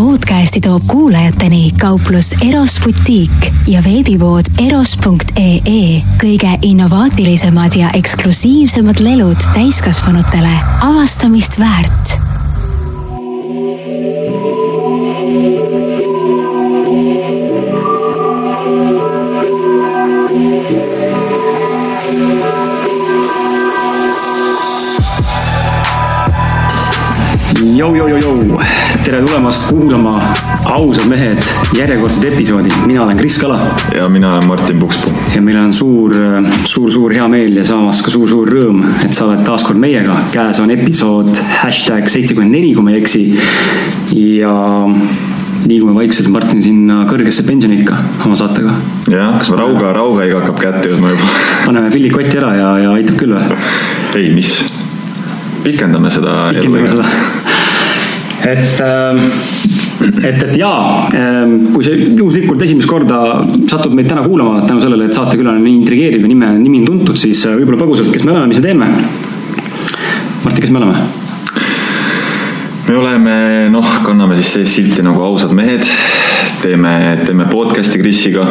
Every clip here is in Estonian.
podcasti toob kuulajateni kauplus Eros butiik ja veebipood eros.ee kõige innovaatilisemad ja eksklusiivsemad lelud täiskasvanutele. Avastamist väärt. Jou, jou, jou, jou, tere tulemast kuulama Ausad mehed järjekordset episoodi. mina olen Kris Kala. ja mina olen Martin Pukspuu. ja meil on suur, suur, suur hea meel ja samas ka suur, suur rõõm, et sa oled taas kord meiega. käes on episood hashtag seitsekümmend neli, kui ma ei eksi. ja liigume vaikselt, Martin, sinna kõrgesse pensioniikka oma saatega. jah, kas rauga, raugaiga hakkab kätte jõudma juba? paneme pillid kotti ära ja, ja aitab küll või? ei, mis? pikendame seda. pikendame seda et, et, et jaa, kui sa juhuslikult esimest korda satud meid täna kuulama tänu sellele, et saatekülaline nii intrigeeriv ja nime, nimi on tuntud, siis võib-olla põgusalt, kes me oleme, mis me teeme. Martti, kes me oleme? me oleme, noh, kanname siis sellist silti nagu ausad mehed, teeme, teeme podcast'i Krisiga.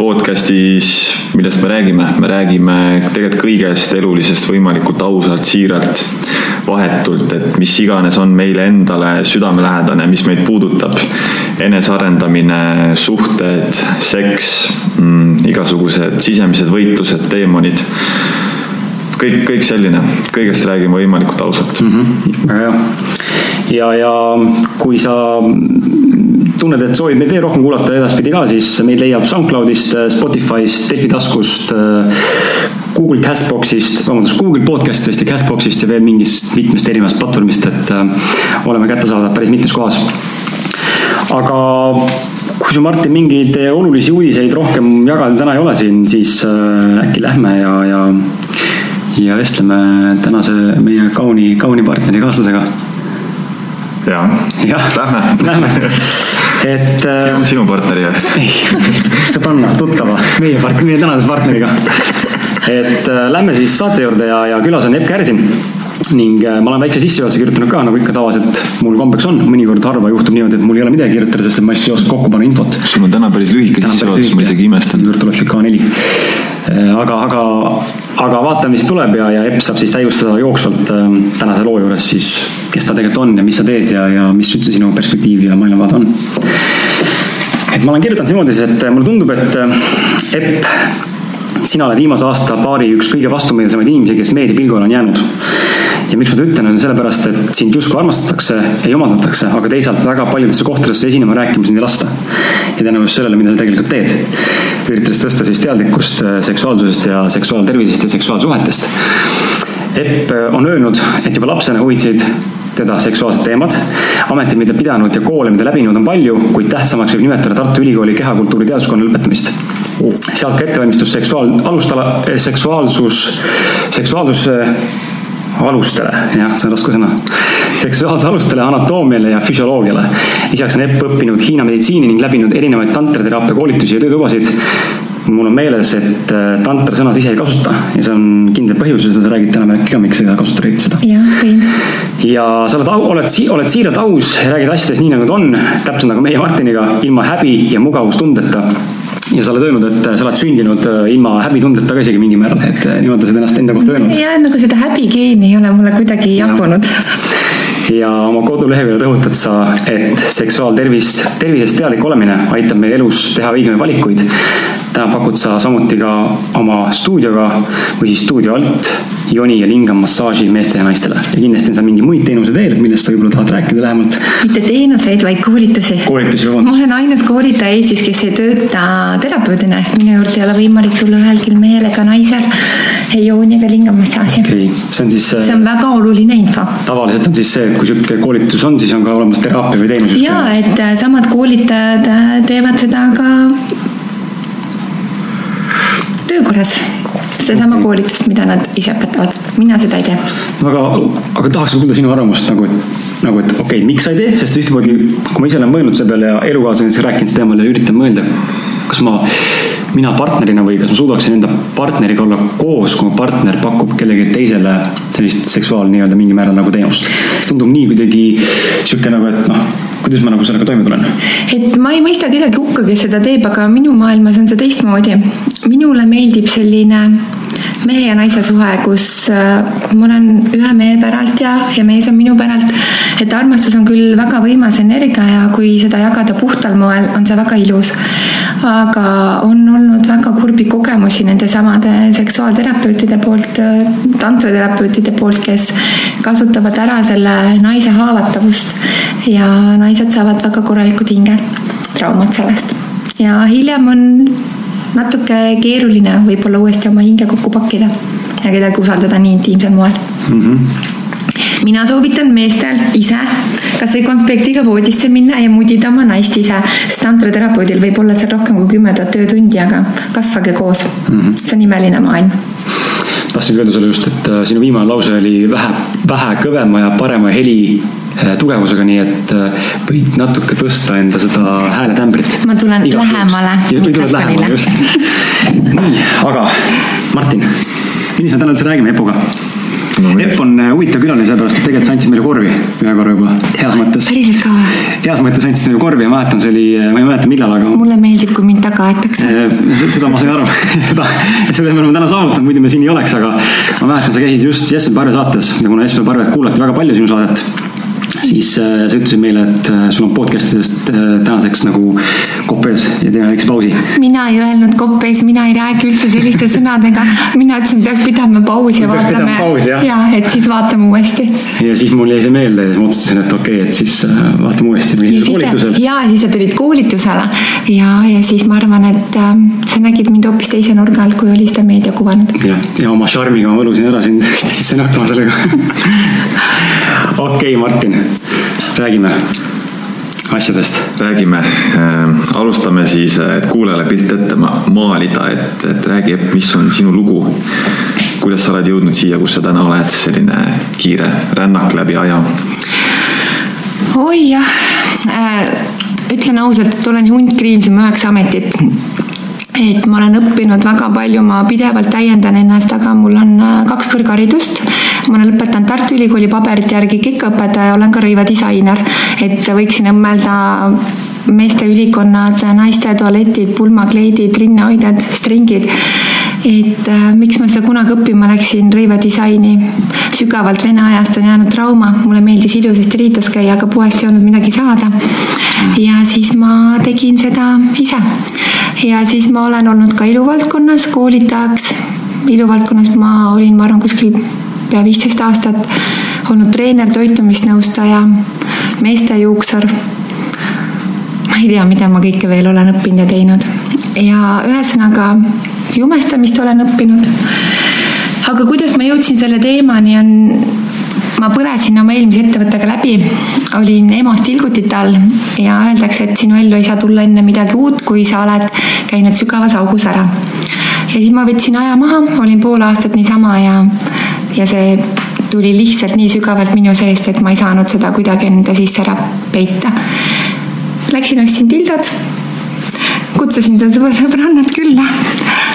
Podcastis, millest me räägime, me räägime tegelikult kõigest elulisest võimalikult ausalt, siiralt, vahetult, et mis iganes on meile endale südamelähedane, mis meid puudutab. enesearendamine, suhted, seks mm,, igasugused sisemised võitlused, teemonid kõik, kõik selline, kõigest räägime võimalikult ausalt mm. -hmm. väga hea. ja, ja kui sa tunned, et soovid meid veel rohkem kuulata edaspidi ka, siis meid leiab SoundCloudist, Spotify'st, Delfi taskust, Google Castboxist, vabandust, Google podcast'ist ja Castboxist ja veel mingist mitmest erinevast platvormist, et äh, oleme kättesaadavad päris mitmes kohas. aga kui sul, Martin, mingeid olulisi uudiseid rohkem jagada täna ei ole siin, siis äh, äkki lähme ja, ja ja vestleme tänase meie kauni, kauni partneri kaaslasega. ja, jah, lähme. Lähme, et. sinu, sinu partneri või? ei, sõbranna, tuttava, meie part-, meie tänase partneriga. et äh, lähme siis saate juurde ja, ja külas on Epp Kärsin ning äh, ma olen väikse sissejuhatuse kirjutanud ka, nagu ikka tavaliselt mul kombeks on, mõnikord harva juhtub niimoodi, et mul ei ole midagi kirjutada, sest et ma lihtsalt ei oska kokku panna infot. sul on täna päris lühike sissejuhatus, ma isegi imestan. juurde tuleb sihuke A4. Aga, aga, aga vaatame, mis tuleb ja, ja Epp saab siis täiustada jooksvalt äh, tänase loo juures siis, kes ta tegelikult on ja mis sa teed ja, ja mis üldse sinu perspektiiv ja maailmavaade on. et ma olen kirjutanud niimoodi, et mulle tundub, et Epp sina oled viimase aasta paari üks kõige vastumeelsemaid inimesi, kes meediapilgul on jäänud. ja miks ma seda ütlen, on sellepärast, et sind justkui armastatakse ja omandatakse, aga teisalt väga paljudesse kohtadesse esinema rääkima sind ei lasta. ja tänu sellele, mida sa tegelikult teed. Üritades tõsta siis teadlikkust seksuaalsusest ja seksuaaltervisest ja seksuaalsuhetest. Epp on öelnud, et juba lapsena huvitasid teda seksuaalsed teemad. ametid, mida pidanud ja koole, mida läbinud on palju, kuid tähtsamaks võib nimetada Tartu Ülikooli kehakultuuri teaduskonna lõpetamist sealt ka ettevalmistus seksuaal, alustala, seksuaalsus, seksuaalsuse alustele, jah, see on raske sõna. seksuaalse alustele, anatoomiale ja füsioloogiale. lisaks on Epp õppinud Hiina meditsiini ning läbinud erinevaid tantrateraapia koolitusi ja töötubasid. mul on meeles, et tantra sõna ise ei kasuta ja see on kindel põhjus ja sa räägid täna äkki ka, miks sa ei kasuta eriti seda. jah, võin. ja sa oled, oled, oled siiralt aus, räägid asjadest nii, nagu nad on, täpselt nagu meie Martiniga, ilma häbi ja mugavustundeta ja sa oled öelnud, et sa oled sündinud ilma häbitundeta ka isegi mingil määral, et niimoodi sa oled ennast enda kohta öelnud. ja nagu seda häbigeeni ei ole mulle kuidagi jagunud. ja oma koduleheküljel rõhutad sa, et seksuaaltervist, tervisest teadlik olemine aitab meil elus teha õigemaid valikuid. Täna pakud sa samuti ka oma stuudioga või siis stuudio alt joni ja lingam massaaži meestele ja naistele. ja kindlasti on seal mingeid muid teenuseid veel, millest sa võib-olla tahad rääkida lähemalt. mitte teenuseid, vaid koolitusi. koolitusi, ma vabandust. olen ainus koolitaja Eestis, kes ei tööta terapeudina ehk minu juurde ei ole võimalik tulla ühelgi mehel ega naisel ei jooni ega lingamassaaži okei okay., see on siis. see on väga oluline info. tavaliselt on siis see, et kui sihuke koolitus on, siis on ka olemas teraapia või teenus. ja, et äh, samad koolitajad äh, teevad seda ka töö korras. sedasama Okei. koolitust, mida nad ise õpetavad, mina seda ei tee. aga, aga tahaks kuulda sinu arvamust nagu, et nagu, et okei okay,, miks sa ei tee, sest ühtemoodi, kui ma ise olen mõelnud selle peale ja elukaaslane näiteks rääkinud sel teemal ja üritan mõelda, kas ma mina partnerina või kas ma suudaksin enda partneriga olla koos, kui mu partner pakub kellelegi teisele sellist seksuaal nii-öelda mingil määral nagu teenust. see tundub nii kuidagi sihuke nagu, et noh, kuidas ma nagu sellega toime tulen? et ma ei mõista kedagi hukka, kes seda teeb, aga minu maailmas on see teistmoodi. minule meeldib selline mehe ja naise suhe, kus äh, ma olen ühe mehe päralt ja, ja mees on minu päralt. et armastus on küll väga võimas energia ja kui seda jagada puhtal moel, on see väga ilus. aga on olnud väga kurbi kogemusi nendesamade seksuaalterapeutide poolt, äh, tantraterapeutide poolt, kes kasutavad ära selle naise haavatavust ja naised saavad väga korralikud hingetraumad sellest. ja hiljem on natuke keeruline võib-olla uuesti oma hinge kokku pakkida ja kedagi usaldada nii intiimsel moel mm. -hmm mina soovitan meestel ise kasvõi konspektiga voodisse minna ja mudida oma naist ise, sest tantraterapeudil võib olla seal rohkem kui kümme tuhat töötundi, aga kasvage koos mm. -hmm. see on imeline maailm tahtsingi öelda sulle just, et äh, sinu viimane lause oli vähe, vähe kõvema ja parema heli äh, tugevusega, nii et äh, võid natuke tõsta enda seda hääletämbrit. ma tulen Iga lähemale mikrofonile. nii, aga Martin, millest me täna üldse räägime Epuga? No,. Epp on äh, huvitav külaline, sellepärast et tegelikult sa andsid meile korvi ühe korra juba, heas mõttes. päriselt ka või? heas mõttes andsid meile korvi ja ma mäletan, see oli, äh, ma ei mäleta, millal, aga. mulle meeldib, kui mind taga aetakse. Äh, seda ma sain aru seda, seda me oleme täna saavutanud, muidu me siin ei oleks, aga ma mäletan, sa käisid just Jesper Parve saates ja kuna Jesper Parvet kuulati väga palju sinu saadet siis sa ütlesid meile, et sul on podcast idest äh, tänaseks nagu kopp ees ja teeme väikse pausi. mina ei öelnud kopp ees, mina ei räägi üldse selliste sõnadega. mina ütlesin, peaks pidama pausi ja vaatame. ja, et siis vaatame uuesti. ja siis mul jäi see meelde ja siis ma otsustasin, et okei okay,, et siis vaatame uuesti. ja siis sa tulid koolitusele ja, ja siis ma arvan, et äh, sa nägid mind hoopis teise nurga alt, kui oli seda meedia kuvanud. jah, ja oma šarmiga ma võlusin ära sind sisse nakkama sellega okei okay,, Martin räägime asjadest. räägime äh,, alustame siis, et kuulajale pilt ette maalida, et, et räägi, mis on sinu lugu. kuidas sa oled jõudnud siia, kus sa täna oled, selline kiire rännak läbi aja? oi jah äh,, ütlen ausalt, et olen hunt kriimsem üheksa ametit et ma olen õppinud väga palju, ma pidevalt täiendan ennast, aga mul on äh, kaks kõrgharidust. Ma olen lõpetanud Tartu Ülikooli paberite järgi kikaõpetaja, olen ka rõivadisainer, et võiksin õmmelda meeste ülikonnad, naiste tualetid, pulmakleidid, rinnahoidjad, stringid et äh, miks ma seda kunagi õppima läksin, rõivadisaini. sügavalt vene ajast on jäänud trauma, mulle meeldis ilusasti riitas käia, aga poest ei olnud midagi saada. ja siis ma tegin seda ise ja siis ma olen olnud ka iluvaldkonnas koolitajaks. iluvaldkonnas ma olin, ma arvan, kuskil pea viisteist aastat olnud treener, toitumisnõustaja, meestejuuksur. ma ei tea, mida ma kõike veel olen õppinud ja teinud ja ühesõnaga jumestamist olen õppinud. aga kuidas ma jõudsin selle teemani, on ma põlesin oma eelmise ettevõttega läbi, olin EMO-s tilgutite all ja öeldakse, et sinu ellu ei saa tulla enne midagi uut, kui sa oled käinud sügavas augus ära. ja siis ma võtsin aja maha, olin pool aastat niisama ja, ja see tuli lihtsalt nii sügavalt minu seest, et ma ei saanud seda kuidagi enda sisse ära peita. Läksin, ostsin tildod, kutsusin sõbrannad külla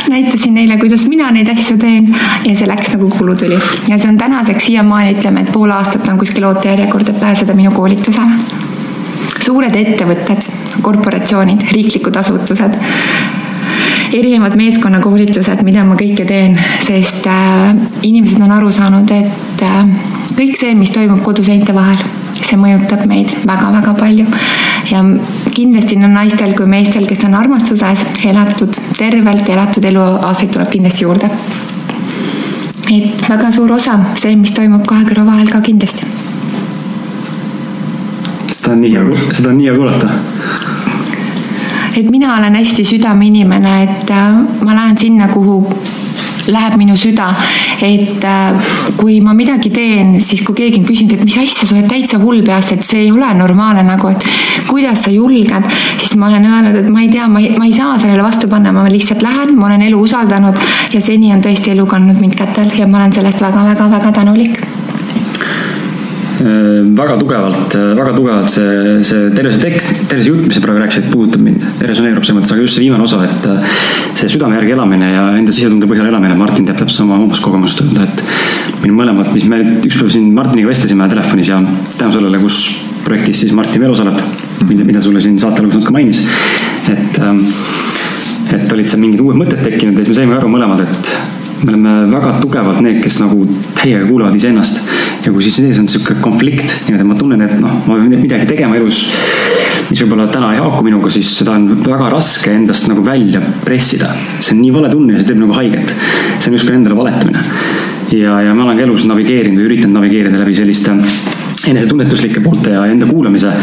näitasin neile, kuidas mina neid asju teen ja see läks nagu kulutuli. ja see on tänaseks siiamaani, ütleme, et pool aastat on kuskil ootejärjekord, et pääseda minu koolitusele. suured ettevõtted, korporatsioonid, riiklikud asutused erinevad meeskonnakoolitused, mida ma kõike teen, sest äh, inimesed on aru saanud, et äh, kõik see, mis toimub koduseinte vahel, see mõjutab meid väga-väga palju ja kindlasti nii naistel kui meestel, kes on armastuses elatud tervelt, elatud eluaastaid tuleb kindlasti juurde. et väga suur osa, see, mis toimub kahe kõrva vahel ka kindlasti. seda on nii hea, seda on nii hea kuulata et mina olen hästi südameinimene, et äh, ma lähen sinna, kuhu läheb minu süda. et äh, kui ma midagi teen, siis kui keegi on küsinud, et mis asja, sa oled täitsa hull peast, et see ei ole normaalne nagu, et kuidas sa julged, siis ma olen öelnud, et ma ei tea, ma ei, ma ei saa sellele vastu panna, ma lihtsalt lähen, ma olen elu usaldanud ja seni on tõesti elu kandnud mind kätel ja ma olen sellest väga-väga-väga tänulik väga tugevalt, väga tugevalt see, see terve see tekst, terve see jutt, mis sa praegu rääkisid, puudutab mind, resoneerub selles mõttes, aga just see viimane osa, et see südame järgi elamine ja enda sisetunde põhjal elamine, Martin teab täpselt sama omast kogemust öelda, et meil mõlemad, mis me ükspäev siin Martiniga vestlesime telefonis ja tänu sellele, kus projektis siis Martin veel osaleb, mida, mida sulle siin saate alguses natuke mainis, et ähm, et olid seal mingid uued mõtted tekkinud ja siis me saime aru mõlemad, et me oleme väga tugevalt need, kes nagu täiega kuulavad iseennast. Ja kui siis sees on sihuke konflikt, niimoodi ma tunnen, et noh, ma pean midagi tegema elus, mis võib-olla täna ei haaku minuga, siis seda on väga raske endast nagu välja pressida. see on nii vale tunne ja see teeb nagu haiget. see on justkui endale valetamine. ja, ja ma olen ka elus navigeerinud või üritanud navigeerida läbi selliste enesetunnetuslike poolte ja enda kuulamise.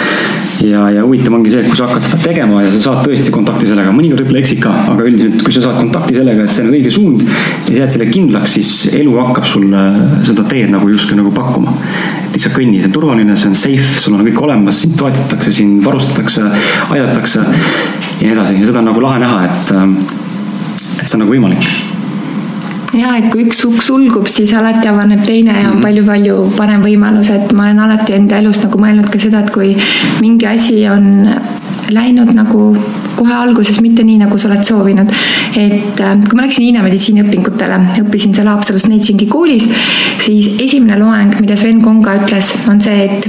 Ja, ja huvitav ongi see, et kui sa hakkad seda tegema ja sa saad tõesti kontakti sellega, mõnikord võib-olla eksid ka, aga üldiselt, kui sa saad kontakti sellega, et see on õige suund ja jääd selle kindlaks, siis elu hakkab sulle seda teed nagu justkui nagu pakkuma. et lihtsalt kõnni, see on turvaline, see on safe, sul on kõik olemas, sind toetatakse, sind varustatakse, aidatakse ja nii edasi ja seda on nagu lahe näha, et, et see on nagu võimalik ja et kui üks uks sulgub, siis alati avaneb teine ja on palju-palju mhm. parem võimalus, et ma olen alati enda elus nagu mõelnud ka seda, et kui mingi asi on läinud nagu kohe alguses mitte nii, nagu sa oled soovinud. et äh, kui ma läksin Hiina meditsiiniõpingutele, õppisin seal Haapsalus Neitsingi koolis, siis esimene loeng, mida Sven Konga ütles, on see, et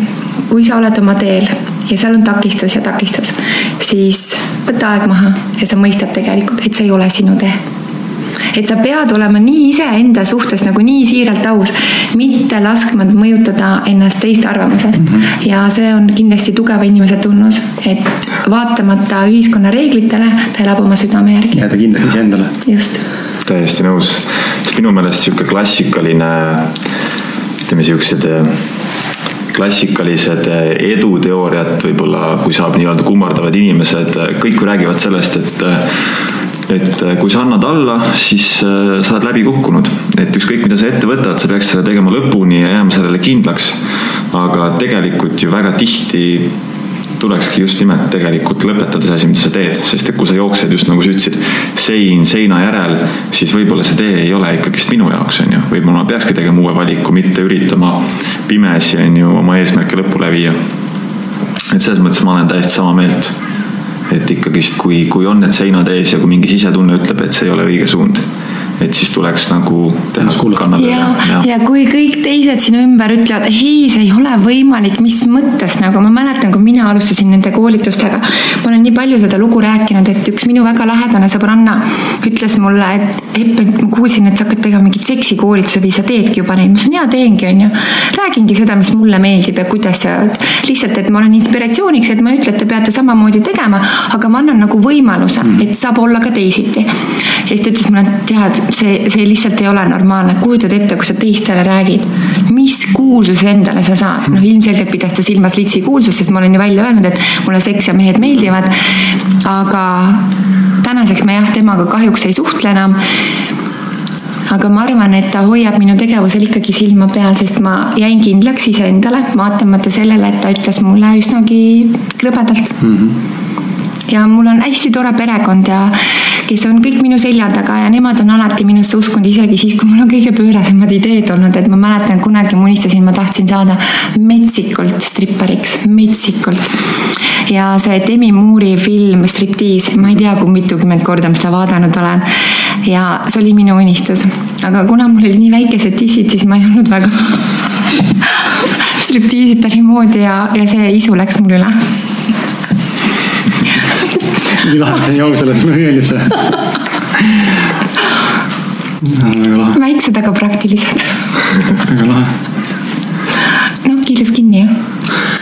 kui sa oled oma teel ja seal on takistus ja takistus, siis võta aeg maha ja sa mõistad tegelikult, et see ei ole sinu tee et sa pead olema nii iseenda suhtes nagu nii siiralt aus, mitte laskma mõjutada ennast teiste arvamusest mm. -hmm. ja see on kindlasti tugeva inimese tunnus, et vaatamata ühiskonna reeglitele, ta elab oma südame järgi. jääda kindlaks iseendale. just. täiesti nõus, sest minu meelest sihuke klassikaline, ütleme siuksed klassikalised eduteooriad võib-olla, kui saab nii-öelda kummardavad inimesed, kõik ju räägivad sellest, et et äh, kui sa annad alla, siis äh, sa oled läbi kukkunud. et ükskõik, mida sa ette võtad, sa peaks selle tegema lõpuni ja jääma sellele kindlaks. aga tegelikult ju väga tihti tulekski just nimelt tegelikult lõpetada see asi, mida sa teed, sest et kui sa jooksed just nagu sa ütlesid, sein seina järel, siis võib-olla see tee ei ole ikkagist minu jaoks, on ju. võib-olla ma peakski tegema uue valiku, mitte üritama pimesi, on ju, oma eesmärke lõpule viia. et selles mõttes ma olen täiesti sama meelt et ikkagist, kui, kui on need seinad ees ja kui mingi sisetunne ütleb, et see ei ole õige suund et siis tuleks nagu teha kannapööre. ja, ja., ja kui kõik teised sinu ümber ütlevad, ei, see ei ole võimalik, mis mõttes nagu ma mäletan, kui mina alustasin nende koolitustega. ma olen nii palju seda lugu rääkinud, et üks minu väga lähedane sõbranna ütles mulle, et Epp, et ma kuulsin, et sa hakkad tegema mingit seksikoolituse või sa teedki juba neid. ma ütlesin, jaa, teengi, onju. räägingi seda, mis mulle meeldib ja kuidas ja lihtsalt, et ma olen inspiratsiooniks, et ma ei ütle, et te peate samamoodi tegema, aga ma annan nagu võimaluse, et saab olla ka teisiti. ja siis ta ütles mulle, et tead, see, see lihtsalt ei ole normaalne, kujutad ette, kui sa teistele räägid, mis kuulsuse endale sa saad, noh ilmselgelt pidas ta silmas litsi kuulsust, sest ma olen ju välja öelnud, et mulle seks ja mehed meeldivad. aga tänaseks ma jah, temaga kahjuks ei suhtle enam aga ma arvan, et ta hoiab minu tegevusel ikkagi silma peal, sest ma jäin kindlaks iseendale, vaatamata sellele, et ta ütles mulle üsnagi krõbedalt mm. -hmm. ja mul on hästi tore perekond ja kes on kõik minu selja taga ja nemad on alati minusse uskunud, isegi siis, kui mul on kõige pöörasemad ideed olnud, et ma mäletan, kunagi ma unistasin, ma tahtsin saada metsikult strippariks, metsikult. Ja see Demi Moore'i film Striptease, ma ei tea, kui mitukümmend korda ma seda vaadanud olen. ja see oli minu unistus, aga kuna mul olid nii väikesed tissid, siis ma ei olnud väga striptiisitari moodi ja, ja see isu läks mul üle nii lahe, see on nii aus, mulle meeldib see. väga lahe. väiksed, aga praktilised. väga lahe. noh, kiilus kinni jah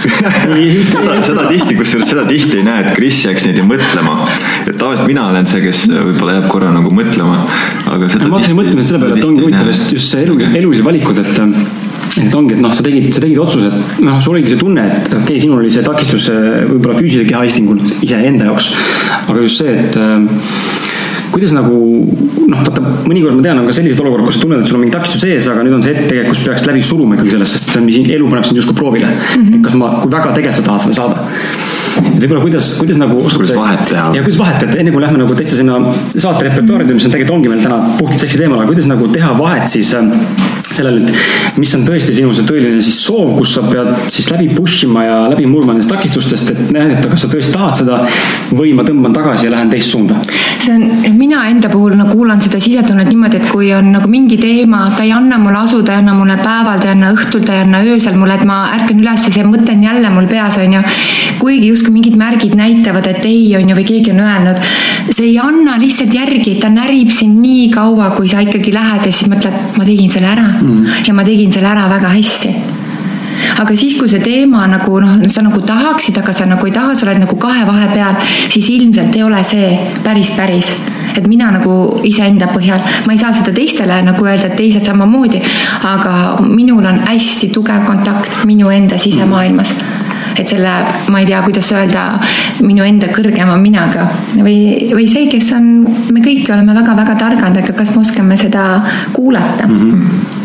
seda, seda tihti, kusjuures seda tihti ei näe, et Kris jääks niimoodi mõtlema. et tavaliselt mina olen see, kes võib-olla jääb korra nagu mõtlema, aga seda. ma hakkasin mõtlema selle peale, et ongi huvitav just, just see elu, elulised valikud, et et ongi, et noh, sa tegid, sa tegid otsuse, et noh, sul oligi see tunne, et okei okay,, sinul oli see takistus võib-olla füüsilise keha istingul iseenda jaoks. aga just see, et äh, kuidas nagu noh, vaata mõnikord ma tean, on ka sellised olukorrad, kus sa tunned, et sul on mingi takistus ees, aga nüüd on see hetk tegelikult, kus peaks läbi suruma ikkagi sellest, sest see on, mis elu paneb sind justkui proovile mm. -hmm. kas ma, kui väga tegelikult sa tahad seda saada. et võib-olla kuidas, kuidas nagu. kuidas vahet teha. ja kuidas vahet teha, enne kui lähme nagu täitsa sinna saate repertuaari, mis on tegelikult ongi meil täna puhtalt seksi teemal, aga kuidas nagu teha vahet siis äh, sellele, et mis on tõesti sinu see tõeline siis soov, kus sa pead siis läbi push ima ja läbi murma nendest takistustest, et näidata, kas sa tõesti tahad seda või ma tõmban tagasi ja lähen teist suunda. see on, mina enda puhul no kuulan seda sisetunnet niimoodi, et kui on nagu mingi teema, ta ei anna mulle asu, ta ei anna mulle päeval, ta ei anna õhtul, ta ei anna öösel mulle, et ma ärkan üles ja see mõte on jälle mul peas, on ju. kuigi justkui mingid märgid näitavad, et ei, on ju, või keegi on öelnud, see ei anna lihtsalt järgi, ta närib sind nii kaua, kui sa ikkagi lähed ja siis mõtled, ma tegin selle ära mm. ja ma tegin selle ära väga hästi aga siis, kui see teema nagu noh, sa nagu tahaksid, aga sa nagu ei taha, sa oled nagu kahe vahe peal, siis ilmselt ei ole see päris, päris. et mina nagu iseenda põhjal, ma ei saa seda teistele nagu öelda, et teised samamoodi, aga minul on hästi tugev kontakt minu enda sisemaailmas et selle, ma ei tea, kuidas öelda, minu enda kõrgema minaga või, või see, kes on, me kõik oleme väga-väga targad, aga kas me oskame seda kuulata mm? -hmm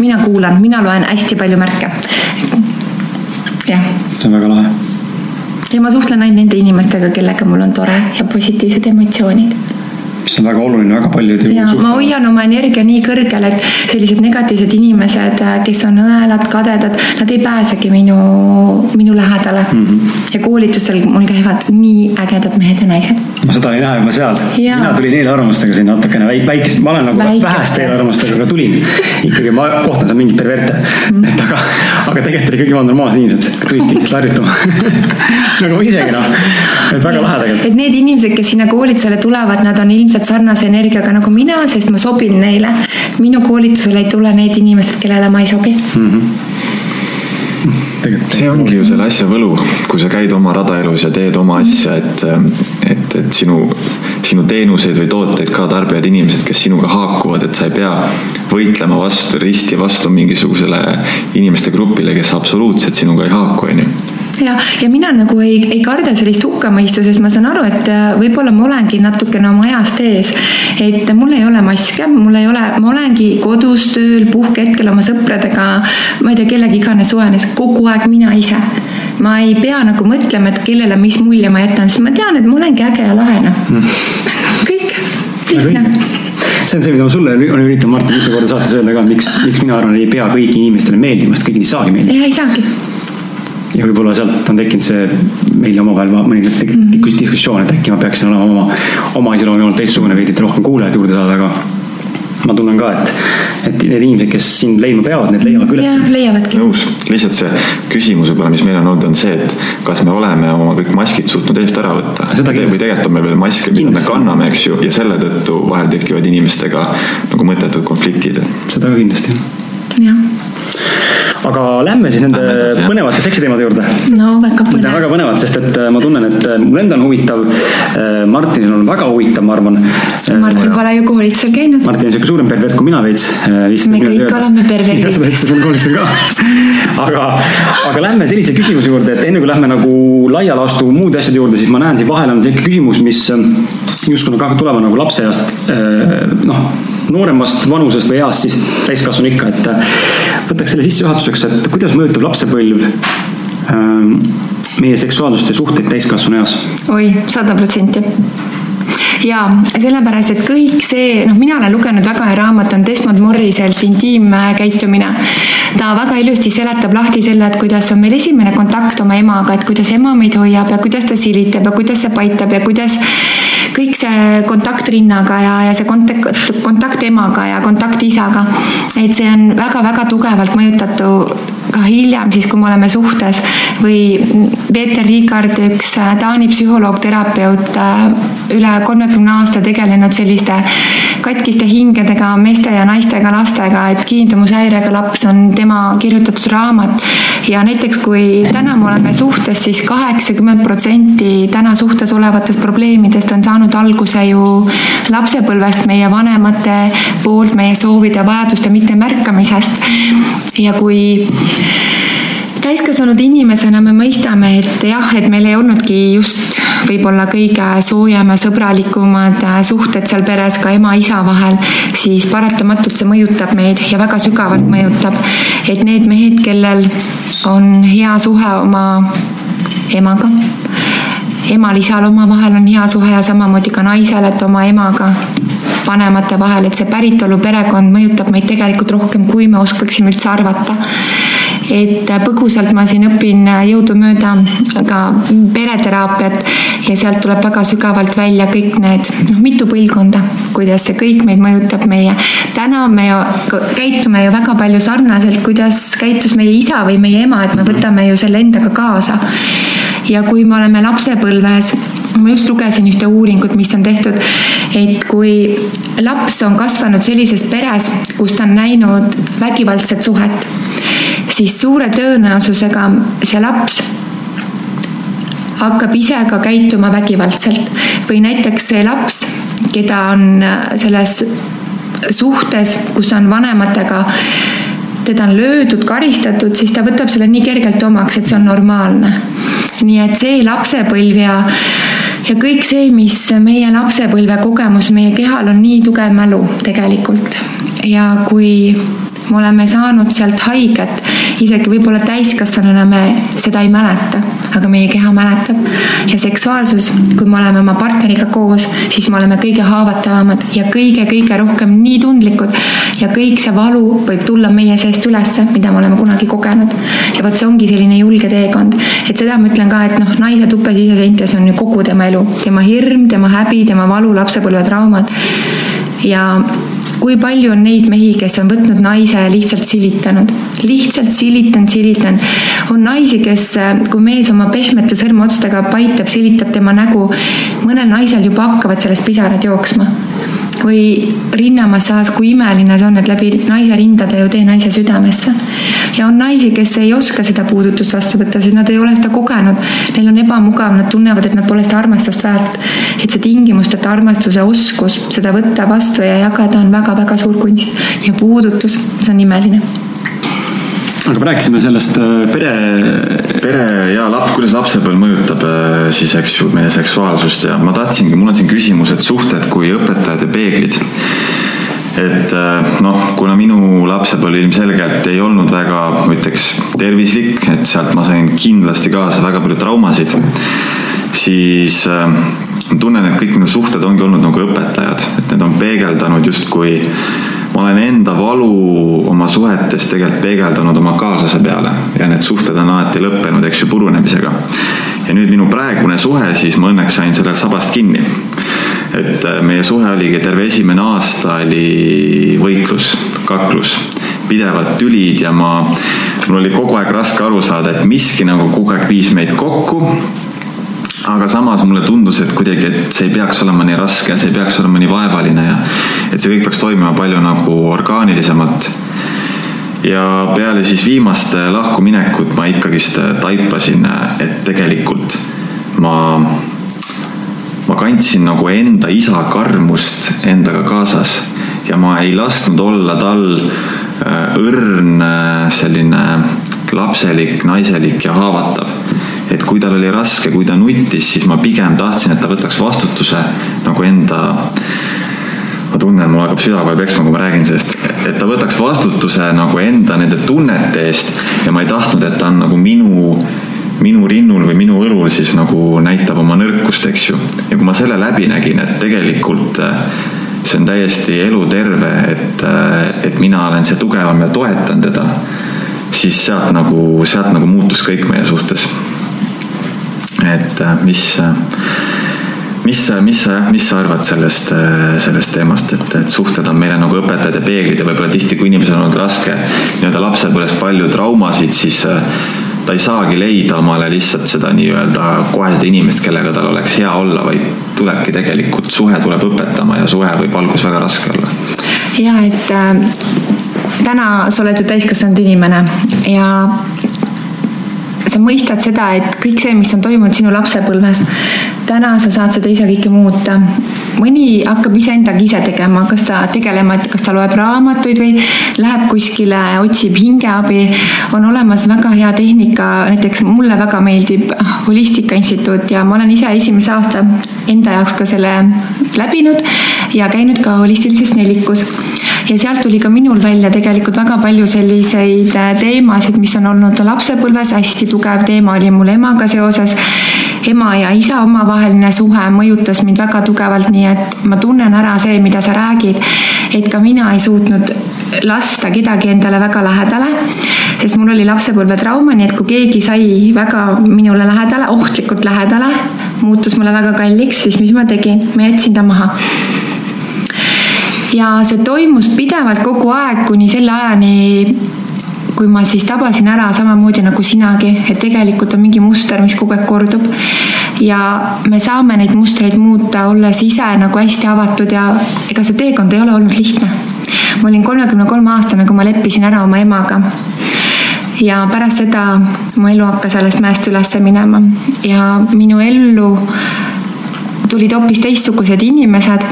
mina kuulan, mina loen hästi palju märke. jah. see on väga lahe. ja ma suhtlen ainult nende inimestega, kellega mul on tore ja positiivsed emotsioonid mis on väga oluline, väga paljud ju ja ma hoian oma energia nii kõrgel, et sellised negatiivsed inimesed, kes on õelad, kadedad, nad ei pääsegi minu, minu lähedale mm. -hmm. ja koolitustel mul käivad nii ägedad mehed ja naised. ma seda ei näe juba seal. mina tulin eelarvamustega siin natukene väik, väikest, ma olen nagu väikeste. väheste eelarvamustega, aga tulin. ikkagi ma kohtan seal mingeid perverte mm. -hmm. et aga, aga tegelikult oli kõik jumala normaalsed inimesed, tulidki lihtsalt harjutama nagu isegi noh, et väga lahe tegelikult. et need inimesed, kes sinna koolitusele tulevad, nad on ilmselt täpselt sarnase energiaga nagu mina, sest ma sobin neile. minu koolitusele ei tule need inimesed, kellele ma ei sobi mm. -hmm see ongi ju selle asja võlu, kui sa käid oma rada elus ja teed oma asja, et, et, et sinu, sinu teenuseid või tooteid ka tarbivad inimesed, kes sinuga haakuvad, et sa ei pea võitlema vastu, risti vastu mingisugusele inimeste grupile, kes absoluutselt sinuga ei haaku, onju ja, ja mina nagu ei, ei karda sellist hukkamõistu, sest ma saan aru, et äh, võib-olla ma olengi natukene oma ajast ees. et mul ei ole maske, mul ei ole, ma olengi kodus tööl, puhkehetkel oma sõpradega, ma ei tea, kellega iganes suhenes, kogu aeg mina ise. ma ei pea nagu mõtlema, et kellele mis mulje ma jätan, sest ma tean, et ma olengi äge ja lahe noh mm. kõik, lihtne see on see, mida ma sulle olen üritanud Martin mitu korda saates öelda ka, miks, miks mina arvan, ei pea kõigi inimestele meeldima, sest kõik ei saagi meeldida. ei saagi ja võib-olla sealt on tekkinud see meile omavahel mõnikord -hmm. diskussioon, et äkki ma peaksin olema oma, oma iseloomujoonelt teistsugune veidi, et rohkem kuulajaid juurde saada, aga ma tunnen ka, et, et need inimesed, kes sind leidma peavad, need leiavad ka üles. leiavadki. nõus, lihtsalt see küsimus võib-olla, mis meil on olnud, on see, et kas me oleme oma kõik maskid suutnud eest ära võtta. või tegelikult on meil veel maske, mida me kanname, eks ju, ja selle tõttu vahel tekivad inimestega nagu mõttetud konfliktid. seda ka kindlasti. jah aga lähme siis nende Lähme, põnevate seksiteemade juurde. no väga põnev. väga põnevad, sest et äh, ma tunnen, et äh, mul endal on huvitav. Äh, Martinil on väga huvitav, ma arvan. Martin pole ju koolitusel käinud. Martin on sihuke suurem pervert kui mina veits. me kõik oleme perverdid. seda ütlesid mul koolitusel ka. aga, aga lähme sellise küsimuse juurde, et enne kui lähme nagu laia laastu muude asjade juurde, siis ma näen siin vahel on sihuke küsimus, mis justkui nagu tulema nagu lapseeast noh nooremast vanusest või east siis täiskasvanu ikka, et võtaks selle sissejuhatuseks, et kuidas mõjutab lapsepõlv ähm, meie seksuaalsust ja suhteid täiskasvanu eas? oi, sada protsenti ja sellepärast, et kõik see, noh, mina olen lugenud väga hea raamat, on Desmond Morriselt Intiimkäitumine. ta väga ilusti seletab lahti selle, et kuidas on meil esimene kontakt oma emaga, et kuidas ema meid hoiab ja kuidas ta silitab ja kuidas see paitab ja kuidas kõik see kontakt rinnaga ja, ja see kontakt, kontakt emaga ja kontakt isaga, et see on väga-väga tugevalt mõjutatud ka hiljem siis, kui me oleme suhtes või Peeter Riikard, üks äh, Taani psühholoog, terapeut, äh, üle kolmekümne aasta tegelenud selliste katkiste hingedega, meeste ja naistega, lastega, et kiindumushäirega laps on tema kirjutatud raamat. ja näiteks, kui täna me oleme suhtes siis, siis kaheksakümmend protsenti täna suhtes olevatest probleemidest on saanud alguse ju lapsepõlvest, meie vanemate poolt, meie soovide, vajaduste mittemärkamisest. ja kui täiskasvanud inimesena me mõistame, et jah, et meil ei olnudki just võib-olla kõige soojem ja sõbralikumad äh, suhted seal peres ka ema-isa vahel, siis paratamatult see mõjutab meid ja väga sügavalt mõjutab. et need mehed, kellel on hea suhe oma emaga, emal-isal omavahel on hea suhe ja samamoodi ka naisel, et oma emaga vanemate vahel, et see päritolu perekond mõjutab meid tegelikult rohkem, kui me oskaksime üldse arvata et põgusalt ma siin õpin jõudumööda ka pereteraapiat ja sealt tuleb väga sügavalt välja kõik need, noh, mitu põlvkonda, kuidas see kõik meid mõjutab, meie täna me ju käitume ju väga palju sarnaselt, kuidas käitus meie isa või meie ema, et me võtame ju selle endaga kaasa. ja kui me oleme lapsepõlves ma just lugesin ühte uuringut, mis on tehtud, et kui laps on kasvanud sellises peres, kus ta on näinud vägivaldset suhet siis suure tõenäosusega see laps hakkab ise ka käituma vägivaldselt või näiteks see laps, keda on selles suhtes, kus on vanematega, teda on löödud, karistatud, siis ta võtab selle nii kergelt omaks, et see on normaalne. nii et see lapsepõlv ja ja kõik see, mis meie lapsepõlve kogemus meie kehal on nii tugev mälu tegelikult ja kui me oleme saanud sealt haiget, isegi võib-olla täiskasvanuna me seda ei mäleta, aga meie keha mäletab. ja seksuaalsus, kui me oleme oma partneriga koos, siis me oleme kõige haavatavamad ja kõige-kõige rohkem nii tundlikud. ja kõik see valu võib tulla meie seest ülesse, mida me oleme kunagi kogenud. ja vot see ongi selline julge teekond, et seda ma ütlen ka, et noh, naise tuppe siseseintes on ju kogu tema elu, tema hirm, tema häbi, tema valu, lapsepõlvetraumad ja kui palju on neid mehi, kes on võtnud naise ja lihtsalt silitanud, lihtsalt silitanud, silitanud. on naisi, kes, kui mees oma pehmete sõrmeotstega paitab, silitab tema nägu, mõnel naisel juba hakkavad sellest pisarad jooksma või rinnamassaas, kui imeline see on, et läbi naise rindade ju tee naise südamesse. ja on naisi, kes ei oska seda puudutust vastu võtta, sest nad ei ole seda kogenud. Neil on ebamugav, nad tunnevad, et nad pole seda armastust väärt. et see tingimusteta armastuse oskus, seda võtta vastu ja jagada on väga-väga suur kunst ja puudutus, see on imeline aga me rääkisime sellest äh, pere. pere ja laps, kuidas lapsepõlv mõjutab äh, siis, eks ju, meie seksuaalsust ja ma tahtsingi, mul on siin küsimus, et suhted kui õpetajad ja peeglid et äh, noh, kuna minu lapsepõlv ilmselgelt ei olnud väga, ma ütleks, tervislik, et sealt ma sain kindlasti kaasa väga palju traumasid, siis ma tunnen, et kõik minu suhted ongi olnud nagu õpetajad, et need on peegeldanud justkui ma olen enda valu oma suhetes tegelikult peegeldanud oma kaaslase peale ja need suhted on alati lõppenud, eks ju, purunemisega. ja nüüd minu praegune suhe, siis ma õnneks sain sellelt sabast kinni. et äh, meie suhe oligi terve esimene aasta oli võitlus, kaklus, pidevalt tülid ja ma, mul oli kogu aeg raske aru saada, et miski nagu kogu aeg viis meid kokku aga samas mulle tundus, et kuidagi, et see ei peaks olema nii raske see ei peaks olema nii vaevaline ja et see kõik peaks toimima palju nagu orgaanilisemalt. ja peale siis viimast lahkuminekut ma ikkagist taipasin, et tegelikult ma, ma kandsin nagu enda isa karmust endaga kaasas ja ma ei lasknud olla tal äh, õrn äh, selline lapselik, naiselik ja haavatav et kui tal oli raske, kui ta nuttis, siis ma pigem tahtsin, et ta võtaks vastutuse nagu enda ma tunnen, mul hakkab süda kohe peksma, kui ma räägin sellest, et ta võtaks vastutuse nagu enda nende tunnete eest ja ma ei tahtnud, et ta on nagu minu, minu rinnul või minu õlul siis nagu näitab oma nõrkust, eks ju. ja kui ma selle läbi nägin, et tegelikult äh, see on täiesti eluterve, et, äh, et mina olen see tugevam ja toetan teda, siis sealt nagu, sealt nagu muutus kõik meie suhtes et äh, mis, äh, mis, mis sa, mis sa arvad sellest, äh, sellest teemast, et, et suhted on meile nagu õpetajad ja peeglid ja võib-olla tihti, kui inimesel on olnud raske nii-öelda lapsepõlves palju traumasid, siis ta ei saagi leida omale lihtsalt seda nii-öelda kohe seda inimest, kellega tal oleks hea olla, vaid tulebki tegelikult, suhe tuleb õpetama ja suhe võib alguses väga raske olla. ja et äh, täna sa oled ju täiskasvanud inimene ja sa mõistad seda, et kõik see, mis on toimunud sinu lapsepõlves, täna sa saad seda ise kõike muuta. mõni hakkab iseendaga ise tegema, kas ta tegelema, et kas ta loeb raamatuid või läheb kuskile, otsib hingeabi. on olemas väga hea tehnika, näiteks mulle väga meeldib Holistika Instituut ja ma olen ise esimese aasta enda jaoks ka selle läbinud ja käinud ka holistilises nelikus ja sealt tuli ka minul välja tegelikult väga palju selliseid äh, teemasid, mis on olnud lapsepõlves, hästi tugev teema oli mul emaga seoses. ema ja isa omavaheline suhe mõjutas mind väga tugevalt, nii et ma tunnen ära see, mida sa räägid. et ka mina ei suutnud lasta kedagi endale väga lähedale, sest mul oli lapsepõlvetrauma, nii et kui keegi sai väga minule lähedale, ohtlikult lähedale, muutus mulle väga kalliks, siis mis ma tegin, ma jätsin ta maha ja see toimus pidevalt kogu aeg kuni selle ajani, kui ma siis tabasin ära samamoodi nagu sinagi, et tegelikult on mingi muster, mis kogu aeg kordub. ja me saame neid mustreid muuta, olles ise nagu hästi avatud ja ega see teekond ei ole olnud lihtne. ma olin kolmekümne kolme aastane, kui ma leppisin ära oma emaga ja pärast seda mu elu hakkas alles mäest üles minema ja minu ellu tulid hoopis teistsugused inimesed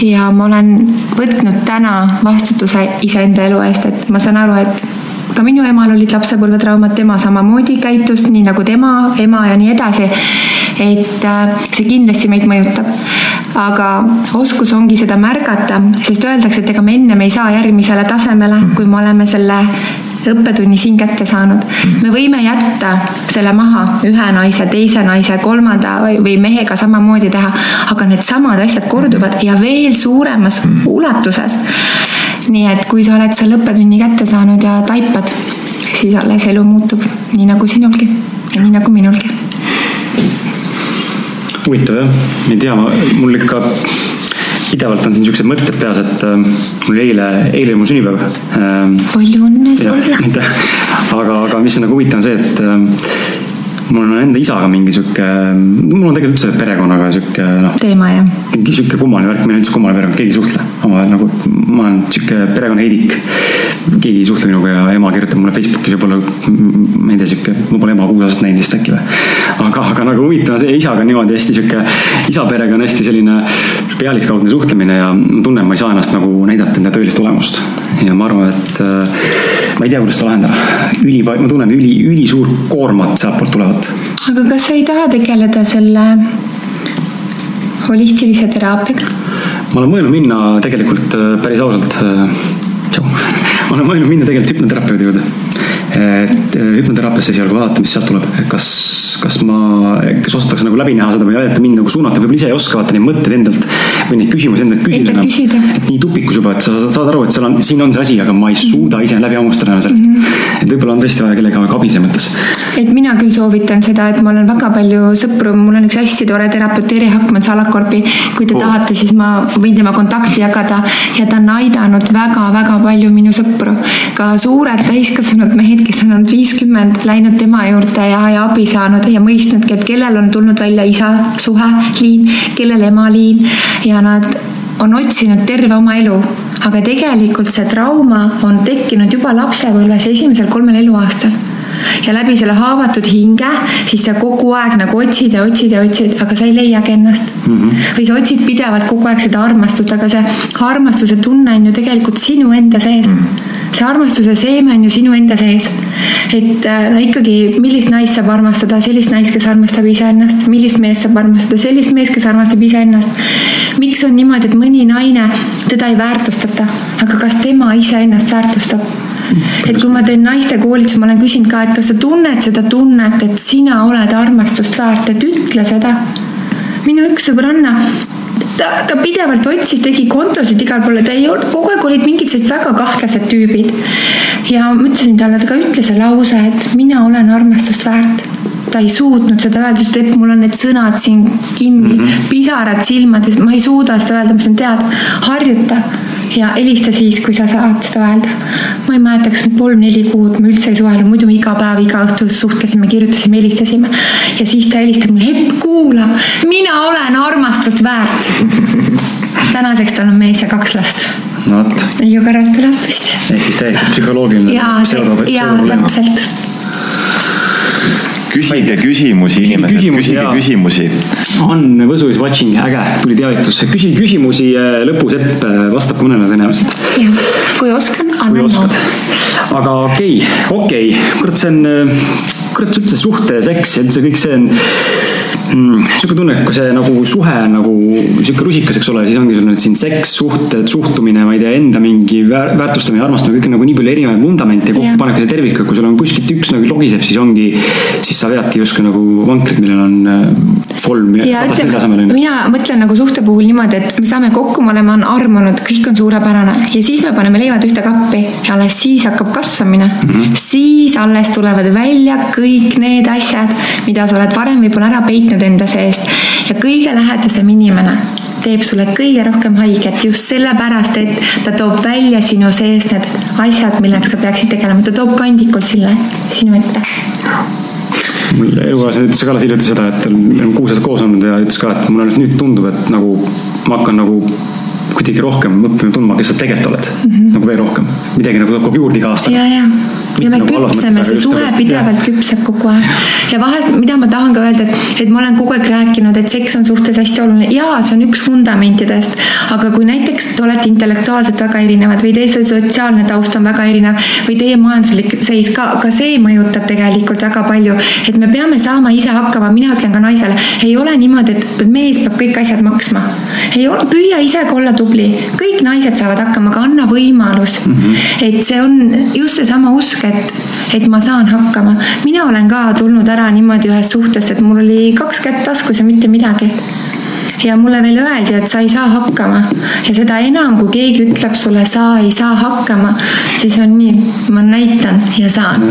ja ma olen võtnud täna vastutuse iseenda elu eest, et ma saan aru, et ka minu emal olid lapsepõlvetraumad, tema samamoodi käitus nii nagu tema ema ja nii edasi. et äh, see kindlasti meid mõjutab. aga oskus ongi seda märgata, sest öeldakse, et ega me ennem ei saa järgmisele tasemele, kui me oleme selle õppetunni siin kätte saanud. me võime jätta selle maha ühe naise, teise naise, kolmanda või, või mehega samamoodi teha, aga needsamad asjad korduvad ja veel suuremas ulatuses. nii et kui sa oled selle õppetunni kätte saanud ja taipad, siis alles elu muutub, nii nagu sinulgi ja nii nagu minulgi. huvitav jah, ei tea, mul ikka pidevalt on siin siuksed mõtted peas, et äh, mul eile, eile oli mu sünnipäev äh,. palju õnne sulle. aitäh, aga, aga mis on nagu huvitav, on see, et äh, mul on enda isaga mingi sihuke, mul on tegelikult üldse perekonnaga sihuke noh. teema jah. Mingi sihuke kummaline värk, meil on üldse kummaline perekond, keegi ei suhtle omavahel nagu, ma olen sihuke perekonnaheidik. keegi ei suhtle minuga ja ema kirjutab mulle Facebookis võib-olla, ma ei tea, sihuke, ma pole ema kuus aastat näinud vist äkki või. aga, aga nagu huvitav see, isaga niimoodi hästi sihuke, isa perega on hästi selline pealiskaudne suhtlemine ja ma tunnen, ma ei saa ennast nagu näidata enda tõelist olemust. ja ma arvan, et äh, ma ei tea, kuidas seda lahendada. üli, ma tunnen üli, ülisuur koormat sealtpoolt tulevat. aga kas sa ei taha tegeleda selle holistilise teraapiaga? ma olen mõelnud minna tegelikult äh, päris ausalt. Äh, ma olen mõelnud minna tegelikult hüpnoterapeudi juurde. et äh, hüpnoteraapiasse esialgu vaadata, mis sealt tuleb, kas, kas ma, kas osatakse nagu läbi näha seda või aidata mind nagu suunata, võib-olla ise ei oska vaata neid mõtteid endalt või neid küsimusi endalt küsida. et nii tupikus juba, et sa saad aru, et seal on, siin on see asi, aga ma ei suuda ise läbi hammustada sellest mm. -hmm. et võib-olla on tõesti vaja kellegagi abi selles mõttes. Et mina küll soovitan seda, et ma olen väga palju sõpru, mul on üks hästi tore terapeut Eri Hakman Salakorpi. kui te oh. tahate, siis ma võin tema kontakti jagada ja ta on aidanud väga-väga palju minu sõpru. ka suured täiskasvanud mehed, kes on olnud viiskümmend, läinud tema juurde ja, ja abi saanud ja mõistnudki, et kellel on tulnud välja isa suhe, liin, kellel ema liin ja nad on otsinud terve oma elu, aga tegelikult see trauma on tekkinud juba lapsepõlves esimesel kolmel eluaastal ja läbi selle haavatud hinge, siis sa kogu aeg nagu otsid ja otsid ja otsid, aga sa ei leiagi ennast mm. -hmm. või sa otsid pidevalt kogu aeg seda armastust, aga see armastuse tunne on ju tegelikult sinu enda sees mm. -hmm see armastuse seeme on ju sinu enda sees. et äh, no ikkagi, millist naist saab armastada, sellist naist, kes armastab iseennast, millist meest saab armastada, sellist meest, kes armastab iseennast. miks on niimoodi, et mõni naine, teda ei väärtustata, aga kas tema iseennast väärtustab? et kui ma teen naiste koolituse, ma olen küsinud ka, et kas sa tunned seda tunnet, et sina oled armastust väärt, et ütle seda. minu üks sõbranna ta, ta pidevalt otsis, tegi kontosid igal pool, ta ei olnud, kogu aeg olid mingid sellised väga kahtlased tüübid. ja ma ütlesin talle, et aga ütle see lause, et mina olen armastust väärt ta ei suutnud seda öelda, sest et mul on need sõnad siin kinni mm, -hmm. pisarad silmades, ma ei suuda seda öelda, ma ütlesin, tead, harjuta ja helista siis, kui sa saad seda öelda. ma ei mäleta, kas kolm-neli kuud me üldse ei suhelnud, muidu me iga päev, iga õhtu suhtlesime, kirjutasime, helistasime. ja siis ta helistab mulle, Epp, kuula, mina olen armastust väärt. tänaseks tal on mees ja kaks last. no vot. ju kõrvalt tuleb vist. ehk siis täiesti psühholoogiline. jaa, jaa, täpselt küsige küsimusi, inimesed, küsige küsimusi. Ann Võsu is watching, äge, tuli teavitus. küsi küsimusi, äh, lõpus Epp äh, vastab mõnele tõenäoliselt. jah, kui oskan, annan nõu. aga okei okay,, okei okay., kurat, see on, äh, kurat üldse suhte, seks ja üldse kõik see on mm, sihuke tunne, et kui see nagu suhe on nagu sihuke rusikas, eks ole, siis ongi sul nüüd siin seks, suhted, suhtumine, ma ei tea, enda mingi väär, väärtustamine, armastamine, kõik on nagu nii palju erinevaid vundamente kokku panebki see tervik, kui sul on kuskilt üks nagu logiseb, siis ongi, siis sa veadki justkui nagu vankrit, millel on äh, kolm ja ütleme, mina mõtlen nagu suhte puhul niimoodi, et me saame kokku, me oleme armunud, kõik on suurepärane ja siis me paneme leivad ühte kappi ja alles siis hakkab kasvamine mm. -hmm. siis alles tulevad välja kõik need asjad, mida sa oled varem võib-olla ära peitnud enda seest ja kõige lähedasem inimene teeb sulle kõige rohkem haiget just sellepärast, et ta toob välja sinu sees need asjad, millega sa peaksid tegelema, ta toob kandikult selle sinu ette mul elukaaslane ütles ka alles hiljuti seda, et me oleme kuus aastat koos olnud ja ütles ka, et mulle nüüd tundub, et nagu ma hakkan nagu kuidagi rohkem õppima tundma, kes sa tegelikult oled mm. -hmm. nagu veel rohkem. midagi nagu tuleb juurde iga aasta. Ja, ja ja me nagu küpseme, see suhe pidevalt küpseb kogu aeg. ja vahest, mida ma tahan ka öelda, et, et ma olen kogu aeg rääkinud, et seks on suhtes hästi oluline. jaa, see on üks fundamentidest, aga kui näiteks te olete intellektuaalselt väga erinevad või teie sotsiaalne taust on väga erinev või teie majanduslik seis ka, ka see mõjutab tegelikult väga palju. et me peame saama ise hakkama, mina ütlen ka naisele, ei ole niimoodi, et mees peab kõik asjad maksma. ei ole, püüa ise ka olla tubli, kõik naised saavad hakkama, aga anna võimalus mm. -hmm. et see on just seesama usk, et, et ma saan hakkama. mina olen ka tulnud ära niimoodi ühest suhtest, et mul oli kaks kätt taskus ja mitte midagi ja mulle veel öeldi, et sa ei saa hakkama ja seda enam, kui keegi ütleb sulle, sa ei saa hakkama, siis on nii, ma näitan ja saan.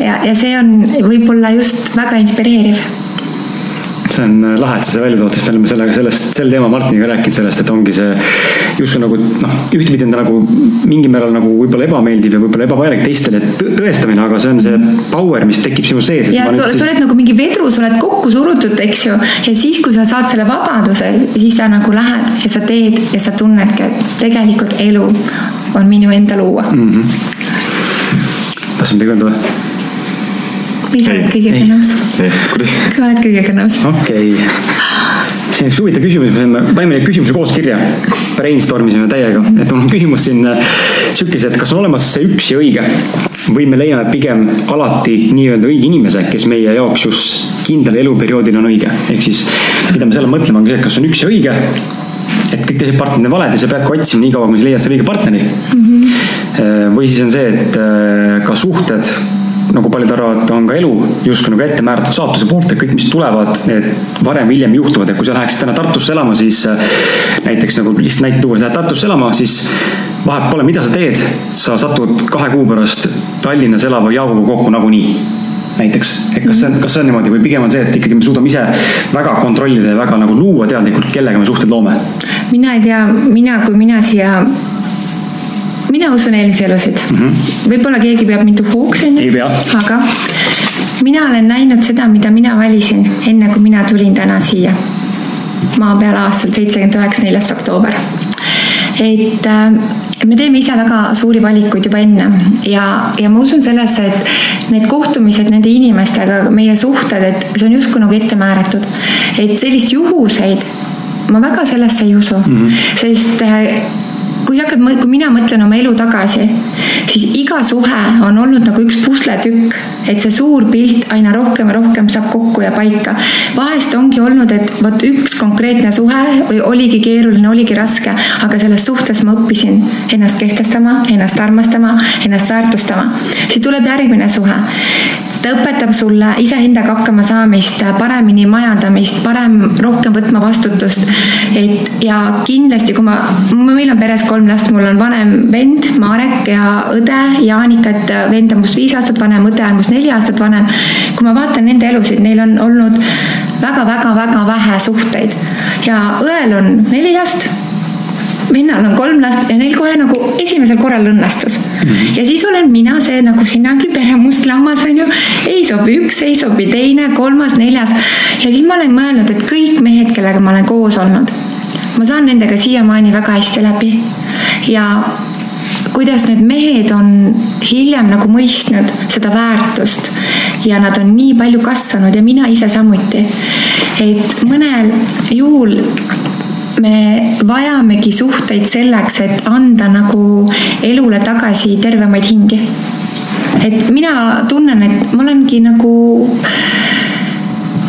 ja, ja see on võib-olla just väga inspireeriv see on lahe, et sa selle välja tood, sest me oleme sellega sellest, sel teemal Martiniga rääkinud sellest, et ongi see justkui nagu noh, ühtepidi on ta nagu mingil määral nagu võib-olla ebameeldiv ja võib-olla ebavajalik teistele tõestamine, aga see on see power, mis tekib sinu sees. ja sa, sa oled nagu mingi vedru, sa oled kokku surutud, eks ju, ja siis, kui sa saad selle vabaduse, siis sa nagu lähed ja sa teed ja sa tunnedki, et tegelikult elu on minu enda luua mm. -hmm. tahtsid midagi öelda või? Sa oled kõigega nõus? kuidas? ka oled kõigega nõus. okei okay. see on üks huvitav küsimus, me panime neid küsimusi koos kirja, brainstorm isime täiega, et mul on küsimus siin äh, sihukese, et kas on olemas see üks ja õige või me leiame pigem alati nii-öelda õige inimese, kes meie jaoks just kindlal eluperioodil on õige, ehk siis mida me selle mõtleme, on see, et kas on üks ja õige et kõik teised partnerid on valed ja sa peadki otsima nii kaua, kuni sa leiad selle õige partneri mm. -hmm. või siis on see, et äh, ka suhted nagu paljud arvavad, on ka elu justkui nagu ette määratud saatuse poolt, et kõik, mis tulevad, need varem või hiljem juhtuvad, et kui sa läheksid täna Tartusse elama, siis äh, näiteks nagu lihtsalt näite tuua, sa lähed Tartusse elama, siis vahet pole, mida sa teed, sa satud kahe kuu pärast Tallinnas elava Jaaguga kokku nagunii. Näiteks, et kas see on, kas see on niimoodi? Või pigem on see, et ikkagi me suudame ise väga kontrollida ja väga nagu luua teadlikult, kellega me suhted loome? mina ei tea, mina, kui mina siia mina usun eelmisi elusid mm -hmm.. võib-olla keegi peab mind uhuks, onju. aga mina olen näinud seda, mida mina valisin, enne kui mina tulin täna siia. maa peale aastal seitsekümmend üheksa, neljas oktoober. et äh, me teeme ise väga suuri valikuid juba enne ja, ja ma usun sellesse, et need kohtumised nende inimestega, meie suhted, et see on justkui nagu ette määratud. et sellist juhuseid ma väga sellesse ei usu mm, -hmm. sest äh, kui hakkad, kui mina mõtlen oma elu tagasi, siis iga suhe on olnud nagu üks pusletükk, et see suur pilt aina rohkem ja rohkem saab kokku ja paika. vahest ongi olnud, et vot üks konkreetne suhe või oligi keeruline, oligi raske, aga selles suhtes ma õppisin ennast kehtestama, ennast armastama, ennast väärtustama. siis tuleb järgmine suhe ta õpetab sulle iseendaga hakkama saamist, paremini majandamist, parem, rohkem võtma vastutust. et ja kindlasti, kui ma, meil on peres kolm last, mul on vanem vend Marek ja õde Jaanika, et vend on must viis aastat vanem, õde on must neli aastat vanem. kui ma vaatan nende elusid, neil on olnud väga-väga-väga vähe suhteid ja õel on neli last vennal on kolm last ja neil kohe nagu esimesel korral õnnestus mm. -hmm. ja siis olen mina see nagu sinagi pere must lammas on ju, ei sobi üks, ei sobi teine, kolmas, neljas. ja siis ma olen mõelnud, et kõik mehed, kellega ma olen koos olnud, ma saan nendega siiamaani väga hästi läbi ja kuidas need mehed on hiljem nagu mõistnud seda väärtust ja nad on nii palju kasvanud ja mina ise samuti. et mõnel juhul me vajamegi suhteid selleks, et anda nagu elule tagasi tervemaid hingi. et mina tunnen, et ma olengi nagu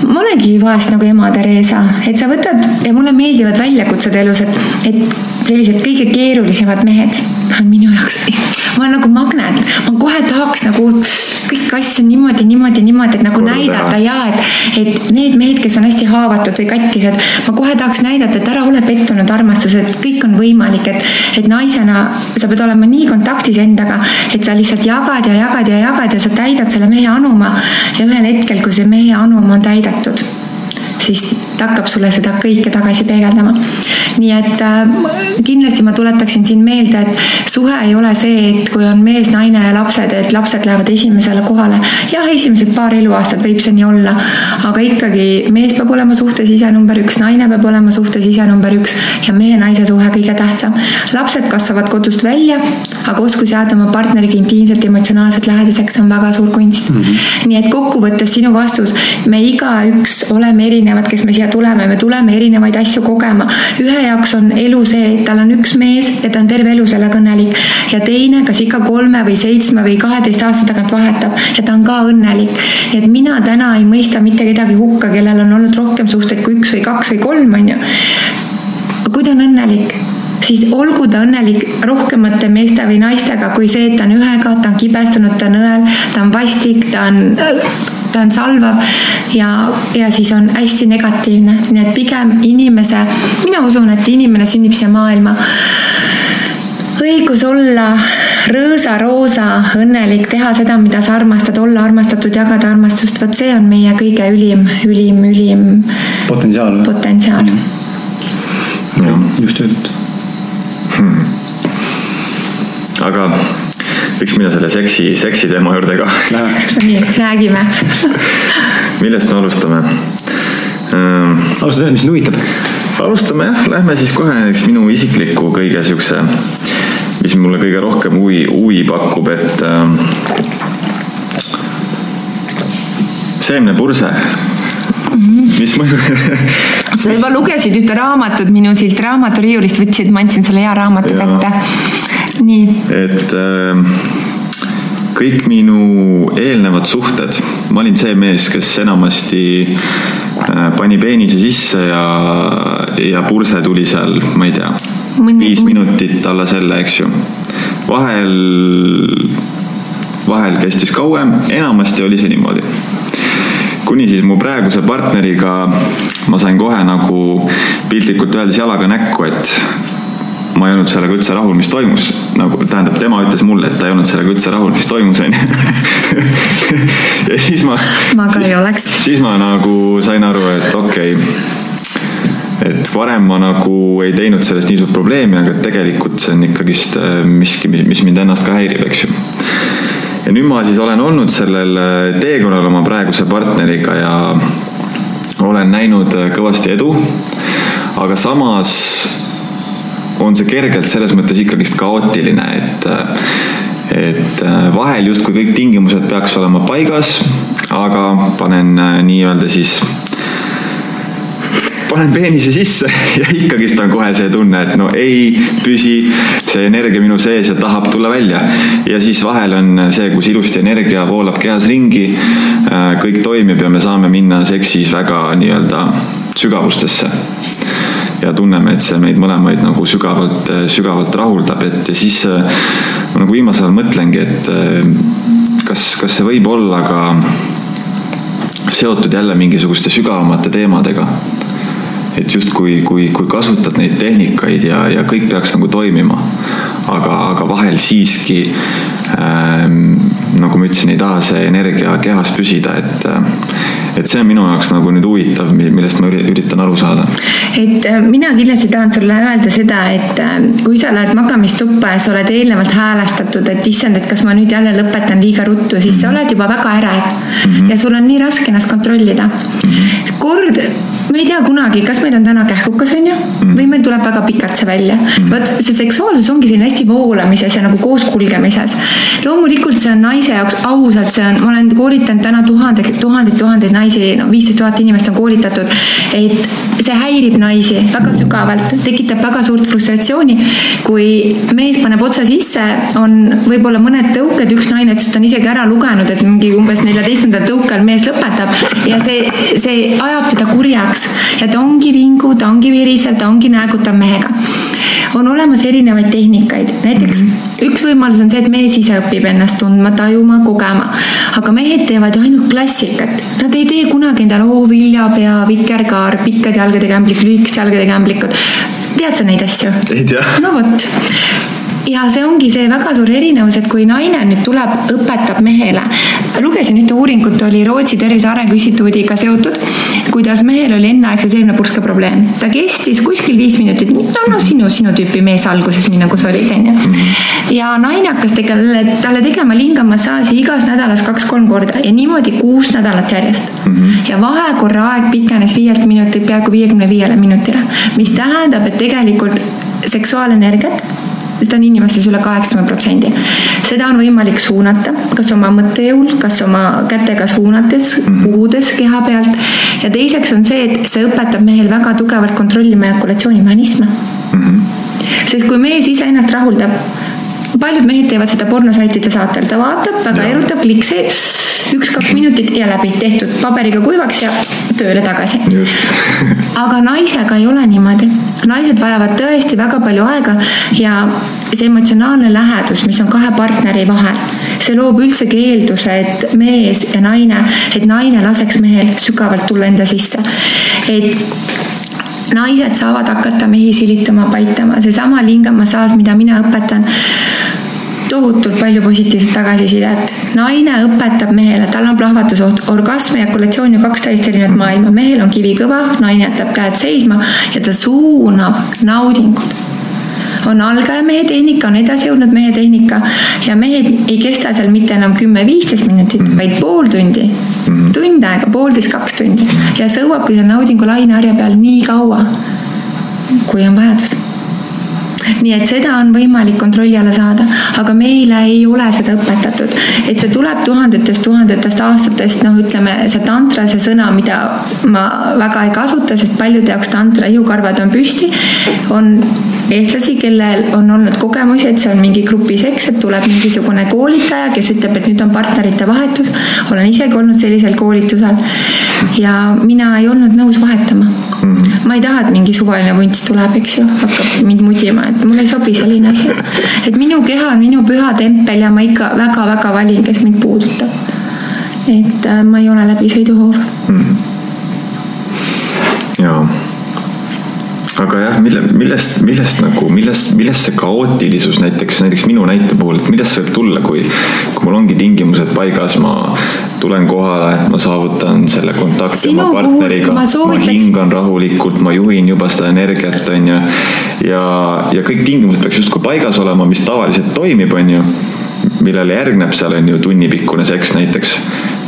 ma olengi vahest nagu ema Theresa, et sa võtad ja mulle meeldivad väljakutsed elus, et, et sellised kõige keerulisemad mehed on minu jaoks, ma olen nagu magnet, ma kohe tahaks nagu kõiki asju niimoodi, niimoodi, niimoodi, et nagu Korda. näidata ja et, et need mehed, kes on hästi haavatud või katkised, ma kohe tahaks näidata, et ära ole pettunud armastus, et kõik on võimalik, et, et naisena sa pead olema nii kontaktis endaga, et sa lihtsalt jagad ja jagad ja jagad ja sa täidad selle mehe anuma ja ühel hetkel, kui see mehe anum on täidetud, siis ta hakkab sulle seda kõike tagasi peegeldama nii et äh, kindlasti ma tuletaksin siin meelde, et suhe ei ole see, et kui on mees, naine ja lapsed, et lapsed lähevad esimesele kohale. jah, esimesed paar eluaastat võib see nii olla, aga ikkagi mees peab olema suhtes ise number üks, naine peab olema suhtes ise number üks ja mehe-naise suhe kõige tähtsam. lapsed kasvavad kodust välja, aga oskus jääda oma partneriga intiimselt, emotsionaalselt lähedaseks on väga suur kunst mm. -hmm. nii et kokkuvõttes sinu vastus, me igaüks oleme erinevad, kes me siia tuleme, me tuleme erinevaid asju kogema. ühe jaoks on elu see, et tal on üks mees ja ta on terve elu sellega õnnelik ja teine, kas iga kolme või seitsme või kaheteist aasta tagant vahetab ja ta on ka õnnelik. nii et mina täna ei mõista mitte kedagi hukka, kellel on olnud rohkem suhteid kui üks või kaks või kolm, on ju. kui ta on õnnelik siis olgu ta õnnelik rohkemate meeste või naistega kui see, et ta on ühega, ta on kibestunud, ta on õel, ta on vastik, ta on ta on salvav ja, ja siis on hästi negatiivne, nii et pigem inimese, mina usun, et inimene sünnib siia maailma. Õigus olla rõõsa-roosa, õnnelik, teha seda, mida sa armastad, olla armastatud, jagada armastust, vot see on meie kõige ülim, ülim, ülim potentsiaal. potentsiaal. just öeldud hmm.. aga võiks minna selle seksi, seksi teema juurde ka. nii, räägime millest me alustame ähm,? alusta sellest, mis sind huvitab. alustame jah, lähme siis kohe näiteks minu isikliku kõige siukse, mis mulle kõige rohkem huvi, huvi pakub, et ähm, seemnepurse mis mõju sa juba lugesid ühte raamatut minu siit raamaturiiulist, võtsid, ma andsin sulle hea raamatu ja. kätte. Et äh, kõik minu eelnevad suhted, ma olin see mees, kes enamasti äh, pani peenise sisse ja, ja purse tuli seal, ma ei tea, viis minutit alla selle, eks ju. vahel, vahel kestis kauem, enamasti oli see niimoodi. Kuni siis mu praeguse partneriga ma sain kohe nagu piltlikult öeldes jalaga näkku, et ma ei olnud sellega üldse rahul, mis toimus. nagu tähendab, tema ütles mulle, et ta ei olnud sellega üldse rahul, mis toimus, onju. ja siis ma. ma ka ei oleks. siis ma nagu sain aru, et okei okay, et varem ma nagu ei teinud sellest nii suurt probleemi, aga tegelikult see on ikkagist äh, miski, mis mind ennast ka häirib, eks ju ja nüüd ma siis olen olnud sellel äh, teekonnal oma praeguse partneriga ja olen näinud äh, kõvasti edu. aga samas on see kergelt selles mõttes ikkagist kaootiline, et, äh, et vahel justkui kõik tingimused peaks olema paigas, aga panen nii-öelda siis panen peenise sisse ja ikkagist on kohe see tunne, et no ei püsi see energia minu sees ja tahab tulla välja. ja siis vahel on see, kus ilusti energia voolab kehas ringi, äh, kõik toimib ja me saame minna seksis väga nii-öelda sügavustesse ja tunneme, et see meid mõlemaid nagu sügavalt, sügavalt rahuldab, et ja siis äh, ma nagu viimasel ajal mõtlengi, et äh, kas, kas see võib olla ka seotud jälle mingisuguste sügavamate teemadega. Et justkui, kui, kui kasutad neid tehnikaid ja, ja kõik peaks nagu toimima, aga, aga vahel siiski ähm, nagu ma ütlesin, ei taha see energia kehas püsida, et, et see on minu jaoks nagu nüüd huvitav, millest ma üritan aru saada. et äh, mina kindlasti tahan sulle öelda seda, et äh, kui sa lähed magamistuppa ja sa oled eelnevalt häälestatud, et issand, et kas ma nüüd jälle lõpetan liiga ruttu, siis mm -hmm. sa oled juba väga ärev mm -hmm. ja sul on nii raske ennast kontrollida mm. -hmm. kord me ei tea kunagi, kas meil on täna kähkukas, on ju, mm. või meil tuleb väga pikalt see välja vot see seksuaalsus ongi selline hästi voolamises ja nagu kooskulgemises. loomulikult see on naise jaoks ausalt, see on, ma olen koolitanud täna tuhandeid, tuhandeid, tuhandeid naisi, no viisteist tuhat inimest on koolitatud, et see häirib naisi väga sügavalt, tekitab väga suurt frustratsiooni. kui mees paneb otsa sisse, on võib-olla mõned tõuked, üks naine ütles, et ta on isegi ära lugenud, et mingi umbes neljateistkümnendal tõukel mees lõpetab ja see, see ajab teda kurjaks ja ta ongi vingu, ta ongi virisev, ta ongi näägutav mehega on olemas erinevaid tehnikaid, näiteks mm -hmm. üks võimalus on see, et mees ise õpib ennast tundma, tajuma, kogema. aga mehed teevad ju ainult klassikat, nad ei tee kunagi endale oo viljapea, vikerkaar, pikkade jalgade kämblik, lühikeste jalgade kämblikud. tead sa neid asju? ei tea. no vot ja see ongi see väga suur erinevus, et kui naine nüüd tuleb, õpetab mehele. Lugesin ühte uuringut, oli Rootsi Tervise Arengu Instituudiga seotud, kuidas mehel oli enneaegse seemnepurske probleem. ta kestis kuskil viis minutit, no, no sinu, sinu tüüpi mees alguses, nii nagu sa olid, onju. ja naine hakkas tegema, talle tegema lingamassaaži igas nädalas kaks-kolm korda ja niimoodi kuus nädalat järjest mm. -hmm. ja vahekorra aeg pikenes viielt minutilt peaaegu viiekümne viiele minutile, mis tähendab, et tegelikult seksuaalenergiat seda on inimestes üle kaheksakümne protsendi. seda on võimalik suunata, kas oma mõttejõul, kas oma kätega suunates, mhm. puhudes keha pealt. ja teiseks on see, et see õpetab mehel väga tugevalt kontrollima ejakulatsioonimehhanisme mm. -hmm. sest kui mees iseennast rahuldab, paljud mehed teevad seda pornosaitide saatel, ta vaatab, väga ja. erutab, klikk see üks-kaks minutit ja läbi, tehtud, paberiga kuivaks ja tööle tagasi. aga naisega ei ole niimoodi. naised vajavad tõesti väga palju aega ja see emotsionaalne lähedus, mis on kahe partneri vahel, see loob üldsegi eelduse, et mees ja naine, et naine laseks mehel sügavalt tulla enda sisse. et naised saavad hakata mehi silitama, paitama, seesama lingamassaaž, mida mina õpetan tohutult palju positiivset tagasisidet. Naine õpetab mehele, tal on plahvatusoht, orgasm ja ejakulatsioon ju kaks täiesti erinevat maailma, mehel on kivi kõva, naine jätab käed seisma ja ta suunab naudingut. On algaja mehe tehnika, on edasijõudnud mehe tehnika ja mehed ei kesta seal mitte enam kümme-viisteist minutit, vaid pool tundi. tund aega, poolteist, kaks tundi. Ja sõuabki seal naudingu laineharja peal nii kaua, kui on vajadus nii et seda on võimalik kontrolli alla saada, aga meile ei ole seda õpetatud. et see tuleb tuhandetest, tuhandetest aastatest, noh, ütleme see tantra, see sõna, mida ma väga ei kasuta, sest paljude jaoks tantra ihukarvad on püsti, on eestlasi, kellel on olnud kogemusi, et see on mingi grupiseks, et tuleb mingisugune koolitaja, kes ütleb, et nüüd on partnerite vahetus. olen isegi olnud sellisel koolitusel ja mina ei olnud nõus vahetama mm. -hmm. ma ei taha, et mingi suvaline vunts tuleb, eks ju, hakkab mind mudima, et mulle ei sobi selline asi. et minu keha on minu püha tempel ja ma ikka väga-väga valin, kes mind puudutab. et äh, ma ei ole läbisõiduhoov mm. jaa aga jah, mille, millest, millest nagu, millest, millest see kaootilisus näiteks, näiteks minu näite puhul, et millest see võib tulla, kui, kui mul ongi tingimused paigas, ma tulen kohale, ma saavutan selle kontakti Sinu oma partneriga, ma, ma hingan rahulikult, ma juhin juba seda energiat, on ju. ja, ja kõik tingimused peaks justkui paigas olema, mis tavaliselt toimib, on ju millele järgneb seal on ju tunnipikkune seks näiteks.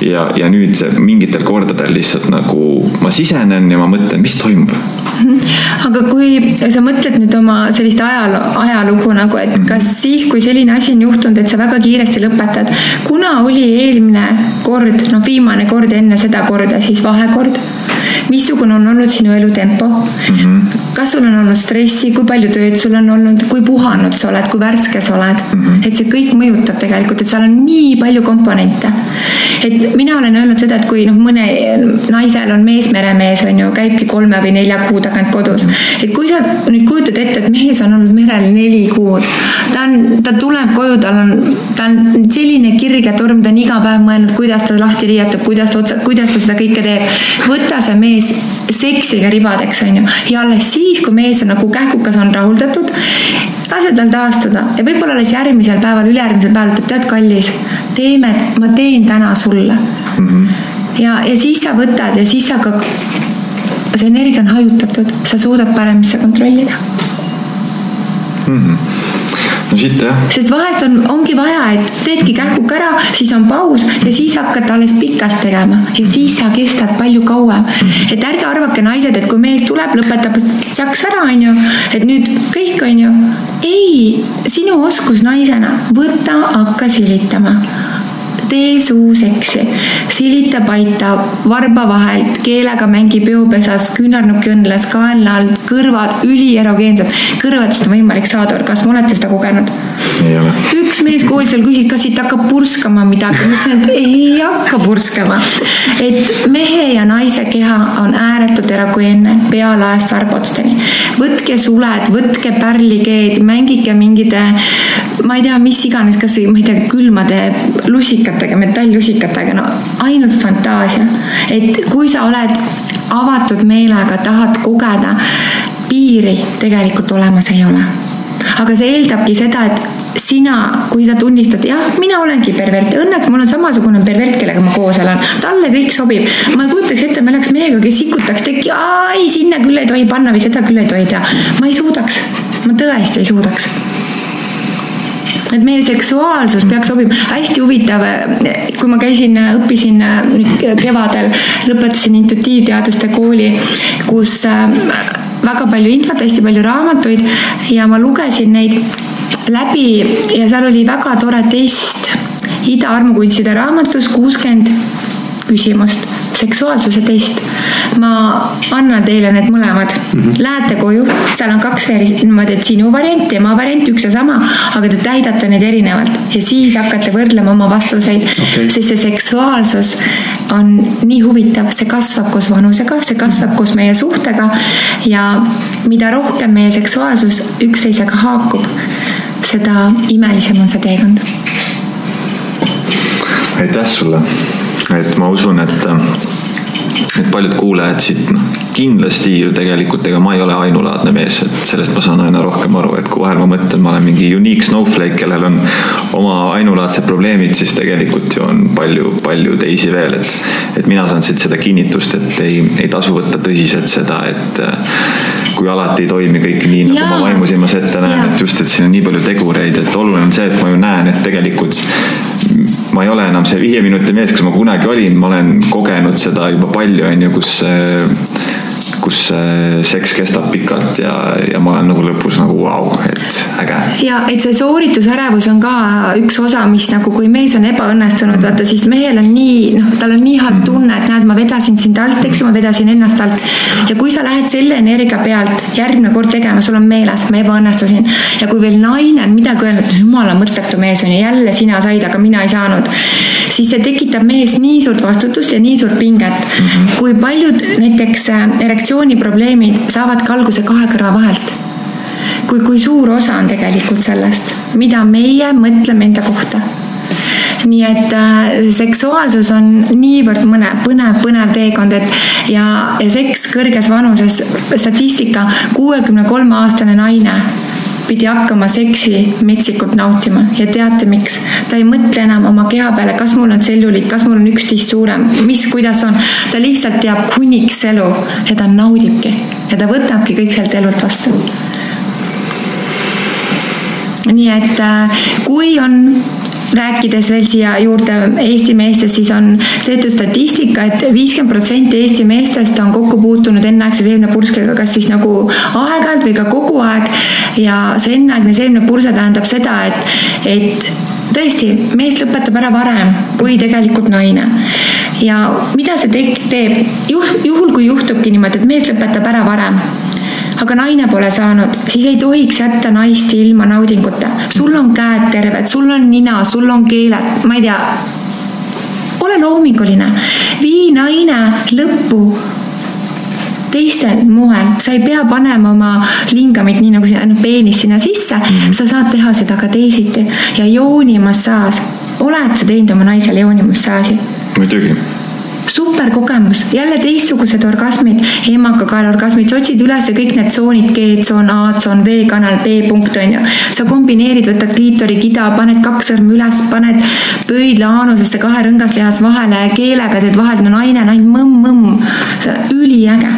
ja, ja nüüd mingitel kordadel lihtsalt nagu ma sisenen ja ma mõtlen, mis toimub aga kui sa mõtled nüüd oma sellist ajaloo, ajalugu nagu, et kas siis, kui selline asi on juhtunud, et sa väga kiiresti lõpetad, kuna oli eelmine kord, noh, viimane kord enne seda korda siis vahekord? missugune on olnud sinu elutempo mm? -hmm. kas sul on olnud stressi, kui palju tööd sul on olnud, kui puhanud sa oled, kui värske sa oled mm? -hmm. et see kõik mõjutab tegelikult, et seal on nii palju komponente. Et mina olen öelnud seda, et kui noh, mõne naisel on mees meremees on ju, käibki kolme või nelja kuu tagant kodus. et kui sa nüüd kujutad ette, et mees on olnud merel neli kuud, ta on, ta tuleb koju, tal on, ta on selline kirg ja torm, ta on iga päev mõelnud, kuidas ta lahti riietab, kuidas ta otsa, kuidas ta seda kõike teeb. võta see mees seksiga ribadeks, on ju. ja alles siis, kui mees on nagu kähkukas, on rahuldatud, lase tal taastuda ja võib-olla alles järgmisel päeval, ülejärgmisel päeval ütleb, tead, kallis, teeme, ma teen täna sulle mm. -hmm. ja, ja siis sa võtad ja siis sa ka, see energia on hajutatud, sa suudad paremini seda kontrollida mm. -hmm no siit jah. sest vahest on, ongi vaja, et teedki kähkuga ära, siis on paus ja siis hakkad alles pikalt tegema ja siis sa kestad palju kauem. et ärge arvake, naised, et kui mees tuleb, lõpetab saks ära, onju, et nüüd kõik, onju. ei, sinu oskus naisena, võta, hakka silitama tee suuseksi, silita paita varba vahelt, keelega mängi peopesas, küünarnuki õnnes, kaenla all, kõrvad ülierogeensed. kõrvadest on võimalik saada orgasm, olete seda kogenud? ei ole. Üks mees koolis seal küsis, kas siit hakkab purskama midagi, ma ütlesin, et ei hakka purskama. et mehe ja naise keha on ääretult erogeenne pealaest varbotsteni. võtke suled, võtke pärlikeed, mängige mingite, ma ei tea, mis iganes, kas või ma ei tea, külmade lusikatega, metalllusikatega, no ainult fantaasia. et kui sa oled avatud meelega, tahad kogeda, piiri tegelikult olemas ei ole. aga see eeldabki seda, et sina, kui sa tunnistad, jah, mina olengi pervert, õnneks mul on samasugune pervert, kellega ma koos elan, talle kõik sobib. ma ei kujutaks ette, me oleks mehega, kes sikutaks teki, ei, sinna küll ei tohi panna või seda küll ei tohi teha. ma ei suudaks, ma tõesti ei suudaks. Et meie seksuaalsus peaks sobima, hästi huvitav, kui ma käisin, õppisin nüüd kevadel, lõpetasin intuitiivteaduste kooli, kus äh, väga palju infot, hästi palju raamatuid ja ma lugesin neid läbi ja seal oli väga tore test Ida armukunstide raamatus kuuskümmend küsimust seksuaalsuse test. ma annan teile need mõlemad mm. -hmm. Lähete koju, seal on kaks niimoodi, et sinu variant, tema variant, üks ja sama, aga te täidate neid erinevalt ja siis hakkate võrdlema oma vastuseid okay., sest see seksuaalsus on nii huvitav, see kasvab koos vanusega, see kasvab koos meie suhtega ja mida rohkem meie seksuaalsus üksteisega haakub, seda imelisem on see teekond. aitäh sulle et ma usun, et, et paljud kuulajad siit noh, kindlasti ju tegelikult, ega ma ei ole ainulaadne mees, et sellest ma saan aina rohkem aru, et kui vahel ma mõtlen, ma olen mingi unique snowflake, kellel on oma ainulaadsed probleemid, siis tegelikult ju on palju, palju teisi veel, et, et mina saan siit seda kinnitust, et ei, ei tasu võtta tõsiselt seda, et kui alati ei toimi kõik nii, nagu ja. ma vaimusilmas ette näen, et just, et siin on nii palju tegureid, et oluline on see, et ma ju näen, et tegelikult ma ei ole enam see viie minuti mees, kes ma kunagi olin, ma olen kogenud seda juba palju, on ju, kus kus seks kestab pikalt ja, ja ma olen nagu lõpus nagu vau, et äge. ja et see sooritusärevus on ka üks osa, mis nagu, kui mees on ebaõnnestunud, vaata siis mehel on nii, noh, tal on nii halb tunne, et näed, ma vedasin sind alt, eks ju, ma vedasin ennast alt. ja kui sa lähed selle energia pealt järgmine kord tegema, sul on meeles, ma ebaõnnestusin. ja kui veel naine on midagi öelnud, jumala mõttetu mees on ju, jälle sina said, aga mina ei saanud siis see tekitab mees nii suurt vastutust ja nii suurt pinget mm. -hmm. kui paljud näiteks äh, erektsiooniprobleemid saavadki alguse kahe kõrva vahelt. kui, kui suur osa on tegelikult sellest, mida meie mõtleme enda kohta nii et äh, seksuaalsus on niivõrd mõne, põnev, põnev teekond, et ja, ja seks kõrges vanuses, statistika, kuuekümne kolme aastane naine pidi hakkama seksi metsikult nautima ja teate miks? ta ei mõtle enam oma keha peale, kas mul on tselluliit, kas mul on üksteist suurem, mis, kuidas on. ta lihtsalt teab kuniks elu ja ta naudibki ja ta võtabki kõik sealt elult vastu. nii et äh, kui on rääkides veel siia juurde Eesti meestest, siis on tehtud statistika et, et viiskümmend protsenti Eesti meestest on kokku puutunud enneaegse seemnepurskega, kas siis nagu aeg-ajalt või ka kogu aeg. ja see enneaegne seemnepurse tähendab seda, et, et tõesti, mees lõpetab ära varem kui tegelikult naine. ja mida see teeb, juhul kui juhtubki niimoodi, et mees lõpetab ära varem aga naine pole saanud, siis ei tohiks jätta naist ilma naudinguta. sul on käed terved, sul on nina, sul on keeled, ma ei tea. ole loominguline, vii naine lõppu teisel moel, sa ei pea panema oma lingamit nii nagu sinna, noh peenist sinna sisse mm, -hmm. sa saad teha seda ka teisiti ja joonimassaaž, oled sa teinud oma naisele joonimassaaži? muidugi super kogemus, jälle teistsugused orgasmid, emakakaela orgasmid, sa otsid üles kõik need tsoonid, G-tsoon, A-tsoon, V-kanal, B-punkt on ju. sa kombineerid, võtad kliitori kida, paned kaks sõrme üles, paned pöidla aanusesse kahe rõngaslihas vahele, keelega teed vahel, no naine on ainult mõmm-mõmm. see on üliäge.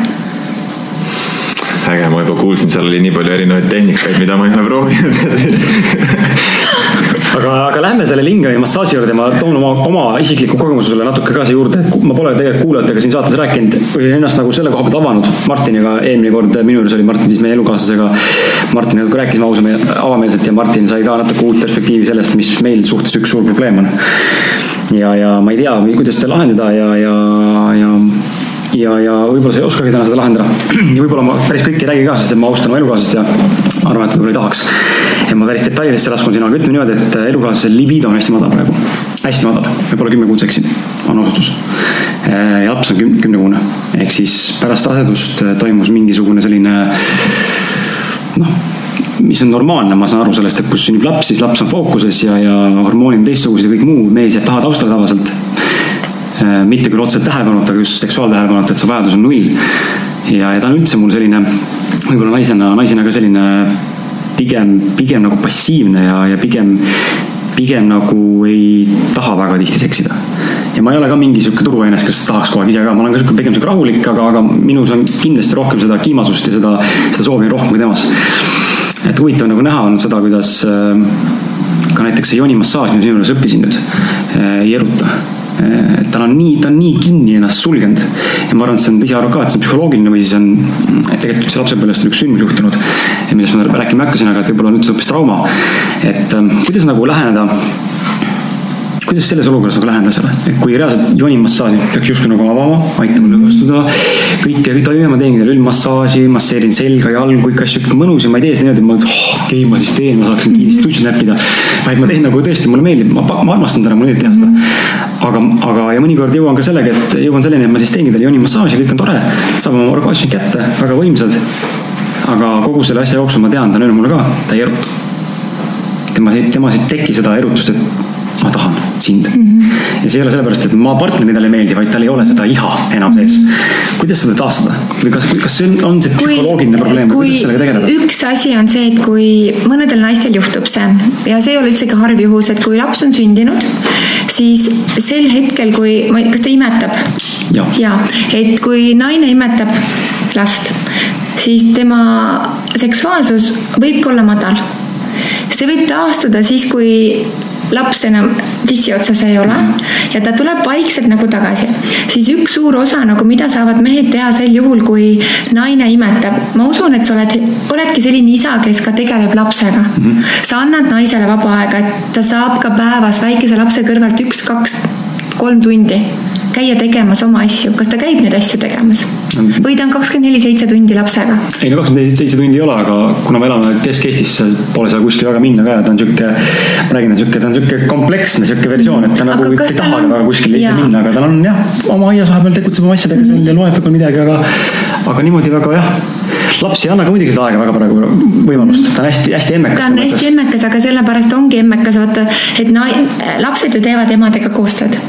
Äge, ma juba kuulsin, seal oli nii palju erinevaid tehnikaid, mida ma ei ole proovinud aga, aga lähme selle lingami massaaži juurde, ma toon oma, oma isikliku kogemuse sulle natuke ka siia juurde, et ma pole tegelikult kuulajatega siin saates rääkinud, olin ennast nagu selle koha pealt avanud Martiniga eelmine kord, minu juures oli Martin siis meie elukaaslasega. Martiniga rääkisime ausame, avameelselt ja Martin sai ka natuke uut perspektiivi sellest, mis meil suhtes üks suur probleem on. ja, ja ma ei tea, kuidas seda lahendada ja, ja, ja ja, ja võib-olla sa ei oskagi täna seda lahendada. ja võib-olla ma päris kõike ei räägi ka, sest et ma austan oma elukaaslast ja arvan, et võib-olla ei tahaks. Et ma päris detailidesse laskun sina, aga ütleme niimoodi, et elukaaslase libido on hästi madal praegu. hästi madal, võib-olla kümme kuud seksid, on otsustus. ja laps on küm-, kümnekuune, ehk siis pärast rasedust toimus mingisugune selline noh mis on normaalne, ma saan aru sellest, et kus sünnib laps, siis laps on fookuses ja, ja hormoonid on teistsugused ja kõik muu, mees jääb taha taustale tavaliselt Äh, mitte küll otseselt tähelepanuta, aga just seksuaaltähelepanuta, et see vajadus on null. ja, ja ta on üldse mul selline, võib-olla naisena, naisena ka selline pigem, pigem nagu passiivne ja, ja pigem, pigem nagu ei taha väga tihti seksida. ja ma ei ole ka mingi sihuke turvaines, kes tahaks kogu aeg ise ka, ma olen ka sihuke pigem sihuke rahulik, aga, aga minus on kindlasti rohkem seda kiimasust ja seda, seda soovi on rohkem kui temas. et huvitav nagu näha on seda, kuidas äh, ka näiteks see joonimassaaž, mida sinu juures õppisin nüüd, äh, ei eruta tal on nii, ta on nii kinni ennast sulgenud. ja ma arvan, et see on, ise arvan ka, et see on psühholoogiline või siis on tegelikult üldse lapsepõlvest üks sündmus juhtunud. millest ma rääkima hakkasin, aga et võib-olla on üldse hoopis trauma. et ähm, kuidas nagu läheneda kuidas selles olukorras nagu läheneda asjale, et kui reaalselt joonimassaaži peaks justkui nagu avama, aitama lõdvestuda. kõike, kõik toime, ma teengi talle üldmassaaži, masseerin selga, jalgu, kõiki asju, mõnus ja ma ei tee seda niimoodi, et ma, oh, okei, ma siis teen, ma saaksin kiiresti tutsu näppida. vaid ma teen nagu tõesti, mulle meeldib, ma, ma armastan täna, mulle meeldib teha seda. aga, aga, ja mõnikord jõuan ka sellega, et jõuan selleni, et ma siis teengi talle joonimassaaži, kõik on tore, saab oma orgasmi kätte, väga võimsad. aga kogu selle asja jooksul ma tean, ta on öelnud mulle ka, ta ei erutu. tema, temas ei teki seda erutust, et ma tahan sind mm. -hmm. ja see ei ole sellepärast, et ma partnerile talle ei meeldi, vaid tal ei ole seda iha enam sees. kuidas seda taastada või kas, kas see on, on see psühholoogiline probleem või kuidas sellega tegeleda? üks asi on see, et kui mõnedel naistel juhtub see ja see ei ole üldsegi harv juhus, et kui laps on sündinud, siis sel hetkel, kui, kas ta imetab? ja, ja, et kui naine imetab last, siis tema seksuaalsus võib ka olla madal see võib taastuda siis, kui laps enam tissi otsas ei ole ja ta tuleb vaikselt nagu tagasi, siis üks suur osa nagu, mida saavad mehed teha sel juhul, kui naine imetab. ma usun, et sa oled, oledki selline isa, kes ka tegeleb lapsega mm. -hmm. sa annad naisele vaba aega, et ta saab ka päevas väikese lapse kõrvalt üks, kaks, kolm tundi käia tegemas oma asju, kas ta käib neid asju tegemas? või ta on kakskümmend neli seitse tundi lapsega? ei no kakskümmend neli seitse tundi ei ole, aga kuna me elame Kesk-Eestis, pole seal kuskil väga minna ka ja ta on sihuke, ma räägin, sihuke, ta on sihuke kompleksne sihuke versioon, et ta aga nagu ei taha on... väga kuskile minna, aga tal on jah, oma aias vahepeal tegutseb oma asjadega seal ja loeb võib-olla midagi, aga, aga niimoodi väga jah laps ei anna ka muidugi seda aega väga praegu võimalust, ta on hästi-hästi emmekas. ta on hästi emmekas, aga sellepärast ongi emmekas, vaata, et nai-, lapsed ju teevad emadega koostööd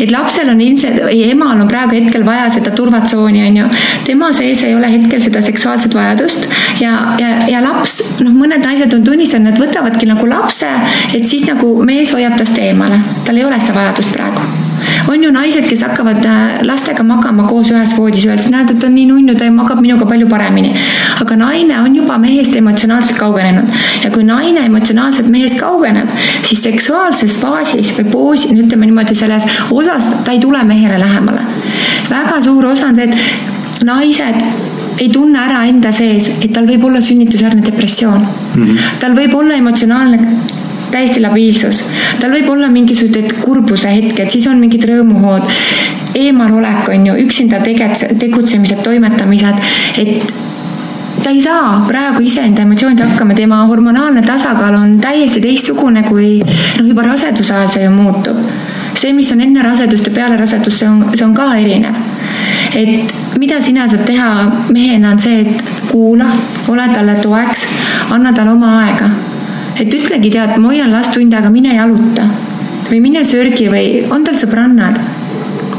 et lapsel on ilmselt, emal on praegu hetkel vaja seda turvatsooni, on ju. tema sees ei ole hetkel seda seksuaalset vajadust. Ja, ja, ja laps, noh, mõned naised on tunnistanud, nad võtavadki nagu lapse, et siis nagu mees hoiab tast eemale, tal ei ole seda vajadust praegu on ju naised, kes hakkavad äh, lastega magama koos ühes voodis, öeldes, näed, et ta on nii nunnu, ta magab minuga palju paremini. aga naine on juba mehest emotsionaalselt kaugenenud ja kui naine emotsionaalselt mehest kaugeneb, siis seksuaalses faasis või poosi, ütleme niimoodi selles osas, ta ei tule mehele lähemale. väga suur osa on see, et naised ei tunne ära enda sees, et tal võib olla sünnitusjärgne depressioon mm. -hmm. tal võib olla emotsionaalne täiesti labiilsus. tal võib olla mingisugused kurbuse hetked, siis on mingid rõõmuhood, eemalolek on ju, üksinda tegetse-, tegutsemised, toimetamised, et ta ei saa praegu iseenda emotsioonidega hakkama, tema hormonaalne tasakaal on täiesti teistsugune kui noh, juba raseduse ajal see ju muutub. see, mis on enne rasedust ja peale rasedust, see on, see on ka erinev. et mida sina saad teha mehena, on see, et kuula, ole talle toeks, anna talle oma aega et ütlegi, tead, ma hoian last tund aega, mine jaluta või mine sörgi või on tal sõbrannad,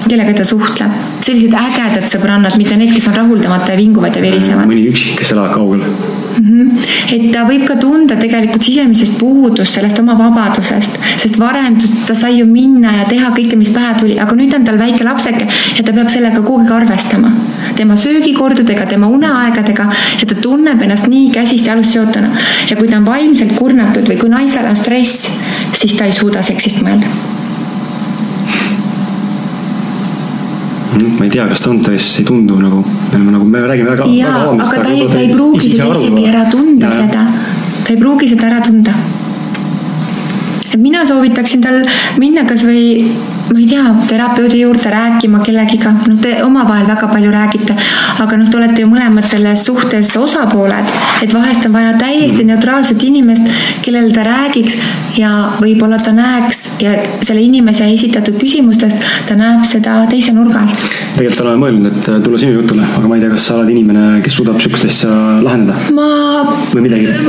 kellega ta suhtleb. sellised ägedad sõbrannad, mitte need, kes on rahuldamata ja vinguvad ja virisevad. mõni üksik, kes elab kaugel mm. -hmm. et ta võib ka tunda tegelikult sisemisest puudust sellest oma vabadusest, sest varem ta sai ju minna ja teha kõike, mis pähe tuli, aga nüüd on tal väike lapseke ja ta peab sellega kogu aeg arvestama. Tema söögikordadega, tema uneaegadega ja ta tunneb ennast nii käsist jalust seotuna. ja kui ta on vaimselt kurnatud või kui naisel on stress siis ta ei suuda seksist mõelda ma ei tea, kas ta on stress, ei tundu nagu, nagu, me räägime väga. jaa, aga ta ei, ta ei pruugi seda isegi ära tunda, seda. ta ei pruugi seda ära tunda. et mina soovitaksin tal minna kasvõi ma ei tea, terapeudi juurde rääkima kellegiga, noh, te omavahel väga palju räägite, aga noh, te olete ju mõlemad selles suhtes osapooled, et vahest on vaja täiesti neutraalset inimest, kellele ta räägiks ja võib-olla ta näeks ja selle inimese esitatud küsimustest ta näeb seda teise nurga alt. tegelikult oleme mõelnud, et tulla sinu jutule, aga ma ei tea, kas sa oled inimene, kes suudab sihukest asja lahendada? ma,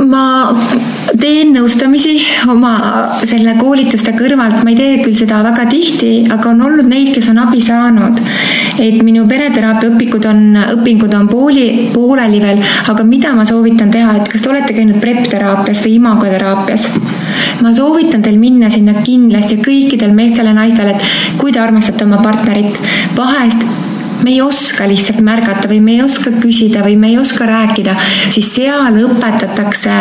ma teen nõustamisi oma selle koolituste kõrvalt, ma ei tee küll seda väga tihti, aga on olnud neid, kes on abi saanud. et minu pereteraapia õpikud on, õpingud on pooli, pooleli veel, aga mida ma soovitan teha, et kas te olete käinud prep teraapias või imagoteraapias? ma soovitan teil minna sinna kindlasti kõikidel meestel ja naistel, et kui te armastate oma partnerit, vahest me ei oska lihtsalt märgata või me ei oska küsida või me ei oska rääkida, siis seal õpetatakse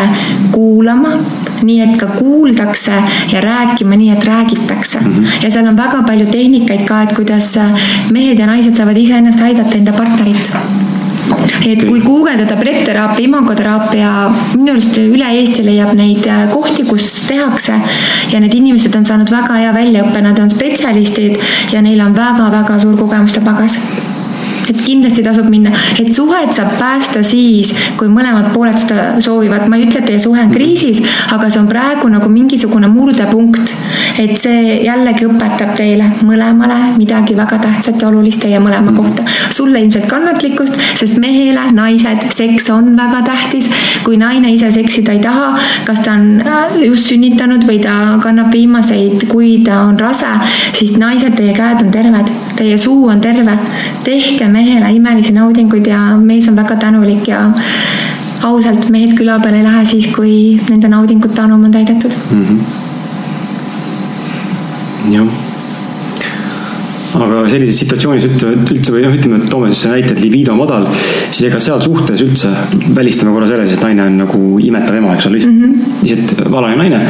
kuulama, nii et ka kuuldakse ja rääkima, nii et räägitakse mm. -hmm. ja seal on väga palju tehnikaid ka, et kuidas mehed ja naised saavad iseennast aidata enda partnerit et kui guugeldada prep-teraapia, imagoteraapia, minu arust üle Eesti leiab neid kohti, kus tehakse ja need inimesed on saanud väga hea väljaõppe, nad on spetsialistid ja neil on väga-väga suur kogemuste pagas et kindlasti tasub minna, et suhet saab päästa siis, kui mõlemad pooled seda soovivad. ma ei ütle, et teie suhe on kriisis, aga see on praegu nagu mingisugune murdepunkt. et see jällegi õpetab teile mõlemale midagi väga tähtsat ja olulist teie mõlema kohta. sulle ilmselt kannatlikkust, sest mehele, naised, seks on väga tähtis. kui naine ise seksida ei taha, kas ta on äh, just sünnitanud või ta kannab viimaseid kuid, on rase, siis naised, teie käed on terved, teie suu on terve. tehke mehele imelisi naudinguid ja mees on väga tänulik ja ausalt, mehed küla peale ei lähe siis, kui nende naudingute anum on täidetud mm. -hmm. jah aga sellises situatsioonis üldse või noh, ütleme, et toome siis näite, et libido on madal, siis ega seal suhtes üldse välistame korra selle, et naine on nagu imetav ema, eks ole, lihtsalt mm -hmm. lihtsalt valane naine,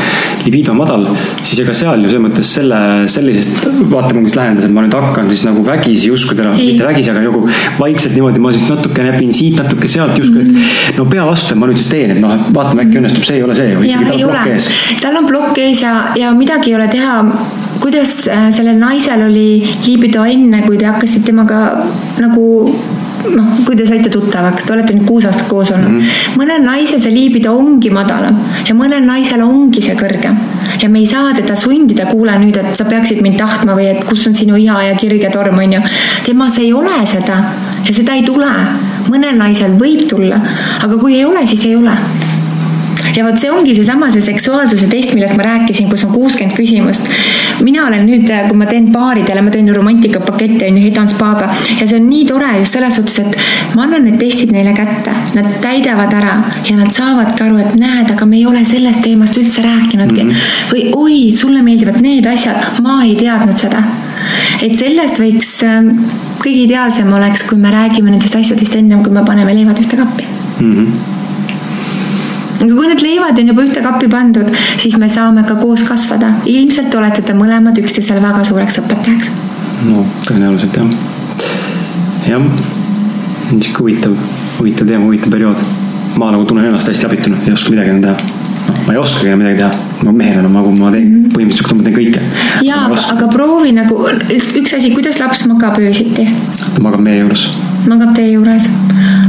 libido on madal, siis ega seal ju selles mõttes selle, sellisest vaatepunktist lähenedes, et ma nüüd hakkan siis nagu vägisi uskuda, noh mitte vägisi, aga nagu vaikselt niimoodi, ma siis natuke näpin siit, natuke sealt justkui mm, -hmm. no pea vastu, et ma nüüd siis teen, et noh, vaatame äkki õnnestub, see ei ole see. ja ei ole, tal on plokk ees ja, ja midagi ei ole teha kuidas äh, sellel naisel oli liibido enne, kui te hakkasite temaga nagu noh, kui te saite tuttavaks, te olete nüüd kuus aastat koos olnud mm. -hmm. mõnel naisel see liibido ongi madalam ja mõnel naisel ongi see kõrgem. ja me ei saa teda sundida, kuule nüüd, et sa peaksid mind tahtma või et kus on sinu iha ja kirg ja torm, on ju. temas ei ole seda ja seda ei tule. mõnel naisel võib tulla, aga kui ei ole, siis ei ole ja vot see ongi seesama, see seksuaalsuse test, millest ma rääkisin, kus on kuuskümmend küsimust. mina olen nüüd, kui ma teen paaridele, ma teen ju romantikapakette on ju Head on Spaga ja see on nii tore just selles suhtes, et ma annan need testid neile kätte, nad täidavad ära ja nad saavadki aru, et näed, aga me ei ole sellest teemast üldse rääkinudki mm. -hmm. või oi, sulle meeldivad need asjad, ma ei teadnud seda. et sellest võiks ähm, kõige ideaalsem oleks, kui me räägime nendest asjadest ennem, kui me paneme leivad ühte kappi mm. -hmm aga kui need leivad on juba ühte kappi pandud, siis me saame ka koos kasvada. ilmselt olete te mõlemad üksteisele väga suureks õpetajaks. no tõenäoliselt jah. jah, niisugune huvitav, huvitav teema, huvitav periood. ma nagu tunnen ennast täiesti abituna, ei oska midagi enam teha ma ei oskagi enam midagi teha. ma mehena nagu ma teen -hmm. põhimõtteliselt ma teen kõike. jaa, aga, aga proovi nagu üks, üks asi, kuidas laps magab öösiti? ta magab meie juures. magab teie juures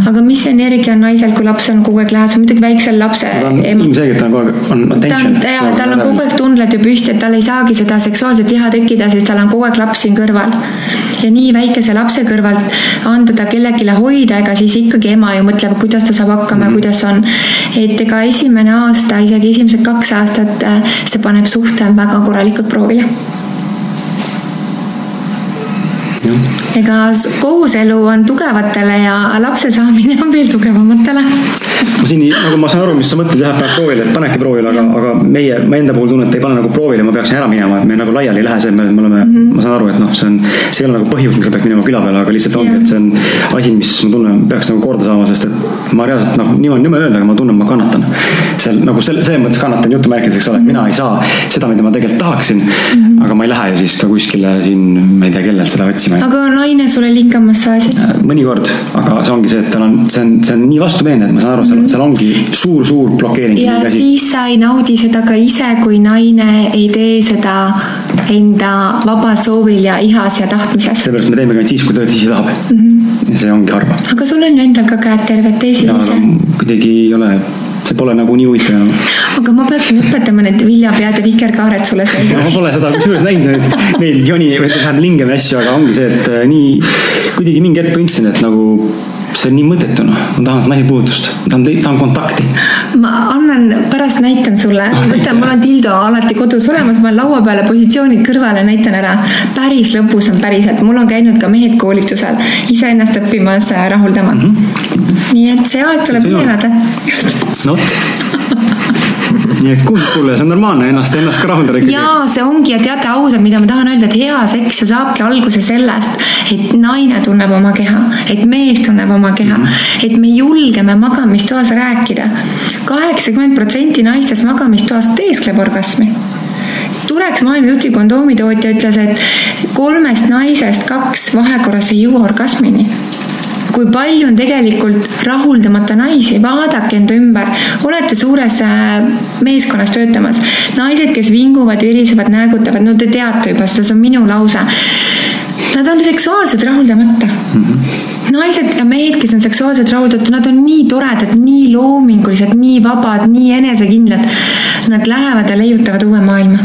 aga mis energia on naisel, kui laps on kogu aeg lähedal, muidugi väiksel lapsel. ilmselgelt ta on kogu aeg, on attention. ta, jaa, tal on kogu aeg tundled ju püsti, et tal ei saagi seda seksuaalset iha tekkida, sest tal on kogu aeg laps siin kõrval. ja nii väikese lapse kõrvalt anda ta kellelegi hoida, ega siis ikkagi ema ju mõtleb, kuidas ta saab hakkama mm -hmm. ja kuidas on. et ega esimene aasta, isegi esimesed kaks aastat, äh, see paneb suhte väga korralikult proovile. jah ega kooselu on tugevatele ja lapse saamine on veel tugevamatele. ma siin, nagu ma saan aru, mis sa mõtled jah, et paned proovile, et panedki proovile, aga, aga meie, ma enda puhul tunnen, et ei pane nagu proovile, ma peaksin ära minema, et me nagu laiali ei lähe, see, me me oleme mm, -hmm. ma saan aru, et noh, see on, see ei ole nagu põhjus, miks peaks minema küla peale, aga lihtsalt ongi, et see on asi, mis ma tunnen, peaks nagu korda saama, sest et ma reaalselt noh, niimoodi, niimoodi öelda, aga ma tunnen, ma kannatan. seal nagu selle, selles mõttes kannatan jutumärkides, eks ole, et mina ei saa seda, mida ma tegelikult tahaksin mm. -hmm. aga ma ei lähe ju siis ka kuskile siin, ma ei tea, kellelt seda otsima. aga naine sulle linkab massaaži. mõnikord, aga see ongi see, et tal on, see on, see on nii vastumeelne, et ma saan aru, seal, seal ongi suur-suur blokeering. ja siis sa ei naudi seda ka ise, kui naine ei tee seda enda vabal soovil ja ihas ja tahtmises. seepärast me teemegi ainult siis, kui ta tõesti tahab mm. -hmm. ja see ongi harva. aga sul on ju endal ka käed terved teised ja ise kuidagi ei ole, see pole nagu nii huvitav enam. aga ma peaksin õpetama need viljapead ja vikerkaared sulle ma selgeks. pole seda kusjuures näinud neid, neid joni või tähendab lingemi asju, aga ongi see, et äh, nii kuidagi mingi hetk tundsin, et nagu see on nii mõttetu, noh, ma tahan seda ma tahan, tahan kontakti. ma annan, pärast näitan sulle, võta, mul on dildo alati kodus olemas, ma laua peale positsioonid kõrvale, näitan ära. päris lõbus on päriselt, mul on käinud ka mehed koolitusel iseennast õppimas äh, rahuldama mm. -hmm. nii et see aeg tuleb üle elada. just no vot. nii et kuulge, kuule, see on normaalne ennast, ennast ka rahuldada ikkagi. jaa, see ongi ja teate ausalt, mida ma tahan öelda, et hea seks ju saabki alguse sellest, et naine tunneb oma keha, et mees tunneb oma keha mm, -hmm. et me julgeme magamistoas rääkida. kaheksakümmend protsenti naistest magamistoas teeskleb orgasmi tuleks maailma juhtiv kondoomitootja ütles, et kolmest naisest kaks vahekorras ei jõua orgasmini kui palju on tegelikult rahuldamata naisi, vaadake enda ümber, olete suures äh, meeskonnas töötamas, naised, kes vinguvad, virisevad, näägutavad, no te teate juba seda, see on minu lause. Nad on seksuaalselt rahuldamata mm. -hmm. naised ja mehed, kes on seksuaalselt rahuldatud, nad on nii toredad, nii loomingulised, nii vabad, nii enesekindlad. Nad lähevad ja leiutavad uue maailma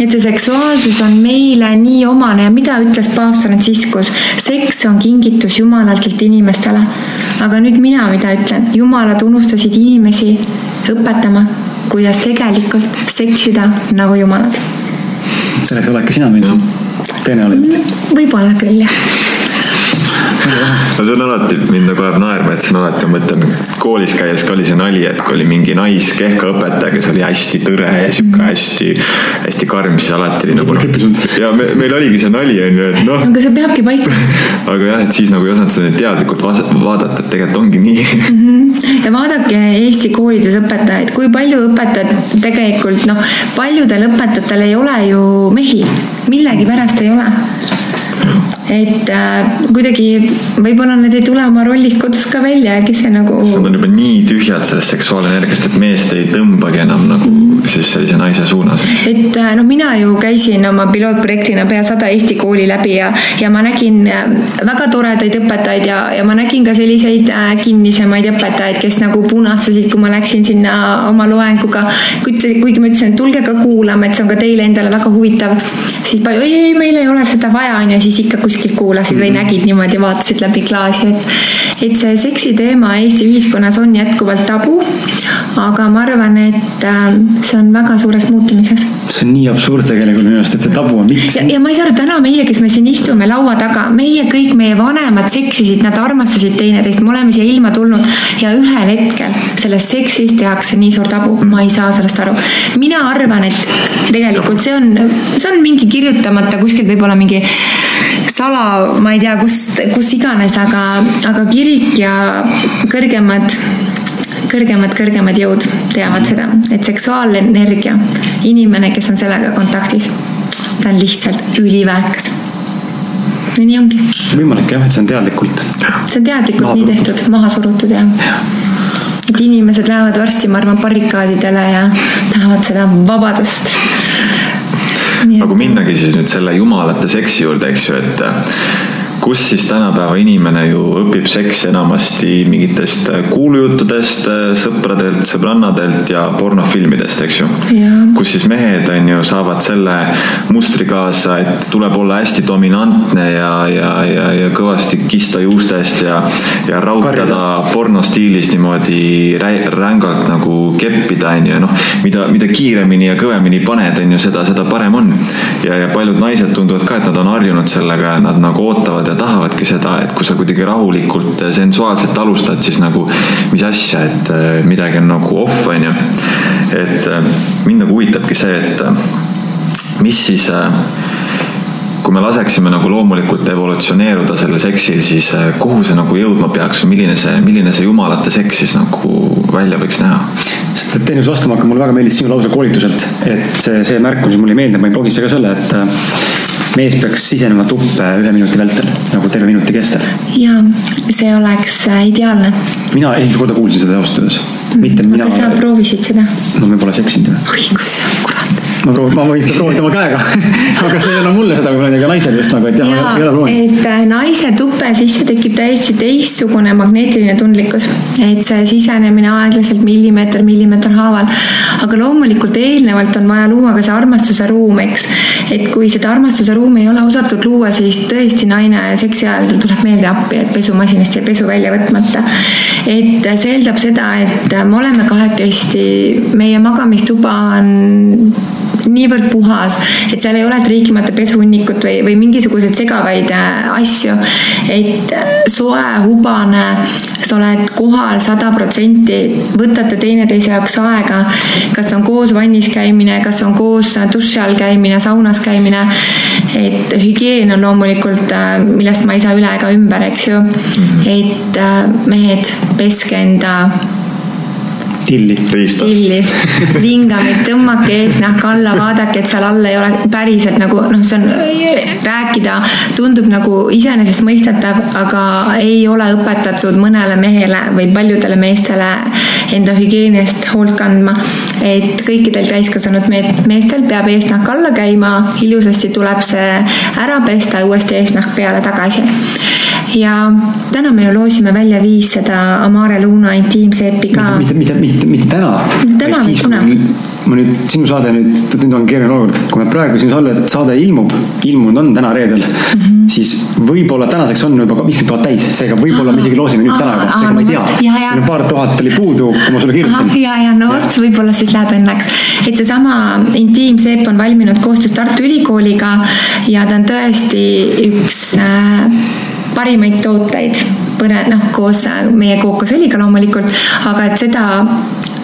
et see seksuaalsus on meile nii omane ja mida ütles paavst Franciscus, seks on kingitus Jumalatelt inimestele. aga nüüd mina, mida ütlen, jumalad unustasid inimesi õpetama, kuidas tegelikult seksida nagu jumalad. selleks oledki sina meil siin, tõenäoliselt. võib-olla küll jah. No see on alati, mind nagu ajab naerma, et see on alati, ma mõtlen, koolis käies ka oli see nali, et kui oli mingi naiskehka õpetaja, kes oli hästi tõre ja sihuke hästi, hästi karm, siis alati oli nagu õppinud. ja me, meil oligi see nali onju, et noh, aga see peabki paika. aga jah, et siis nagu ei osanud seda teadlikult vaadata, et tegelikult ongi nii. ja vaadake Eesti koolides õpetajaid, kui palju õpetajad tegelikult noh, paljudel õpetajatel ei ole ju mehi, millegipärast ei ole et äh, kuidagi võib-olla nad ei tule oma rollist kodus ka välja, kes see nagu Nad on juba nii tühjad sellest seksuaalenergiast, et meest ei tõmbagi enam nagu siis sellise naise suunas. et äh, noh, mina ju käisin oma pilootprojektina pea sada Eesti kooli läbi ja, ja ma nägin äh, väga toredaid õpetajaid ja, ja ma nägin ka selliseid äh, kinnisemaid õpetajaid, kes nagu punastasid, kui ma läksin sinna oma loenguga. kuigi ma ütlesin, et tulge ka kuulama, et see on ka teile endale väga huvitav, siis palju, ei, ei, meil ei ole seda vaja, on ju, siis ikka kuskilt kuulasid või nägid niimoodi, vaatasid läbi klaasi, et et see seksi teema Eesti ühiskonnas on jätkuvalt tabu, aga ma arvan, et äh, see on väga suures muutumises. See on nii absurd tegelikult minu arust, et see tabu on, miks? Ja, ma ei saa aru, täna meie, kes me siin istume laua taga, meie kõik, meie vanemad seksisid, nad armastasid teineteist, me oleme siia ilma tulnud ja ühel hetkel sellest seksist tehakse nii suur tabu, ma ei saa sellest aru. mina arvan, et tegelikult see on, see on mingi kirjutamata kuskilt võib-olla mingi sala, ma ei tea, kust, kus iganes, aga, aga kirik ja kõrgemad kõrgemad, kõrgemad jõud teavad seda, et seksuaalenergia, inimene, kes on sellega kontaktis, ta on lihtsalt üliväekas. ja nii ongi, võimalik jah, et see on teadlikult. see on teadlikult Maha nii surutud. tehtud, maha surutud ja et inimesed lähevad varsti, ma arvan, barrikaadidele ja tahavad seda vabadust. Aga kui minnagi siis nüüd selle jumalate seksi juurde, eks ju, et kus siis tänapäeva inimene ju õpib seksi enamasti mingitest kuulujuttudest, sõpradelt, sõbrannadelt ja pornofilmidest, eks ju. kus siis mehed on ju, saavad selle mustri kaasa, et tuleb olla hästi dominantne ja, ja, ja, ja kõvasti kista juustest ja, ja rautada pornostiilis niimoodi rängalt nagu keppida, on ju, ja noh, mida, mida kiiremini ja kõvemini paned, on ju, seda, seda parem on. ja, ja paljud naised tunduvad ka, et nad on harjunud sellega ja nad nagu ootavad ja tahavadki seda, et kui sa kuidagi rahulikult sensuaalselt alustad, siis nagu mis asja, et äh, midagi on nagu off, on ju. et äh, mind nagu huvitabki see, et äh, mis siis kui me laseksime nagu loomulikult evolutsioneeruda sellel seksil, siis kuhu see nagu jõudma peaks või milline see, milline see jumalate seks siis nagu välja võiks näha? sest et teenuse vastama hakka, mulle väga meeldis sinu lause koolituselt, et see, see märkus mulle ei meeldi, ma panin blogisse ka selle, et mees peaks sisenema tuppe ühe minuti vältel, nagu terve minuti kestel. jaa, see oleks äh, ideaalne. mina esimest korda kuulsin seda ausalt öeldes. mitte aga mina. sa proovisid seda? no me pole seksinud ju. sa, kurat ma proovin, ma võin seda proovida oma käega aga see ei ole mulle seda, ma olen ka naisele just nagu, et jah ja,, ei ole proovinud. et äh, naise tuppe sisse tekib täiesti teistsugune magneetiline tundlikkus. et see sisenemine aeglaselt millimeeter millimeeter haaval. aga loomulikult eelnevalt on vaja luua ka see armastuse ruum, eks. et kui seda armastuse ruumi ei ole osatud luua, siis tõesti naine seksi ajal tal tuleb meelde appi, et pesumasinast jäi pesu välja võtmata. et see eeldab seda, et me oleme kahekesti, meie magamistuba on niivõrd puhas, et seal ei ole triikimata pesuhunnikut või, või mingisuguseid segavaid äh, asju. et äh, soe, hubane, sa oled kohal sada protsenti, võtate teineteise jaoks aega. kas on koos vannis käimine, kas on koos duši all käimine, saunas käimine. et hügieen on loomulikult, äh, millest ma ei saa üle ega ümber, eks ju. Mhm. et mehed, peske enda tilli. tilli, vingamit, tõmmake eesnahk alla, vaadake, et seal all ei ole päriselt nagu noh, see on, rääkida tundub nagu iseenesestmõistetav, aga ei ole õpetatud mõnele mehele või paljudele meestele enda hügieeni eest hoolt kandma. et kõikidel täiskasvanud meestel peab eesnahk alla käima, ilusasti tuleb see ära pesta, uuesti eesnahk peale tagasi ja täna me ju loosime välja viis seda Amare Luna intiimseepi ka. mitte, mitte, mitte, mitte täna. täna või kunagi ma nüüd, sinu saade nüüd, nüüd on keeruline olukord, kui me praegu sinu saade, saade ilmub, ilmunud on täna reedel mm, -hmm. siis võib-olla tänaseks on juba viiskümmend tuhat täis, seega võib-olla me isegi loosime nüüd täna juba, seega ma ei tea. meil on paar tuhat oli puudu, kui ma sulle kirjutasin. ja, ja no vot, võib-olla siis läheb õnneks. et seesama intiimseep on valminud koostöös Tartu Ülikooliga ja ta on tõesti üks äh, parimaid tooteid, põne-, noh, koos meie kookosõliga loomulikult, aga et seda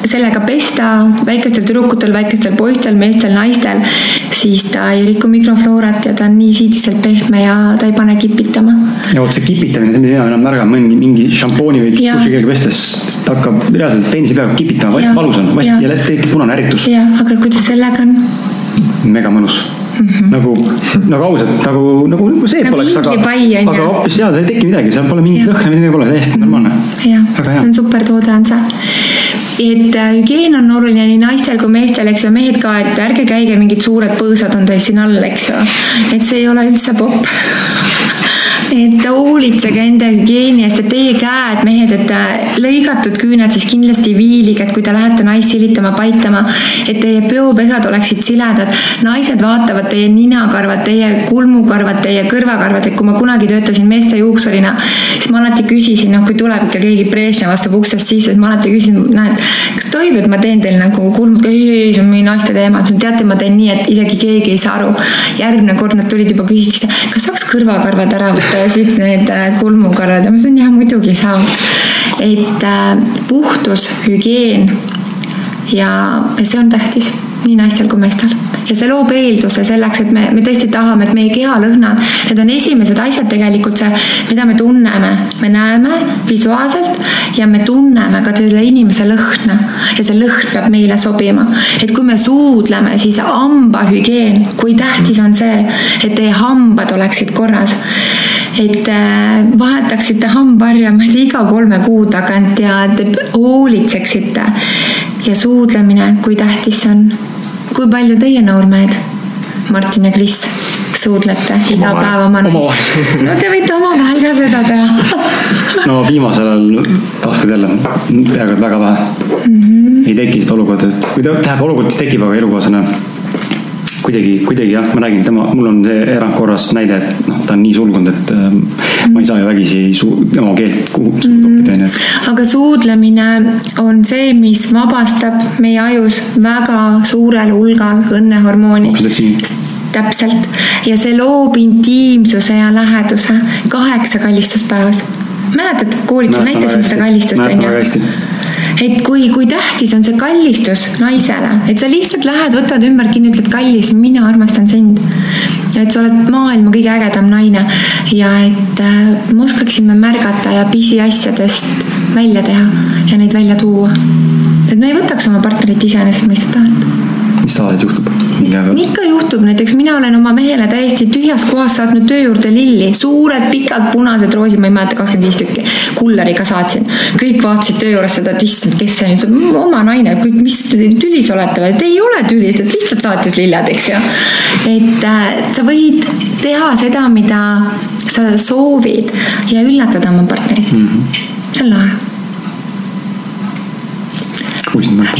sellega pesta väikestel tüdrukutel, väikestel poistel, meestel, naistel, siis ta ei riku mikrofloorat ja ta on nii siidiselt pehme ja ta ei pane kipitama. ja vot see kipitamine, see, mida mina enam märgan, mõni mingi šampooni või dušikeega pestes, ta hakkab reaalselt pensi peaaegu kipitama, valus on, ja tekib punane ärritus. jah, aga kuidas sellega on? mega mõnus Mm -hmm. nagu, nagu ausalt, nagu, nagu, nagu seep nagu oleks, aga, aga hoopis seal ei teki midagi, seal pole mingit lõhna, midagi pole, täiesti normaalne. jah, see on super toode on see et äh, hügieen on oluline nii naistel kui meestel, eks ju, mehed ka, et ärge käige, mingid suured põõsad on teil siin all, eks ju. et see ei ole üldse popp et hoolitsege enda hügieeni eest, et teie käed, mehed, et lõigatud küüned siis kindlasti viilige, et kui te lähete naist silitama, paitama, et teie peopesad oleksid siledad. naised vaatavad teie ninakarvad, teie kulmukarvad, teie kõrvakarvad, et kui ma kunagi töötasin meeste juuksurina, siis ma alati küsisin, noh, kui tuleb ikka keegi Brežnev astub uksest sisse, siis ma alati küsin, noh, et kas tohib, et ma teen teil nagu kulmud, ei, ei, see on mingi naiste teema, teate, ma teen nii, et isegi keegi ei saa aru. järgmine kord nad tulid juba, küsisid, kas saaks kõrvakarvad ära võtta siit need äh, kulmukarvad ja ma ütlesin jah, muidugi saab. et äh, puhtus, hügieen ja see on tähtis nii naistel kui meestel. ja see loob eelduse selleks, et me, me tõesti tahame, et meie kehalõhnad, need on esimesed asjad tegelikult see, mida me tunneme. me näeme visuaalselt ja me tunneme ka selle inimese lõhna ja see lõhn peab meile sobima. et kui me suudleme, siis hambahügieen, kui tähtis on see, et teie hambad oleksid korras et äh, vahetaksite hambaharja, ma ei tea, iga kolme kuu tagant ja te hoolitseksite. ja suudlemine, kui tähtis see on kui palju teie noormehed, Martin ja Kris, suudlete iga päev oma Omavahel. no te võite omavahel ka seda teha no viimasel ajal oskad jälle peaaegu et väga vähe mm. -hmm. ei teki seda olukorda, et või tähendab olukord siis tekib, aga elukaaslane kuidagi, kuidagi jah, ma räägin tema, mul on see erandkorras näide, et noh, ta on nii sulgunud, et ähm, ma ei saa ju vägisi suu- tema keelt kuhu- suuda õppida, onju. aga suudlemine on see, mis vabastab meie ajus väga suurel hulgal õnnehormooni täpselt ja see loob intiimsuse ja läheduse kaheksa kallistust päevas. mäletad, Mäletan väga näitasin seda kallistust onju. Et kui, kui tähtis on see kallistus naisele, et sa lihtsalt lähed, võtad ümber kinni, ütled kallis, mina armastan sind. et sa oled maailma kõige ägedam naine ja et äh, me oskaksime märgata ja pisiasjadest välja teha ja neid välja tuua. et me ei võtaks oma partnerit iseenesestmõistetavalt mis tavaliselt juhtub? Ikka juhtub, näiteks mina olen oma mehele täiesti tühjast kohast saatnud töö juurde lilli, suured pikad punased roosid, ma ei mäleta, kakskümmend viis tükki. kulleriga saatsin, kõik vaatasid töö juures seda, et issand, kes see on, oma naine, kõik, mis tülis olete või, et ei ole tülis, et lihtsalt saatis lilled, eks ju. et äh, sa võid teha seda, mida sa soovid ja üllatada oma partnerit mm. -hmm. see on lahe.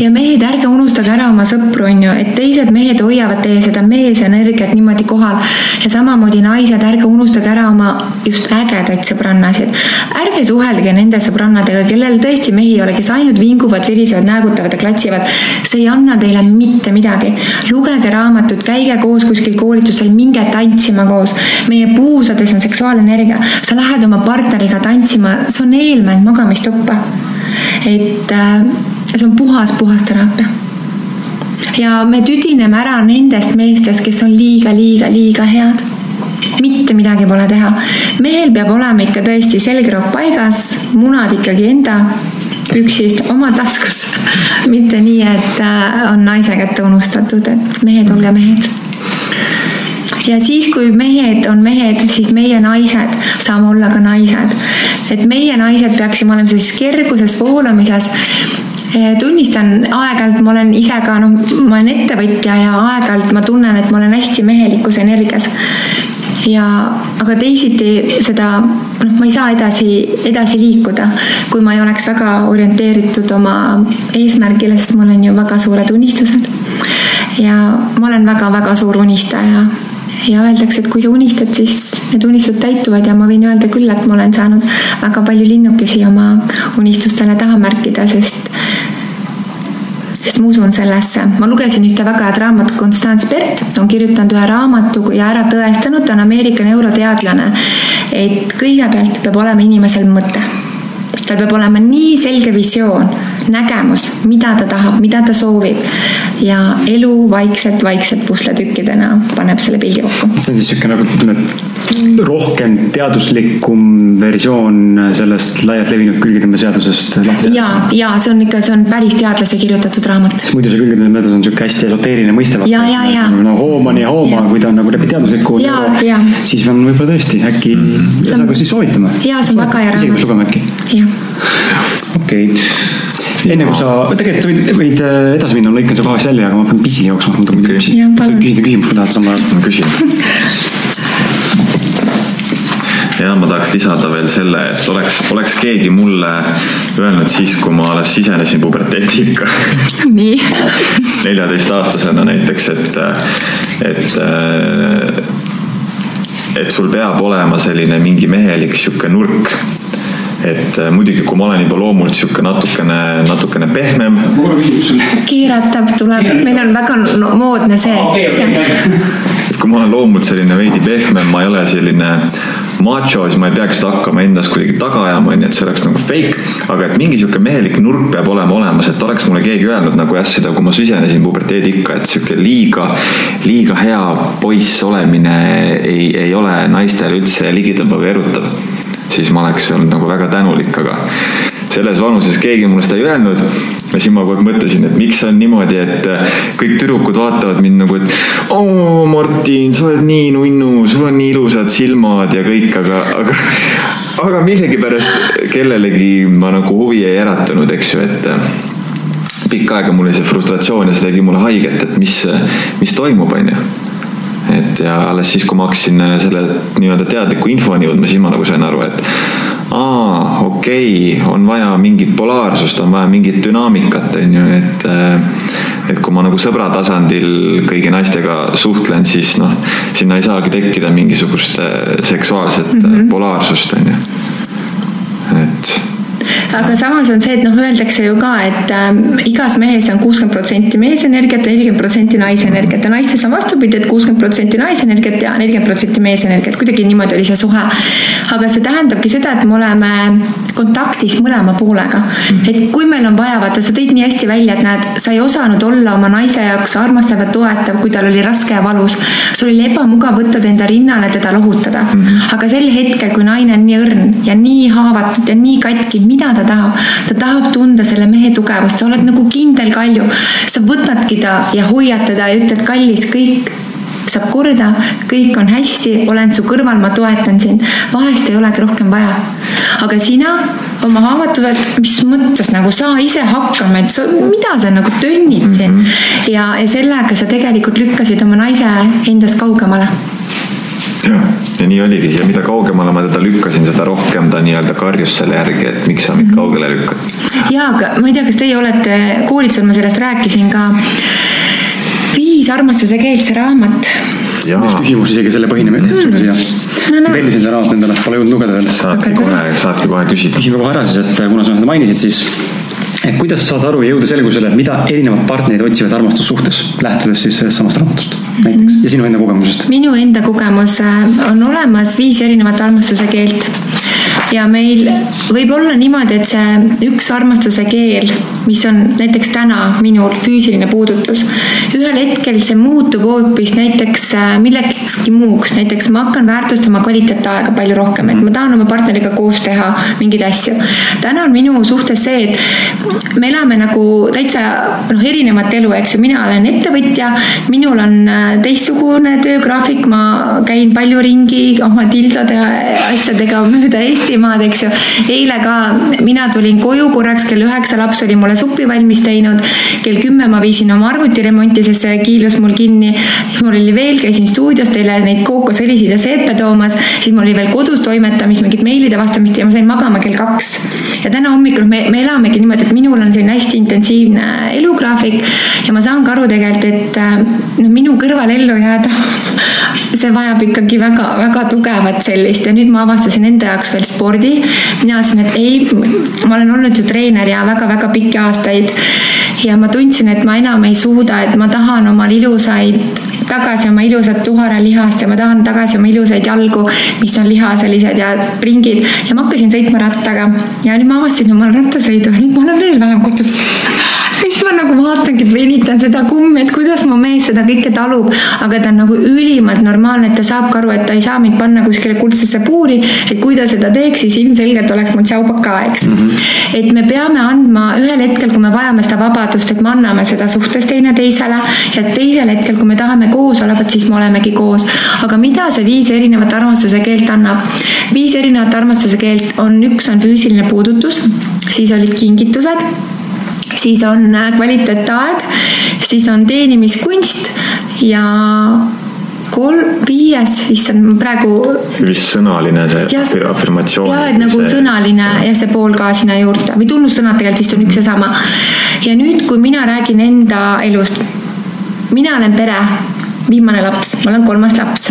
Ja mehed, ärge unustage ära oma sõpru, on ju, et teised mehed hoiavad teie seda meesenergiat niimoodi kohal ja samamoodi naised, ärge unustage ära oma just ägedaid sõbrannasid. ärge suhelge nende sõbrannadega, kellel tõesti mehi ei ole, kes ainult vinguvad, virisevad, näägutavad ja klatsivad. see ei anna teile mitte midagi. lugege raamatut, käige koos kuskil koolitusel, minge tantsima koos. meie puusades on seksuaalenergia, sa lähed oma partneriga tantsima, see on eelmäng magamistuppa et äh, see on puhas, puhas teraapia. ja me tüdineme ära nendest meestest, kes on liiga, liiga, liiga head. mitte midagi pole teha. mehel peab olema ikka tõesti selgroog paigas, munad ikkagi enda püksist oma taskus. mitte nii, et äh, on naise kätte unustatud, et mehed, olge mehed ja siis, kui mehed on mehed, siis meie naised saame olla ka naised. et meie naised peaksime olema sellises kerguses, voolamises. tunnistan, aeg-ajalt ma olen ise ka noh, ma olen ettevõtja ja aeg-ajalt ma tunnen, et ma olen hästi mehelikus energias ja, aga teisiti seda, noh, ma ei saa edasi, edasi liikuda, kui ma ei oleks väga orienteeritud oma eesmärgile, sest mul on ju väga suured unistused. ja ma olen väga-väga suur unistaja ja öeldakse, et kui sa unistad, siis need unistused täituvad ja ma võin öelda küll, et ma olen saanud väga palju linnukesi oma unistustele taha märkida, sest sest ma usun sellesse. ma lugesin ühte väga head raamatut, Constance Bert on kirjutanud ühe raamatu ja ära tõestanud, ta on Ameerika neuroteadlane, et kõigepealt peab olema inimesel mõte. tal peab olema nii selge visioon, nägemus, mida ta tahab, mida ta soovib ja elu vaikselt-vaikselt pusletükkidena paneb selle pildi kokku. see on siis siuke nagu ütleme, rohkem teaduslikum versioon sellest laialt levinud külgetõmbeseadusest lahti. ja, ja see on ikka, see on päris teadlase kirjutatud raamat. sest muidu see külgetõmbeseadus on siuke hästi esoteeriline mõiste. Ja, ja, ja. no hooma nii hooma, kui ta on nagu läbi teadusliku. Ja, ja. siis on võib-olla tõesti äkki, ühesõnaga siis soovitame. Jaa, see on väga hea isegi raamat. peaks lugema äkki. jah, okei okay.. Enne kui sa, tegelikult sa võid, võid äh, edasi minna, ma lõikan su kohast välja, aga ma pean pissi jooksma, ma tahan Okei. küsida Jah, palun. küsida küsimust, ma tahan samal ajal. ma küsin. ja ma tahaks lisada veel selle, et oleks, oleks keegi mulle öelnud siis, kui ma alles sisenesin puberteediikka, nii. neljateistaastasena näiteks, et, et, et sul peab olema selline mingi mehelik sihuke nurk et äh, muidugi, kui ma olen juba loomult sihuke natukene, natukene pehmem, keeratab, tuleb, meil on väga no, moodne see. et kui ma olen loomult selline veidi pehmem, ma ei ole selline macho, siis ma ei peaks seda hakkama endas kuidagi taga ajama, onju, et see oleks nagu fake. aga et mingi sihuke mehelik nurk peab olema olemas, et oleks mulle keegi öelnud nagu jah, seda, kui ma sisenesin puberteedikka, et sihuke liiga, liiga hea poiss olemine ei, ei ole naistele üldse ligitõmbav ja erutav. Siis ma oleks olnud nagu väga tänulik, aga selles vanuses keegi mulle seda ei öelnud ja siis ma kogu aeg mõtlesin, et miks on niimoodi, et kõik tüdrukud vaatavad mind nagu, et oo, Martin, sa oled nii nunnu, sul on nii ilusad silmad ja kõik, aga, aga aga millegipärast kellelegi ma nagu huvi ei äratanud, eks ju, et pikka aega mul oli see frustratsioon ja see tegi mulle haiget, et mis, mis toimub, onju. Et ja alles siis, kui ma hakkasin äh, selle nii-öelda teadliku infoni jõudma, siis ma nagu sain aru, et aa, okei okay,, on vaja mingit polaarsust, on vaja mingit dünaamikat, on ju, et et kui ma nagu sõbra tasandil kõigi naistega suhtlen, siis noh, sinna ei saagi tekkida mingisugust seksuaalset mm -hmm. polaarsust, on ju. et aga samas on see, et noh, öeldakse ju ka, et äh, igas mehes on kuuskümmend protsenti meesenergiat ja nelikümmend protsenti naisenergiat ja naistes on vastupidi et, et kuuskümmend protsenti naisenergiat ja nelikümmend protsenti meesenergiat, kuidagi niimoodi oli see suhe. aga see tähendabki seda, et me oleme kontaktis mõlema poolega. et kui meil on vaja, vaata, sa tõid nii hästi välja, et näed, sa ei osanud olla oma naise jaoks armastav ja toetav, kui tal oli raske ja valus. sul oli ebamugav võtta ta enda rinnale, teda lohutada. aga sel hetkel, kui naine on nii õrn ja nii haavatud ja nii katki, mida ta ta tahab. ta tahab tunda selle mehe tugevust, sa oled nagu kindel kalju. sa võtadki ta ja hoiad teda ja ütled, kallis, kõik saab korda, kõik on hästi, olen su kõrval, ma toetan sind. vahest ei olegi rohkem vaja. aga sina oma haavatavalt, mis mõttes nagu saa ise hakkama, et sa, mida sa nagu tönnid siin mm. -hmm. ja, ja sellega sa tegelikult lükkasid oma naise endast kaugemale ja nii oligi ja mida kaugemale ma teda lükkasin, seda rohkem ta nii-öelda karjus selle järgi, et miks sa mind mhm. kaugele lükkad. ja, aga ma ei tea, kas teie olete koolitusel, ma sellest rääkisin ka. viis armastuse keelt, see raamat. üks küsimus isegi selle põhineb mm. sulle siia no,. No. tellisin selle raamatu endale, pole jõudnud lugeda veel. saadki kohe, saadki kohe küsida. küsime kohe ära siis, et kuna sa seda mainisid, siis et kuidas saada aru ja jõuda selgusele, mida erinevad partnerid otsivad armastussuhtes, lähtudes siis sellest samast raamatust näiteks? Ja sinu enda kogemusest? minu enda kogemus äh, on olemas viis erinevat armastuse keelt ja meil võib olla niimoodi, et see üks armastuse keel, mis on näiteks täna minul füüsiline puudutus, ühel hetkel see muutub hoopis näiteks äh, millekski muuks, näiteks ma hakkan väärtustama kvaliteetaega palju rohkem, et ma tahan oma partneriga koos teha mingeid asju. täna on minu suhtes see, et me elame nagu täitsa noh, erinevat elu, eks ju, mina olen ettevõtja, minul on äh, teistsugune töögraafik, ma käin palju ringi oma tildode asjadega mööda Eestimaad Eestimaad, eks ju. eile ka mina tulin koju korraks, kell üheksa laps oli mulle suppi valmis teinud. kell kümme ma viisin oma arvuti remonti, sest see kiilus mul kinni. siis mul oli veel, käisin stuudios teile neid kookosõlisid ja seepe toomas. siis mul oli veel kodus toimetamist, mingit meilide vastamist ja ma sain magama kell kaks. ja täna hommikul me, me elamegi niimoodi, et minul on selline hästi intensiivne elugraafik ja ma saan ka aru tegelikult, et noh, minu kõrval ellu jääda see vajab ikkagi väga-väga tugevat sellist. Ja nüüd ma avastasin enda jaoks veel spordi. Mina ütlesin, et ei, ma olen olnud ju treener ja väga-väga pikki aastaid. ja ma tundsin, et ma enam ei suuda, et ma tahan omal ilusaid tagasi oma ilusat tuharalihast ja ma tahan tagasi oma ilusaid jalgu, mis on lihaselised ja ringid. Ja ma hakkasin sõitma rattaga. Ja nüüd ma avastasin omal rattasõidu ja nüüd ma olen veel vähem kodus ma nagu vaatangi, venitan seda kummi, et kuidas mu mees seda kõike talub, aga ta on nagu ülimalt normaalne, et ta saab ka aru, et ta ei saa mind panna kuskile kuldsesse puuri, et kui ta seda teeks, siis ilmselgelt oleks mul tšaupak ka, eks mm. -hmm. et me peame andma ühel hetkel, kui me vajame seda vabadust, et me anname seda suhtes teineteisele ja teisel hetkel, kui me tahame koos olla, vot siis me olemegi koos. aga mida see viis erinevat armastuse keelt annab? viis erinevat armastuse keelt on, üks on füüsiline puudutus, siis olid kingitused siis on äh, kvaliteetaeg, siis on teenimiskunst ja kolm, viies, issand, ma praegu. vist sõnaline see afirmatsioon. ja, et nagu see, sõnaline ja. ja see pool ka sinna juurde või tunnussõnad tegelikult vist on üks ja sama. ja nüüd, kui mina räägin enda elust, mina olen pere, viimane laps, ma olen kolmas laps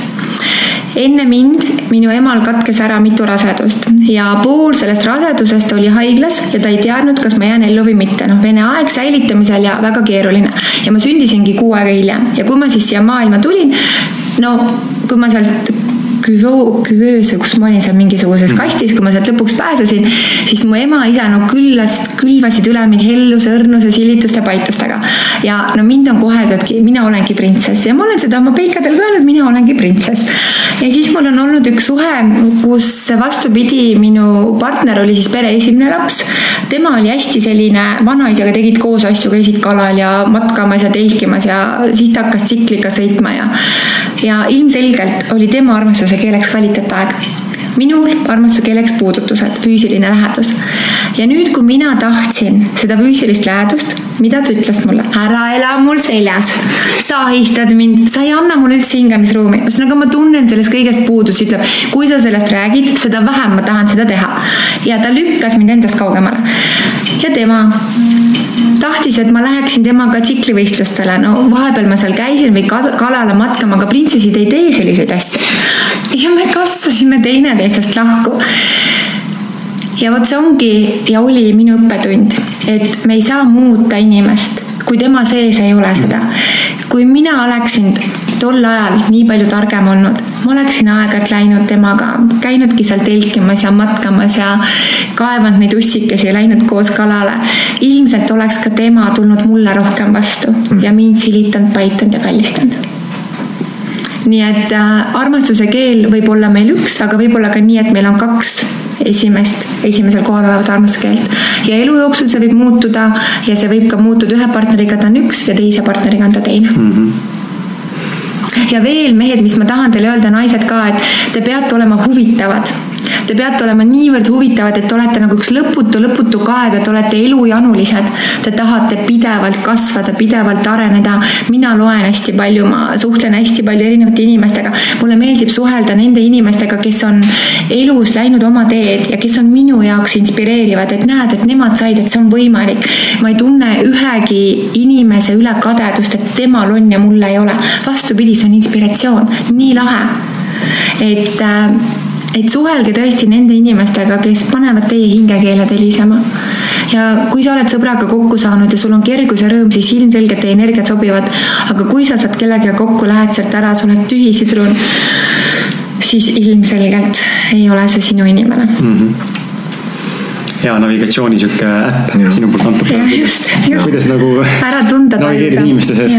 enne mind minu emal katkes ära mitu rasedust ja pool sellest rasedusest oli haiglas ja ta ei teadnud, kas ma jään ellu või mitte. noh, vene aeg säilitamisel ja väga keeruline ja ma sündisingi kuu aega hiljem ja kui ma siis siia maailma tulin, no kui ma sealt küvoo, küveuse, kus ma olin seal mingisuguses kastis, kui ma sealt lõpuks pääsesin, siis mu ema-isa no küllas, külvasid üle mind helluse, õrnuse, silituste, paitustega. ja no mind on koheldudki, mina olengi printsess ja ma olen seda oma peikadel ka öelnud, mina olengi printsess. Ja siis mul on olnud üks suhe, kus vastupidi, minu partner oli siis pere esimene laps. tema oli hästi selline, vanaisaga tegid koos asju, käisid kalal ja matkamas ja telkimas ja siis ta hakkas tsikliga sõitma ja, ja ilmselgelt oli tema armastus armastuse keeleks kvaliteetaeg. minul armastuse keeleks puudutused, füüsiline lähedus. ja nüüd, kui mina tahtsin seda füüsilist lähedust, mida ta ütles mulle, ära ela mul seljas, sa ahistad mind, sa ei anna mulle üldse hingamisruumi, ühesõnaga ma tunnen sellest kõigest puudust, ütleb, kui sa sellest räägid, seda vähem ma tahan seda teha. ja ta lükkas mind endast kaugemale. ja tema tahtis, et ma läheksin temaga tsiklivõistlustele, no vahepeal ma seal käisin või kalale matkama, aga printsessid ei tee selliseid asju. ja me kasvasime teineteisest lahku. Ja vot see ongi ja oli minu õppetund, et me ei saa muuta inimest, kui tema sees ei ole seda. kui mina oleksin tol ajal nii palju targem olnud, ma oleksin aeg-ajalt läinud temaga, käinudki seal telkimas ja matkamas ja kaevanud neid ussikesi ja läinud koos kalale. ilmselt oleks ka tema tulnud mulle rohkem vastu ja mind silitanud, paitanud ja kallistanud nii et äh, armastuse keel võib olla meil üks, aga võib-olla ka nii, et meil on kaks esimest, esimesel kohal olevat armastuskeelt. ja elu jooksul see võib muutuda ja see võib ka muutuda, ühe partneriga ta on üks ja teise partneriga on ta teine mm. -hmm. ja veel mehed, mis ma tahan teile öelda, naised ka, et te peate olema huvitavad Te peate olema niivõrd huvitavad, et te olete nagu üks lõputu, lõputu kaev ja te olete elujanulised. Te tahate pidevalt kasvada, pidevalt areneda. mina loen hästi palju, ma suhtlen hästi palju erinevate inimestega. mulle meeldib suhelda nende inimestega, kes on elus läinud oma teed ja kes on minu jaoks inspireerivad, et näed, et nemad said, et see on võimalik. ma ei tunne ühegi inimese üle kadedust, et temal on ja mul ei ole. vastupidi, see on inspiratsioon, nii lahe et äh, et suhelge tõesti nende inimestega, kes panevad teie hingekeeled helisema. ja kui sa oled sõbraga kokku saanud ja sul on kergus ja rõõm, siis ilmselgelt teie energiat sobivad. aga kui sa saad kellegagi kokku, lähed sealt ära, sa oled tühi sidrun, siis ilmselgelt ei ole see sinu inimene mm. -hmm hea navigatsiooni sihuke äpp sinu poolt antud. kuidas nagu. ära tunda. navigeerida inimeste sees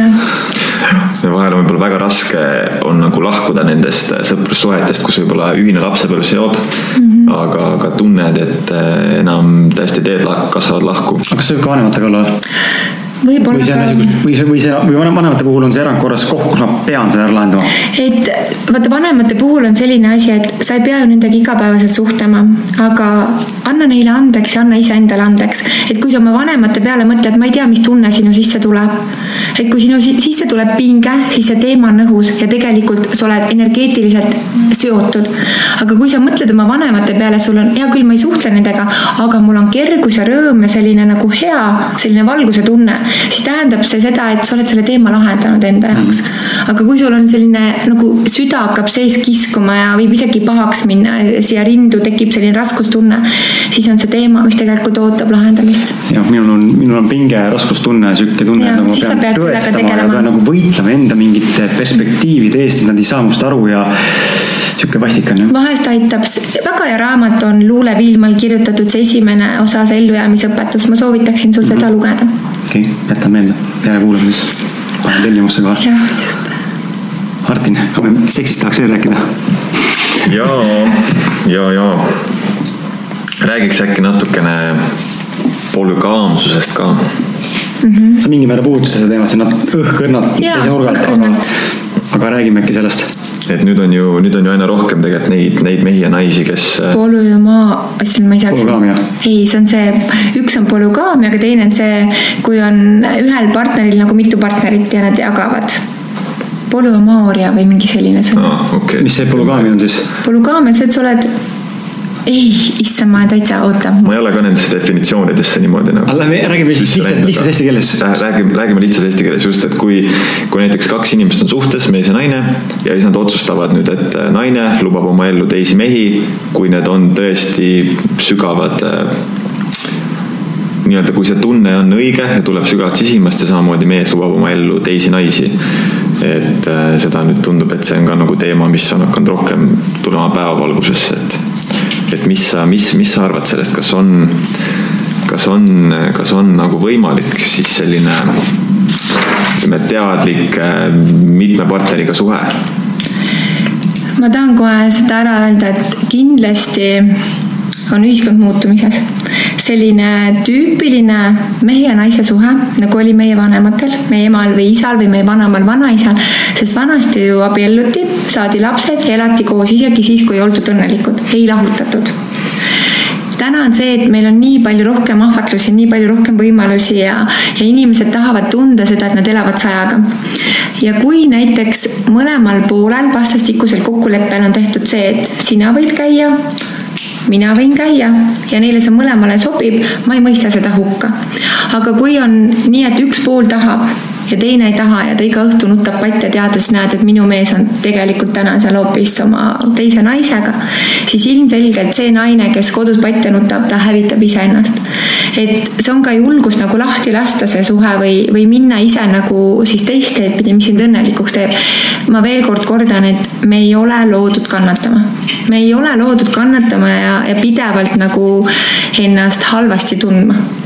ja vahel on võib-olla väga raske on nagu lahkuda nendest sõprussuhetest, kus võib-olla ühine lapsepõlv seob mm. -hmm. aga, aga tunned, et eh, enam täiesti teed kasvavad lahku. aga kas see võib ka vanematega olla? Võib-olla. või see on asi, kus, või see, või see, või vanemate puhul on see erandkorras koht, kus ma pean seda ära lahendama? et vaata, vanemate puhul on selline asi, et sa ei pea ju nendega igapäevaselt suhtlema, aga anna neile andeks ja anna iseendale andeks. et kui sa oma vanemate peale mõtled, ma ei tea, mis tunne sinu sisse tuleb. et kui sinu sisse tuleb pinge, siis see teema on õhus ja tegelikult sa oled energeetiliselt seotud. aga kui sa mõtled oma vanemate peale, sul on, hea küll, ma ei suhtle nendega, aga mul on kergus ja rõõm ja selline nagu hea, selline valguse tunne siis tähendab see seda, et sa oled selle teema lahendanud enda jaoks. aga kui sul on selline nagu süda hakkab sees kiskuma ja võib isegi pahaks minna, siia rindu tekib selline raskustunne, siis on see teema, mis tegelikult ootab lahendamist. jah, minul on, minul on pinge, raskustunne, sihuke tunne, et nagu ma pean tõestama ja pean nagu võitlema enda mingite perspektiivide eest, et nad ei saa must aru ja sihuke vastik on jah. vahest aitab, väga hea raamat on Luule Viilmal kirjutatud see esimene osa, see ellujäämisõpetus, ma soovitaksin sul mm -hmm. seda lugeda okei okay,, jätan meelde, siis. panen tellimusse kohe. Martin, seksist tahaks veel rääkida. ja, ja, ja räägiks äkki natukene polügaamsusest ka mm. -hmm. sa mingil määral puudutasid seda teemat, see on õhkõrnalt teise nurga alt, aga, aga räägime äkki sellest et nüüd on ju, nüüd on ju aina rohkem tegelikult neid, neid mehi ja naisi, kes. Äh, polümaa, issand, ma ei saaks. polügaamia. ei, see on see, üks on polügaamia, aga teine on see, kui on ühel partneril nagu mitu partnerit ja nad jagavad polüamooria või mingi selline sõna ah,. Okay. mis see polügaamia on siis? polügaamia on see, et sa oled ei, issand, ma täitsa, oota. ma ei ole ka nendesse definitsioonidesse niimoodi nagu. Räägime siis lihtsalt, lihtsalt eesti keeles. räägime, räägime lihtsalt eesti keeles just, et kui, kui näiteks kaks inimest on suhtes, mees ja naine, ja siis nad otsustavad nüüd, et äh, naine lubab oma ellu teisi mehi, kui need on tõesti sügavad äh, nii-öelda, kui see tunne on õige ja tuleb sügavalt sisimast ja samamoodi mees lubab oma ellu teisi naisi. et äh, seda nüüd tundub, et see on ka nagu teema, mis on hakanud rohkem tulema päevavalgusesse, et et mis sa, mis, mis sa arvad sellest, kas on, kas on, kas on nagu võimalik siis selline ütleme, teadlik äh, mitme partneriga suhe? ma tahan kohe seda ära öelda, et kindlasti on ühiskond muutumises. Selline tüüpiline mehe ja naise suhe, nagu oli meie vanematel, meie emal või isal või meie vanemal vanaisal, sest vanasti ju abielluti, saadi lapsed elati koos isegi siis, kui ei oldud õnnelikud, ei lahutatud täna on see, et meil on nii palju rohkem ahvatlusi, nii palju rohkem võimalusi ja, ja inimesed tahavad tunda seda, et nad elavad sajaga. ja kui näiteks mõlemal poolel vastastikusel kokkuleppel on tehtud see, et sina võid käia mina võin käia ja neile see mõlemale sobib, ma ei mõista seda hukka. aga kui on nii, et üks pool tahab ja teine ei taha ja ta iga õhtu nutab patja, teades, näed, et minu mees on tegelikult täna seal hoopis oma teise naisega, siis ilmselgelt see naine, kes kodus patja nutab, ta hävitab iseennast. et see on ka julgus nagu lahti lasta see suhe või, või minna ise nagu siis teist teed pidi, mis sind õnnelikuks teeb. ma veel kord kordan, et me ei ole loodud kannatama. me ei ole loodud kannatama ja, ja pidevalt nagu ennast halvasti tundma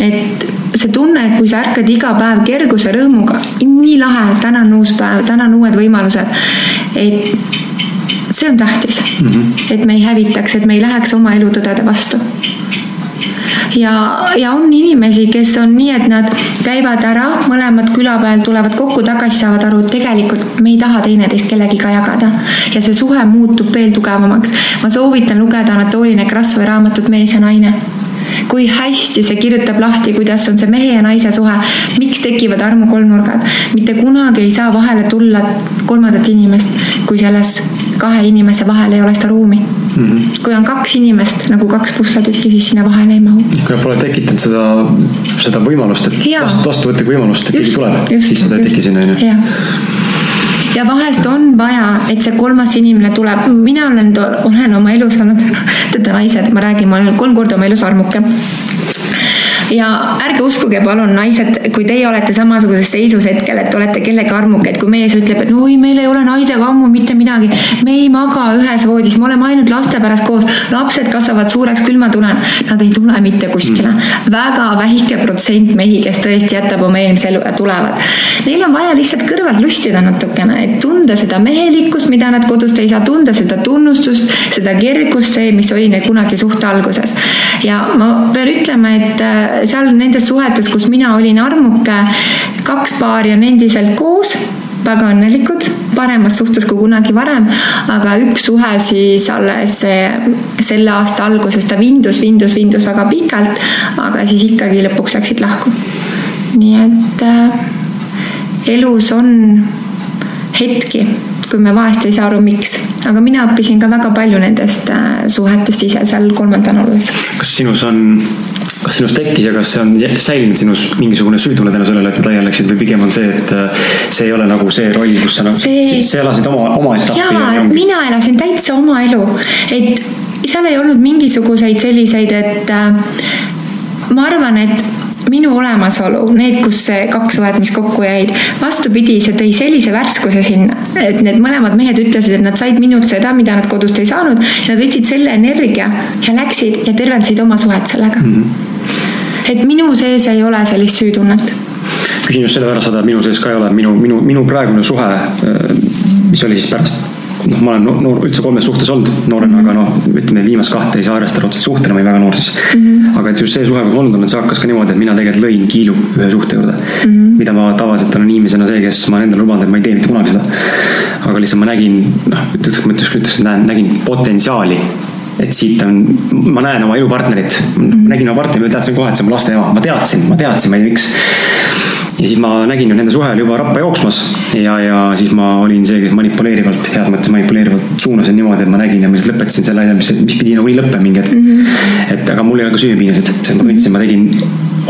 et see tunne, et kui sa ärkad iga päev kerguse rõõmuga, nii lahe, täna on uus päev, täna on uued võimalused. et see on tähtis mm, -hmm. et me ei hävitaks, et me ei läheks oma elutõdede vastu ja, ja on inimesi, kes on nii, et nad käivad ära, mõlemad küla peal tulevad kokku, tagasi saavad aru, et tegelikult me ei taha teineteist kellegiga jagada. ja see suhe muutub veel tugevamaks. ma soovitan lugeda Anatoli Nekrassovi raamatut Mees ja naine kui hästi see kirjutab lahti, kuidas on see mehe ja naise suhe, miks tekivad armukolmnurgad. mitte kunagi ei saa vahele tulla kolmandat inimest, kui selles kahe inimese vahel ei ole seda ruumi mm. -hmm. kui on kaks inimest nagu kaks pusletükki, siis sinna vahele ei mahu. kui nad pole tekitanud seda, seda võimalust, et vastu, vastuvõtlikku võimalust, et keegi tuleb, siis seda ei teki sinna, on ju ja vahest on vaja, et see kolmas inimene tuleb, mina olen, olen oma elus olnud, teate naised, ma räägin, ma olen kolm korda oma elus armuke ja ärge uskuge palun, naised, kui teie olete samasuguses seisus hetkel, et olete kellegi armuke, et kui mees ütleb, et oi, meil ei ole naisega ammu mitte midagi, me ei maga ühes voodis, me oleme ainult laste pärast koos, lapsed kasvavad suureks, küll ma tulen. Nad ei tule mitte kuskile. väga väike protsent mehi, kes tõesti jätab oma eelmise elu ja tulevad. Neil on vaja lihtsalt kõrvalt lustida natukene, et tunda seda mehelikkust, mida nad kodust ei saa tunda, seda tunnustust, seda kergust, see, mis oli neil kunagi suhte alguses. ja ma pean ütlema, et äh, seal nendes suhetes, kus mina olin armuke, kaks paari on endiselt koos väga õnnelikud, paremas suhtes kui kunagi varem, aga üks suhe siis alles selle aasta alguses ta vindus, vindus, vindus väga pikalt, aga siis ikkagi lõpuks läksid lahku. nii et äh, elus on hetki, kui me vahest ei saa aru, miks, aga mina õppisin ka väga palju nendest äh, suhetest ise seal kolmandana olles. kas sinus on kas sinus tekkis ja kas see on säilinud sinus mingisugune süütunne tänu sellele, et laiali läksid või pigem on see, et äh, see ei ole nagu see roll, kus sa nagu, sa elasid oma, oma etappi? jaa, mina elasin täitsa oma elu, et seal ei olnud mingisuguseid selliseid, et äh, ma arvan, et minu olemasolu, need, kus see kaks suhet, mis kokku jäid, vastupidi, see tõi sellise värskuse sinna, et need mõlemad mehed ütlesid, et nad said minult seda, mida nad kodust ei saanud nad võtsid selle energia ja läksid ja tervendasid oma suhet sellega mm. -hmm. et minu sees ei ole sellist süütunnet küsin just sellepärast seda, et minu sees ka ei ole, minu, minu, minu praegune suhe, mis oli siis pärast noh, ma olen noor, üldse kolmes suhtes olnud noorena mm, -hmm. aga noh, ütleme viimast kahte ei saa arvestada otseselt suhtena, ma olin väga noor siis mm. -hmm. aga et just see suhe, kus ma olnud olen, see hakkas ka niimoodi, et mina tegelikult lõin kiilu ühe suhte juurde mm. -hmm. mida ma tavaliselt olen inimesena see, kes ma olen endale lubanud, et ma ei tee mitte kunagi seda. aga lihtsalt ma nägin, noh, ütleks, ma ütleks, nägin potentsiaali et siit on, ma näen oma elupartnerit mm, -hmm. nägin oma partnerit, ma teadsin kohe, et see on mu laste ema, ma teadsin, ma teadsin, ma ei tea miks ja siis ma nägin ju nende suhe oli juba rappa jooksmas ja, ja siis ma olin see, kes manipuleerivalt, heas mõttes manipuleerivalt suunasin niimoodi, et ma nägin ja ma siis lõpetasin selle asja, mis, mis pidi nagunii lõppema mingi hetk mm. -hmm. et aga mul ei ole ka süüpiinasid, sest ma tundsin, ma tegin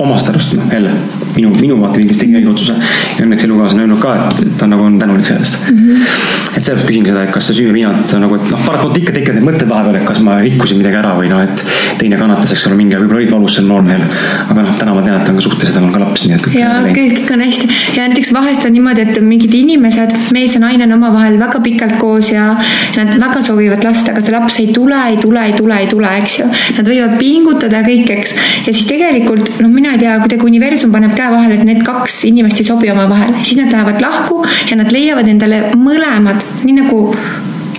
omast arust, noh jälle minu, minu vaatevinklist tegi õige otsuse. ja õnneks elukaaslane on öelnud ka, et ta nagu on tänulik sellest mm. -hmm. et sellepärast küsingi seda, et kas see süüviinad nagu, et noh, paratamatult ikka tekivad need mõtted vahepeal, et kas ma rikkusin midagi ära või noh, et teine kannatas, eks ole, mingi, võib-olla olid valus seal noormehel. aga noh, täna ma tean, et ta on ka suhtes ja tal on ka laps, nii et. ja kõik on hästi ja näiteks vahest on niimoodi, et mingid inimesed, mees ja naine on omavahel väga pikalt koos ja nad väga soovivad last, aga see laps ei tule, ei tule, ei tule, ei tule, eks ju. Nad võivad pingutada kõik, eks. ja siis tegelikult noh, mina ei tea, kuidagi universum paneb käe vahele, et need kaks inimest ei sobi omavahel, siis nad lähevad lahku ja nad leiavad endale mõlemad, nii nagu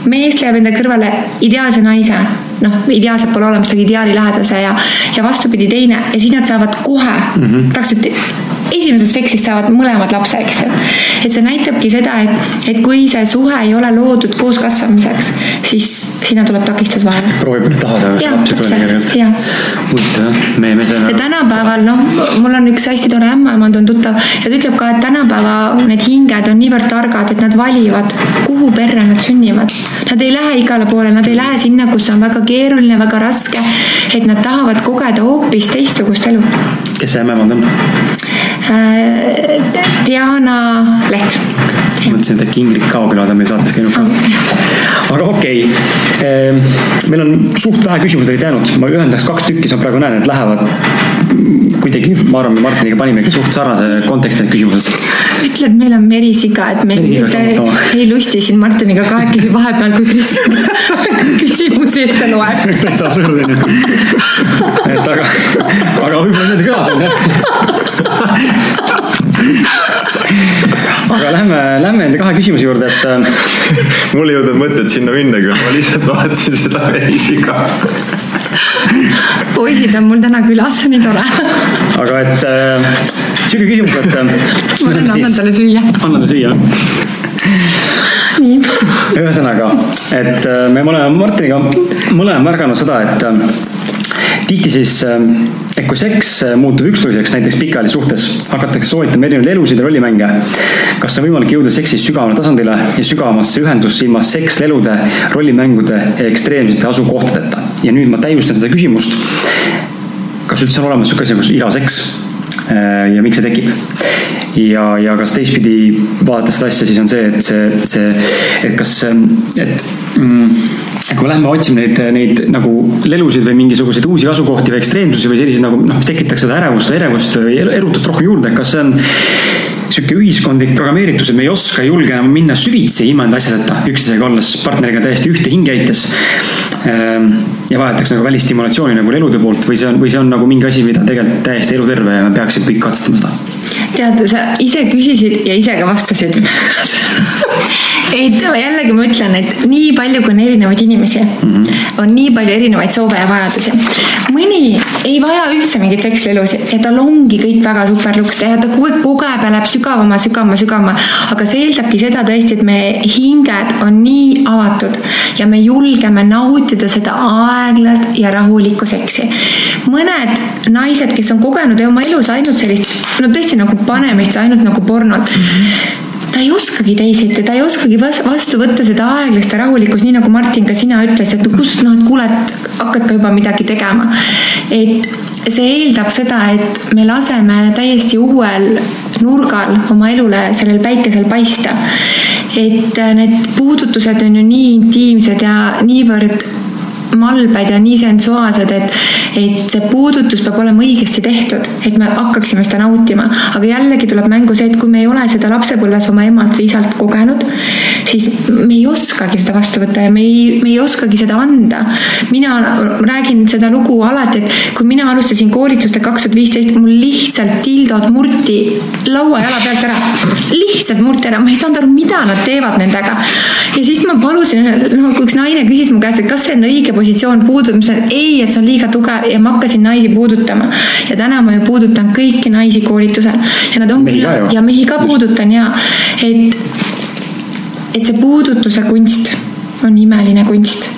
mees leiab enda kõrvale ideaalse naise, noh, ideaalset pole olemas, aga ideaalilähedase ja, ja vastupidi teine. Ja siis nad saavad kohe mm -hmm. praktiliselt esimesest seksist saavad mõlemad lapse, eks ju. et see näitabki seda, et, et kui see suhe ei ole loodud koos kasvamiseks, siis sinna tuleb takistus vahele. proovib nüüd tahada, ei tule tegelikult. huvitav jah, me, me saime. ja tänapäeval noh, mul on üks hästi tore ämmaemand on tuttav ja ta ütleb ka, et tänapäeva need hinged on niivõrd targad, et nad valivad, kuhu perre nad sünnivad. Nad ei lähe igale poole, nad ei lähe sinna, kus on väga keeruline, väga raske. et nad tahavad kogeda hoopis teistsugust elu. kes see ämmaemand on? Äh, Diana Leht. mõtlesin, et äkki Ingrid Kaugela on meil saates käinud ka. aga okei okay., ehm, meil on suht vähe küsimusi tegelikult jäänud, ma ühendaks kaks tükki, ma praegu näen, et lähevad kuidagi, ma arvan, me Martiniga panimegi suht sarnase konteksti need küsimused. ütle, et meil on merisiga, et me mitte ei, lusti siin Martiniga kahekesi vahepeal, kui Kris küsimusi ette loeb. täitsa absurd on ju. et aga, aga võib-olla niimoodi kõlas on jah aga lähme, lähme nende kahe küsimuse juurde, et. Äh, mul ei jõudnud mõtet sinna minnagi, ma lihtsalt vaatasin seda reisiga. poisid on mul täna külas, nii tore. aga et äh, sihuke küsimus, et. Äh, ma annan talle süüa. annan talle süüa nii. ühesõnaga, et äh, me oleme Martiniga mõlemad märganud seda, et tihti siis, ähm, et kui seks äh, muutub üksteiseks, näiteks pikaajalises suhtes, hakatakse soovitama erinevaid elusid ja rollimänge. kas on võimalik jõuda seksis sügavamale tasandile ja sügavamasse ühendusse ilma sekslelude, rollimängude ja ekstreemsete asukohtadeta? ja nüüd ma täiustan seda küsimust. kas üldse on olemas sihuke asi nagu iraseks äh, ja miks see tekib? ja, ja kas teistpidi vaadates seda asja, siis on see, et see, see, et kas, et mm, kui me lähme otsima neid, neid nagu lelusid või mingisuguseid uusi asukohti või ekstreemsusi või selliseid nagu noh, mis tekitaks seda ärevust või ärevust või erutust rohkem juurde, kas see on sihuke ühiskondlik programmeeritus, et me ei oska, ei julge enam minna süvitsi ilma enda asjadeta, üksteisega olles partneriga täiesti ühte hinge heites. Ehm, ja vajatakse nagu välistimulatsiooni nagu lelude poolt või see on, või see on nagu mingi asi, mida tegelikult täiesti eluterve ja me peaksime kõik katsetama seda. Tead, sa ise küsisid ja ise ka vastasid ei, jällegi ma ütlen, et nii palju, kui on erinevaid inimesi mm, -hmm. on nii palju erinevaid soove ja vajadusi. mõni ei vaja üldse mingeid seksilelusid ja tal ongi kõik väga super luks teha, ta kogu aeg kogeb ja läheb sügavama, sügavama, sügavama. aga see eeldabki seda tõesti, et meie hinged on nii avatud ja me julgeme nautida seda aeglast ja rahulikku seksi. mõned naised, kes on kogenud oma elus ainult sellist, no tõesti nagu panemist, ainult nagu pornot mm. -hmm ta ei oskagi teisiti, ta ei oskagi vastu võtta seda aeglast ja rahulikkust, nii nagu Martin ka sina ütlesid, et kust noh, et kuule, et hakkad ka juba midagi tegema. et see eeldab seda, et me laseme täiesti uuel nurgal oma elule sellel päikesel paista. et need puudutused on ju nii intiimsed ja niivõrd malbed ja nii sensuaalsed, et, et see puudutus peab olema õigesti tehtud, et me hakkaksime seda nautima. aga jällegi tuleb mängu see, et kui me ei ole seda lapsepõlves oma emalt või isalt kogenud, siis me ei oskagi seda vastu võtta ja me ei, me ei oskagi seda anda. mina räägin seda lugu alati, et kui mina alustasin koolitust kaks tuhat viisteist, mul lihtsalt tildod murti lauajala pealt ära. lihtsalt murti ära, ma ei saanud aru, mida nad teevad nendega. ja siis ma palusin, noh, kui üks naine küsis mu käest, et kas see on õige positsioon puudumisel, ei, et see on liiga tugev ja ma hakkasin naisi puudutama. ja täna ma ju puudutan kõiki naisi koolitusel. Ja nad ongi ja mehi ka puudutan ja et, et see puudutuse kunst on imeline kunst.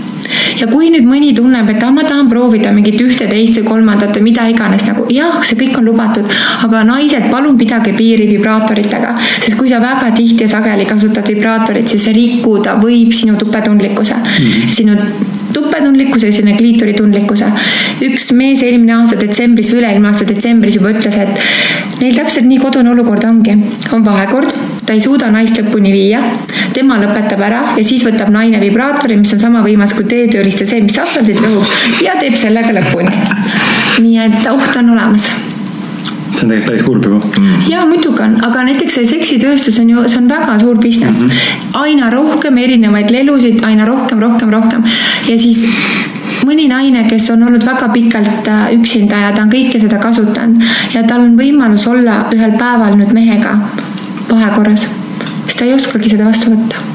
Ja kui nüüd mõni tunneb, et ah, ma tahan proovida mingit ühte, teist või kolmandat või mida iganes nagu jah, see kõik on lubatud, aga naised, palun pidage piiri vibraatoritega, sest kui sa väga tihti ja sageli kasutad vibraatorit, siis see rikkuda võib sinu tupetundlikkuse. Mm, -hmm. sinu tupetundlikkuse ja selline kliitoritundlikkuse. üks mees eelmine aasta detsembris või üle-eelmine aasta detsembris juba ütles, et neil täpselt nii kodune olukord ongi, on vahekord, ta ei suuda naist lõpuni viia, tema lõpetab ära ja siis võtab naine vibraatori, mis on sama võimas kui teetööliste see, mis asfaldit lõhub ja teeb sellega lõpuni. nii et oht on olemas see on tegelikult päris kurb juba mm.. ja muidugi on, aga näiteks see seksitööstus on ju, see on väga suur business mm. -hmm. aina rohkem erinevaid lelusid, aina rohkem, rohkem, rohkem ja siis mõni naine, kes on olnud väga pikalt äh, üksinda ja ta on kõike seda kasutanud ja tal on võimalus olla ühel päeval nüüd mehega vahekorras, siis ta ei oskagi seda vastu võtta.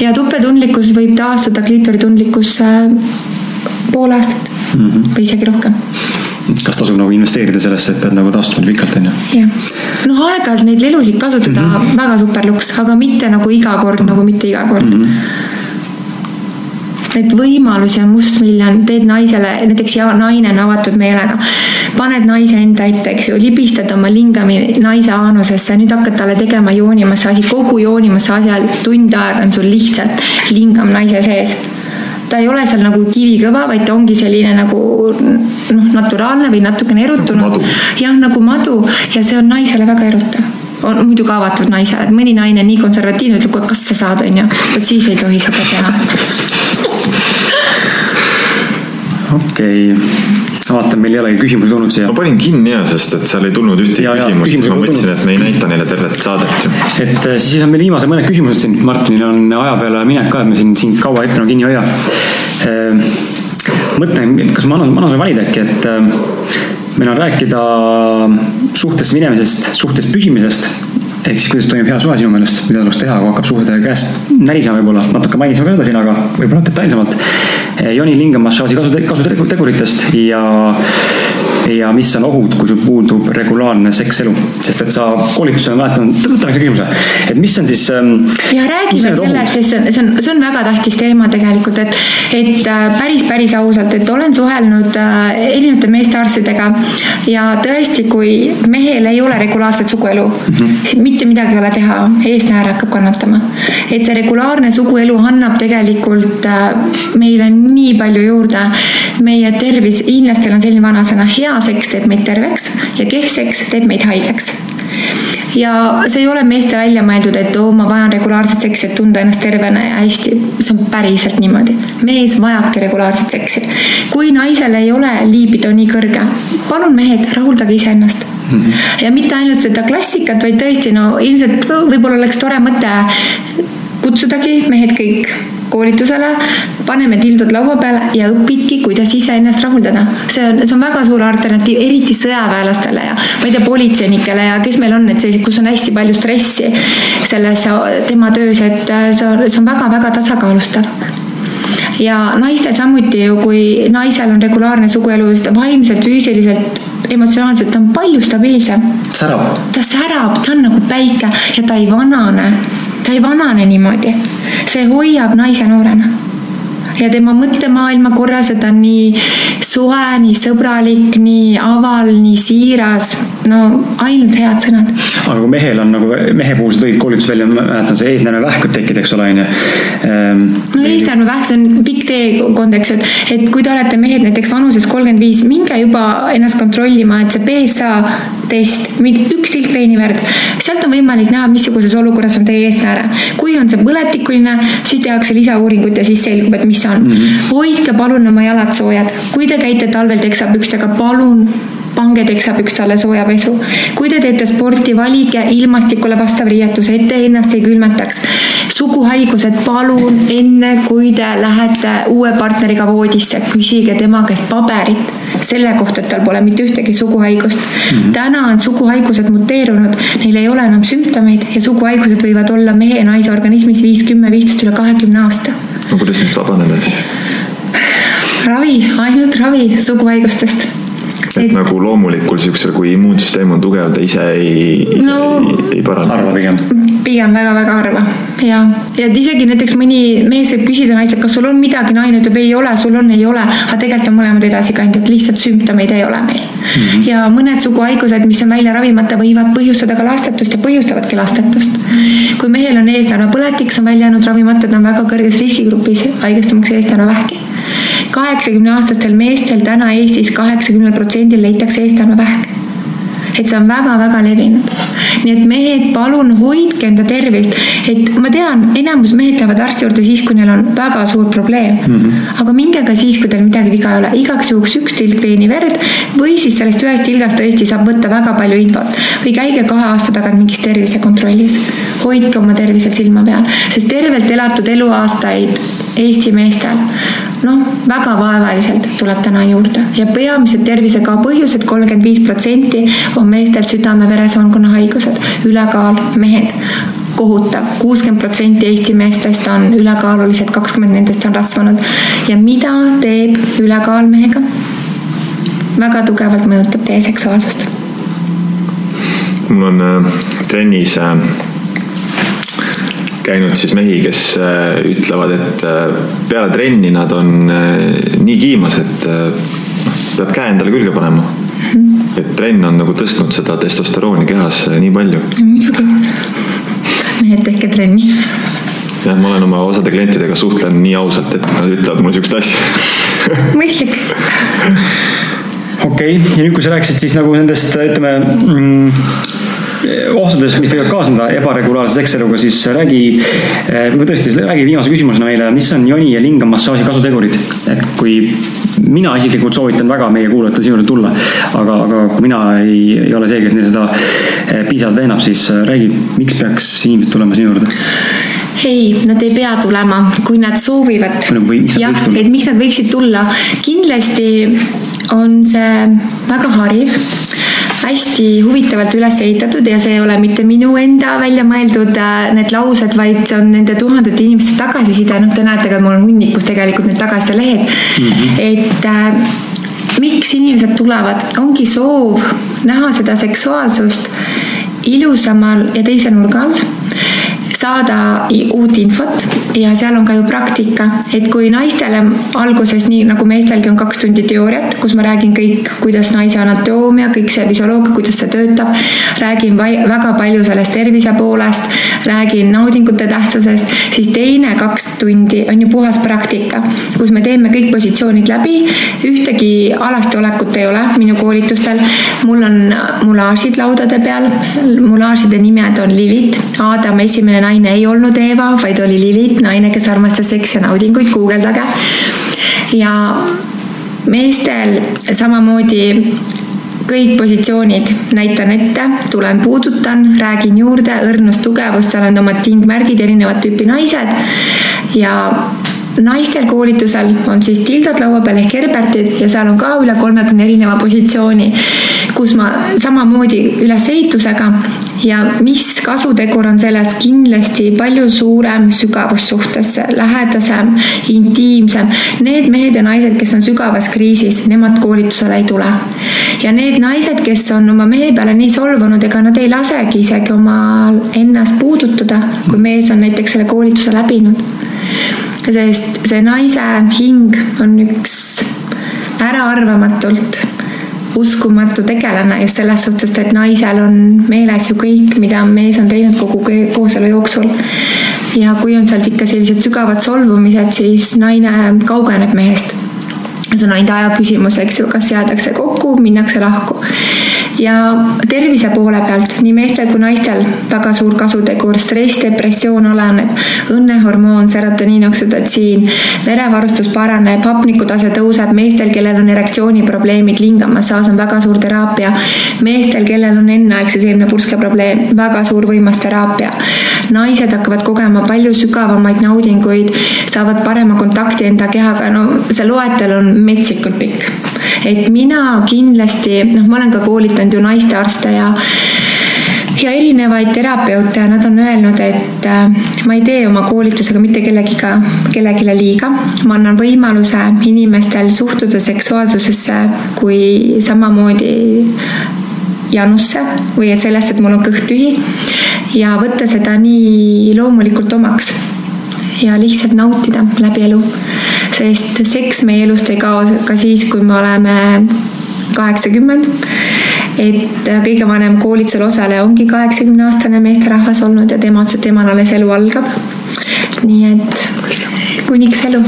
ja tupetundlikkus võib taastuda kliitoritundlikkus äh, pool aastat mm -hmm. või isegi rohkem kas tasub nagu investeerida sellesse, et pead nagu taastuma pikalt, on ju? jah, noh, aeg-ajalt neid lelusid kasutada mm -hmm. väga super luks, aga mitte nagu iga kord, nagu mitte iga kord mm. -hmm Neid võimalusi on mustmiljon, teed naisele, näiteks ja naine on avatud meelega. paned naise enda ette, eks ju, libistad oma lingami naise aanusesse, nüüd hakkad talle tegema joonimassaaži, kogu joonimassaaži ajal tund aega on sul lihtsalt lingam naise sees ta ei ole seal nagu kivikõva, vaid ta ongi selline nagu noh, naturaalne või natukene erutunud. jah, nagu madu ja see on naisele väga erutav on muidugi avatud naisele, et mõni naine nii konservatiivne ütleb, kas sa saad, onju, vot siis ei tohi seda teha. okei okay vaatan, meil ei olegi küsimusi tulnud siia. ma panin kinni ja, sest et seal ei tulnud ühtegi küsimust, siis ma mõtlesin, et me ei näita neile tervet saadet ju. et äh, siis on meil viimased mõned küsimused siin, Martinil on aja peale minek ka, et me siin sind kaua ette kinni ei hoia. Mõtlen, kas ma annan, ma annan sulle valida äkki, et äh, meil on rääkida suhtesse minemisest, suhtes püsimisest ehk siis kuidas toimib hea suhe sinu meelest, mida tuleks teha, kui hakkab suhe käest närisema võib-olla, natuke mainisime ka seda siin, aga võib-olla detailsemalt. Joni Lingam massaaži kasuteguritest ja ja mis on ohud, kui sul puudub regulaarne sekselu, sest et sa koolitusel mäletan, võtame selle küsimuse, et mis on siis. Ähm, ja räägime sellest, sest see on, see on, see on väga tähtis teema tegelikult, et, et äh, päris, päris ausalt, et olen suhelnud äh, erinevate meestearstidega ja tõesti, kui mehel ei ole regulaarset suguelu mm, -hmm. siis mitte midagi ei ole teha, eesnäär hakkab kannatama. et see regulaarne suguelu annab tegelikult äh, meile nii palju juurde. meie tervis, hiinlastel on selline vanasõna, hea seks teeb meid terveks ja kehv seks teeb meid haigeks ja see ei ole meeste välja mõeldud, et oo, ma vajan regulaarset seksi, et tunda ennast tervena ja hästi. see on päriselt niimoodi. mees vajabki regulaarset seksi. kui naisel ei ole liibido nii kõrge, palun mehed, rahuldage iseennast Mm -hmm. ja mitte ainult seda klassikat, vaid tõesti, no ilmselt võib-olla oleks tore mõte kutsudagi mehed kõik koolitusele, paneme tildud laua peale ja õpidki, kuidas iseennast rahuldada. see on, see on väga suur alternatiiv, eriti sõjaväelastele ja ma ei tea, politseinikele ja kes meil on, et sellised, kus on hästi palju stressi selles tema töös, et see on, see on väga-väga tasakaalustav ja naistel samuti ju, kui naisel on regulaarne suguelu, siis ta vaimselt, füüsiliselt, emotsionaalselt on palju stabiilsem. särab. ta särab, ta on nagu päike ja ta ei vanane ta ei vanane niimoodi. see hoiab naise noorena. ja tema mõttemaailma korras, et ta on nii soe, nii sõbralik, nii aval, nii siiras no ainult head sõnad. aga kui mehel on nagu, mehe puhul sa tõid koolitus välja, ma mäletan, see eesnäärmevähk võib tekkida, eks ole, on ju. Ehm, no eesnäärmevähk, see on pikk teekond, eks ju, et, et kui te olete mehed näiteks vanuses kolmkümmend viis, minge juba ennast kontrollima, et see BSA test, üks tilk veiniverd, sealt on võimalik näha, missuguses olukorras on teie eesnääre. kui on see põletikuline, siis tehakse lisauuringut ja siis selgub, et mis see on mm. -hmm. hoidke palun oma jalad soojad, kui te käite talvel teksapükstega, palun pange teksapükstale sooja pesu. kui te teete sporti, valige ilmastikule vastav riietus, et te ennast ei külmetaks. suguhaigused, palun enne, kui te lähete uue partneriga voodisse, küsige tema käest paberit selle kohta, et tal pole mitte ühtegi suguhaigust mm. -hmm. täna on suguhaigused muteerunud, neil ei ole enam sümptomeid ja suguhaigused võivad olla mehe ja naise organismis viis, kümme, viisteist, üle kahekümne aasta. no kuidas neist vabaneda siis? ravi, ainult ravi suguhaigustest et nagu loomulikul siuksel, kui immuunsüsteem on tugev, ta ise ei, ise no, ei, ei parane. harva pigem. pigem väga-väga harva ja, ja isegi näiteks mõni mees võib küsida naiselt, kas sul on midagi, naine ütleb ei ole, sul on, ei ole, aga tegelikult on mõlemad edasikandjad, lihtsalt sümptomeid ei ole meil mm. -hmm. ja mõned suguhaigused, mis on välja ravimata, võivad põhjustada ka lastetust ja põhjustavadki lastetust. kui mehel on eesnäärmepõletik, see on välja jäänud ravimata, ta on väga kõrges riskigrupis haigestumaks eesnäärmevähki kaheksakümne aastastel meestel täna Eestis kaheksakümnel protsendil leitakse eestlane-vähk et see on väga-väga levinud. nii et mehed, palun hoidke enda tervist, et ma tean, enamus mehed lähevad arsti juurde siis, kui neil on väga suur probleem mm. -hmm. aga minge ka siis, kui teil midagi viga ei ole, igaks juhuks üks tilk veini verd või siis sellest ühest tilgast tõesti saab võtta väga palju infot või käige kahe aasta tagant mingis tervisekontrollis. hoidke oma tervisel silma peal, sest tervelt elatud eluaastaid Eesti meestel noh, väga vaevaliselt tuleb täna juurde ja peamised tervisega põhjused, kolmkümmend viis protsenti on meestel südame-veresoonkonna haigused, ülekaal, mehed kohutav, kuuskümmend protsenti Eesti meestest on ülekaalulised, kakskümmend nendest on rasvunud. ja mida teeb ülekaal mehega? väga tugevalt mõjutab teie seksuaalsust. mul on äh, trennis äh, käinud siis mehi, kes äh, ütlevad, et äh, peale trenni nad on nii kiimas, et noh, peab käe endale külge panema. et trenn on nagu tõstnud seda testosterooni kehas nii palju. muidugi, mehed tehke trenni jah, ma olen oma osade klientidega suhtlen nii ausalt, et nad ütlevad mulle siukest asja mõistlik okei okay., ja nüüd, kui sa rääkisid siis nagu nendest, ütleme mm, ohtudest, mis võivad kaasneda ebaregulaarse sekseluga, siis räägi, eh, või tõesti, räägi viimase küsimusena meile, mis on joni ja lingamassaaži kasutegurid? et kui mina isiklikult soovitan väga meie kuulajatel sinu juurde tulla, aga, aga kui mina ei, ei ole see, kes neil seda eh, piisavalt veenab, siis räägi, miks peaks inimesed tulema sinu juurde? ei, nad ei pea tulema, kui nad soovivad. jah, et miks nad võiksid tulla. kindlasti on see väga hariv hästi huvitavalt üles ehitatud ja see ei ole mitte minu enda välja mõeldud äh, need laused, vaid see on nende tuhandete inimeste tagasiside, noh, te näete ka, mul on hunnikus tegelikult need tagasisilehed mm. -hmm. et äh, miks inimesed tulevad, ongi soov näha seda seksuaalsust ilusamal ja teise nurga all saada uut infot. Ja seal on ka ju praktika, et kui naistele alguses, nii nagu meestelgi on kaks tundi teooriat, kus ma räägin kõik, kuidas naise anatoomia, kõik see füsioloogia, kuidas see töötab, räägin väga palju sellest tervise poolest, räägin naudingute tähtsusest, siis teine kaks tundi on ju puhas praktika, kus me teeme kõik positsioonid läbi, ühtegi alast olekut ei ole minu koolitustel, mul on mulaažid laudade peal, mulaažide nimed on Lilit, Aadam esimene naine ei olnud Eeva, vaid oli Lilith, naine, kes armastas seksi ja naudinguid, guugeldage. ja meestel samamoodi kõik positsioonid näitan ette, tulen, puudutan, räägin juurde, õrnus, tugevus, seal on omad tingmärgid, erinevat tüüpi naised ja naistel koolitusel on siis tildod laua peal ehk herbertid ja seal on ka üle kolmekümne erineva positsiooni, kus ma samamoodi ülesehitusega ja mis kasutegur on selles kindlasti palju suurem sügavus suhtesse, lähedasem, intiimsem. Need mehed ja naised, kes on sügavas kriisis, nemad koolitusele ei tule. ja need naised, kes on oma mehe peale nii solvunud, ega nad ei lasegi isegi oma ennast puudutada, kui mees on näiteks selle koolituse läbinud sest see naise hing on üks äraarvamatult uskumatu tegelane just selles suhtes, et naisel on meeles ju kõik, mida mees on teinud kogu kooselu jooksul. ja kui on sealt ikka sellised sügavad solvumised, siis naine kaugeneb mehest. see on ainult aja küsimus, eks ju, kas jäädakse kokku, minnakse lahku ja tervise poole pealt nii meestel kui naistel väga suur kasutegur, stress, depressioon alaneb, õnnehormoon, serotoniin, oksüdotsiin, verevarustus paraneb, hapnikutase tõuseb, meestel, kellel on erektsiooniprobleemid, lingamassaaž on väga suur teraapia. meestel, kellel on enneaegse seemnepurske probleem, väga suur võimas teraapia. naised hakkavad kogema palju sügavamaid naudinguid, saavad parema kontakti enda kehaga, no see loetel on metsikult pikk. Et mina kindlasti, noh, ma olen ka koolitanud ju naistearste ja ja erinevaid terapeute ja nad on öelnud, et äh, ma ei tee oma koolitusega mitte kellegiga, kellelegi liiga. ma annan võimaluse inimestel suhtuda seksuaalsusesse kui samamoodi janusse või sellesse, et mul on kõht tühi ja võtta seda nii loomulikult omaks ja lihtsalt nautida läbi elu. Sest seks meie elust ei kao ka siis, kui me oleme kaheksakümmend et äh, kõige vanem koolitusel osaleja ongi kaheksakümne aastane meesterahvas olnud ja tema ütles, et temal alles elu algab. nii et kuniks elu.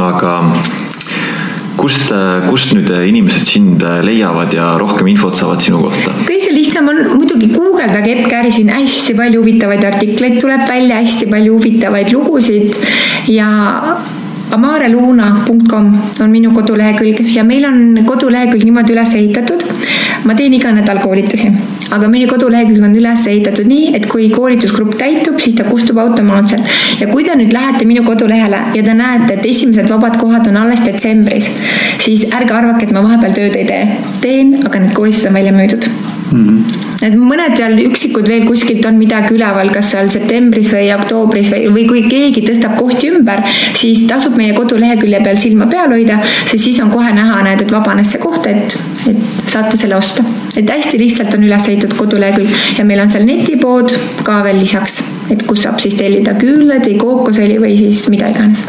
aga kust, äh, kust nüüd inimesed sind äh, leiavad ja rohkem infot saavad sinu kohta? kõige lihtsam on muidugi guugeldage Epp Käri, siin hästi palju huvitavaid artikleid tuleb välja, hästi palju huvitavaid lugusid ja amareluna.com on minu kodulehekülg ja meil on kodulehekülg niimoodi üles ehitatud. ma teen iga nädal koolitusi, aga meie kodulehekülg on üles ehitatud nii, et kui koolitusgrupp täitub, siis ta kustub automaatselt. ja kui te nüüd lähete minu kodulehele ja te näete, et esimesed vabad kohad on alles detsembris, siis ärge arvake, et ma vahepeal tööd ei tee. teen, aga need koolitused on välja müüdud mm. -hmm et mõned seal üksikud veel kuskilt on midagi üleval, kas seal septembris või oktoobris või, või kui keegi tõstab kohti ümber, siis tasub meie kodulehekülje peal silma peal hoida, sest siis on kohe näha, näed, et vabanes see koht, et et saate selle osta. et hästi lihtsalt on üles ehitatud kodulehekülg ja meil on seal netipood ka veel lisaks, et kus saab siis tellida küünlaid või kookosõli või siis mida iganes.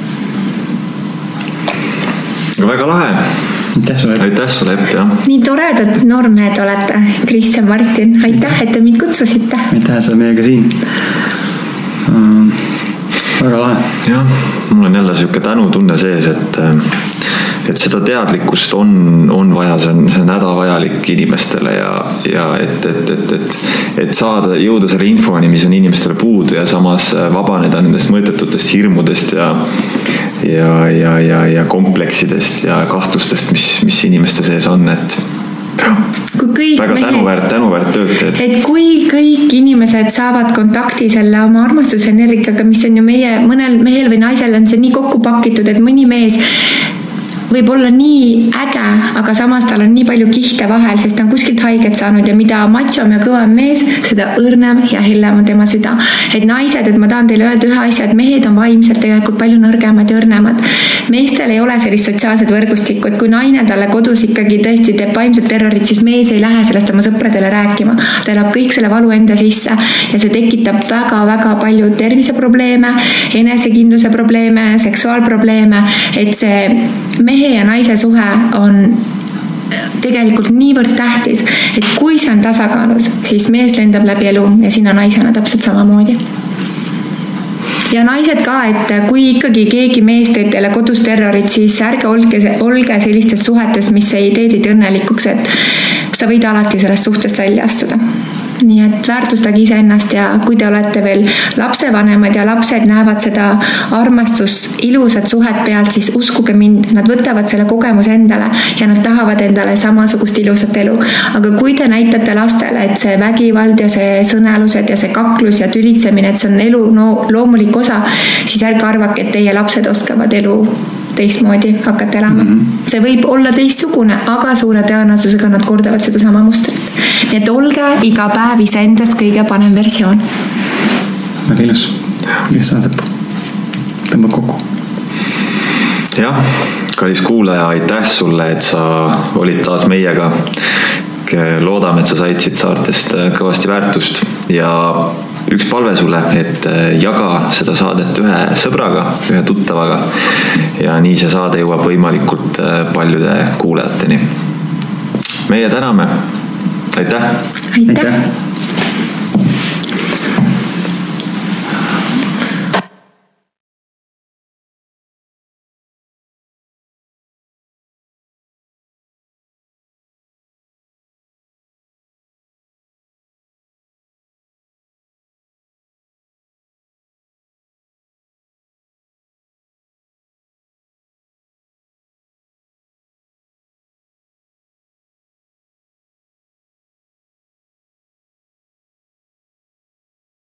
väga lahe aitäh sulle. aitäh sulle, Epp, jah. nii toredad noormehed olete, Kris ja Martin, aitäh, et te mind kutsusite. aitäh, et sa oled meiega siin um, väga lahe. jah, mul on jälle sihuke tänutunne sees, et, et seda teadlikkust on, on vaja, see on, see on hädavajalik inimestele ja, ja et, et, et, et, et saada, jõuda selle infoni, mis on inimestele puudu ja samas vabaneda nendest mõttetutest hirmudest ja ja, ja, ja, ja kompleksidest ja kahtlustest, mis, mis inimeste sees on, et kui kõik väga mehed, tänuväärt, tänuväärt tööd teed. et kui kõik inimesed saavad kontakti selle oma armastusenergiaga, mis on ju meie, mõnel mehel või naisel on see nii kokku pakitud, et mõni mees võib olla nii äge, aga samas tal on nii palju kihte vahel, sest ta on kuskilt haiget saanud ja mida matšom ja kõvem mees, seda õrnem ja hellem on tema süda. et naised, et ma tahan teile öelda ühe asja, et mehed on vaimselt tegelikult palju nõrgemad ja õrnemad. meestel ei ole sellist sotsiaalset võrgustikku, et kui naine talle kodus ikkagi tõesti teeb vaimset terrorit, siis mees ei lähe sellest oma sõpradele rääkima. ta elab kõik selle valu enda sisse ja see tekitab väga-väga palju terviseprobleeme, enesekindluse probleeme, seksuaalprobleeme, et see mehe mehe ja naise suhe on tegelikult niivõrd tähtis, et kui see on tasakaalus, siis mees lendab läbi elu ja sina naisena täpselt samamoodi. Ja naised ka, et kui ikkagi keegi mees teeb teile kodus terrorit, siis ärge olge, olge sellistes suhetes, mis ei tee teid õnnelikuks, et sa võid alati sellest suhtest välja astuda nii et väärtustage iseennast ja kui te olete veel lapsevanemad ja lapsed näevad seda armastust, ilusat suhet pealt, siis uskuge mind, nad võtavad selle kogemuse endale ja nad tahavad endale samasugust ilusat elu. aga kui te näitate lastele, et see vägivald ja see sõnelused ja see kaklus ja tülitsemine, et see on elu no loomulik osa, siis ärge arvake, et teie lapsed oskavad elu teistmoodi hakata elama mm. -hmm. see võib olla teistsugune, aga suure tõenäosusega nad kordavad sedasama mustrit. nii et olge iga päev iseendast kõige parem versioon. väga ilus, ilus saade. tõmbab kokku. jah, kallis kuulaja, aitäh sulle, et sa olid taas meiega loodame, et sa said siit saartest kõvasti väärtust ja üks palve sulle, et äh, jaga seda saadet ühe sõbraga, ühe tuttavaga. ja nii see saade jõuab võimalikult äh, paljude kuulajateni. meie täname, aitäh. aitäh, aitäh..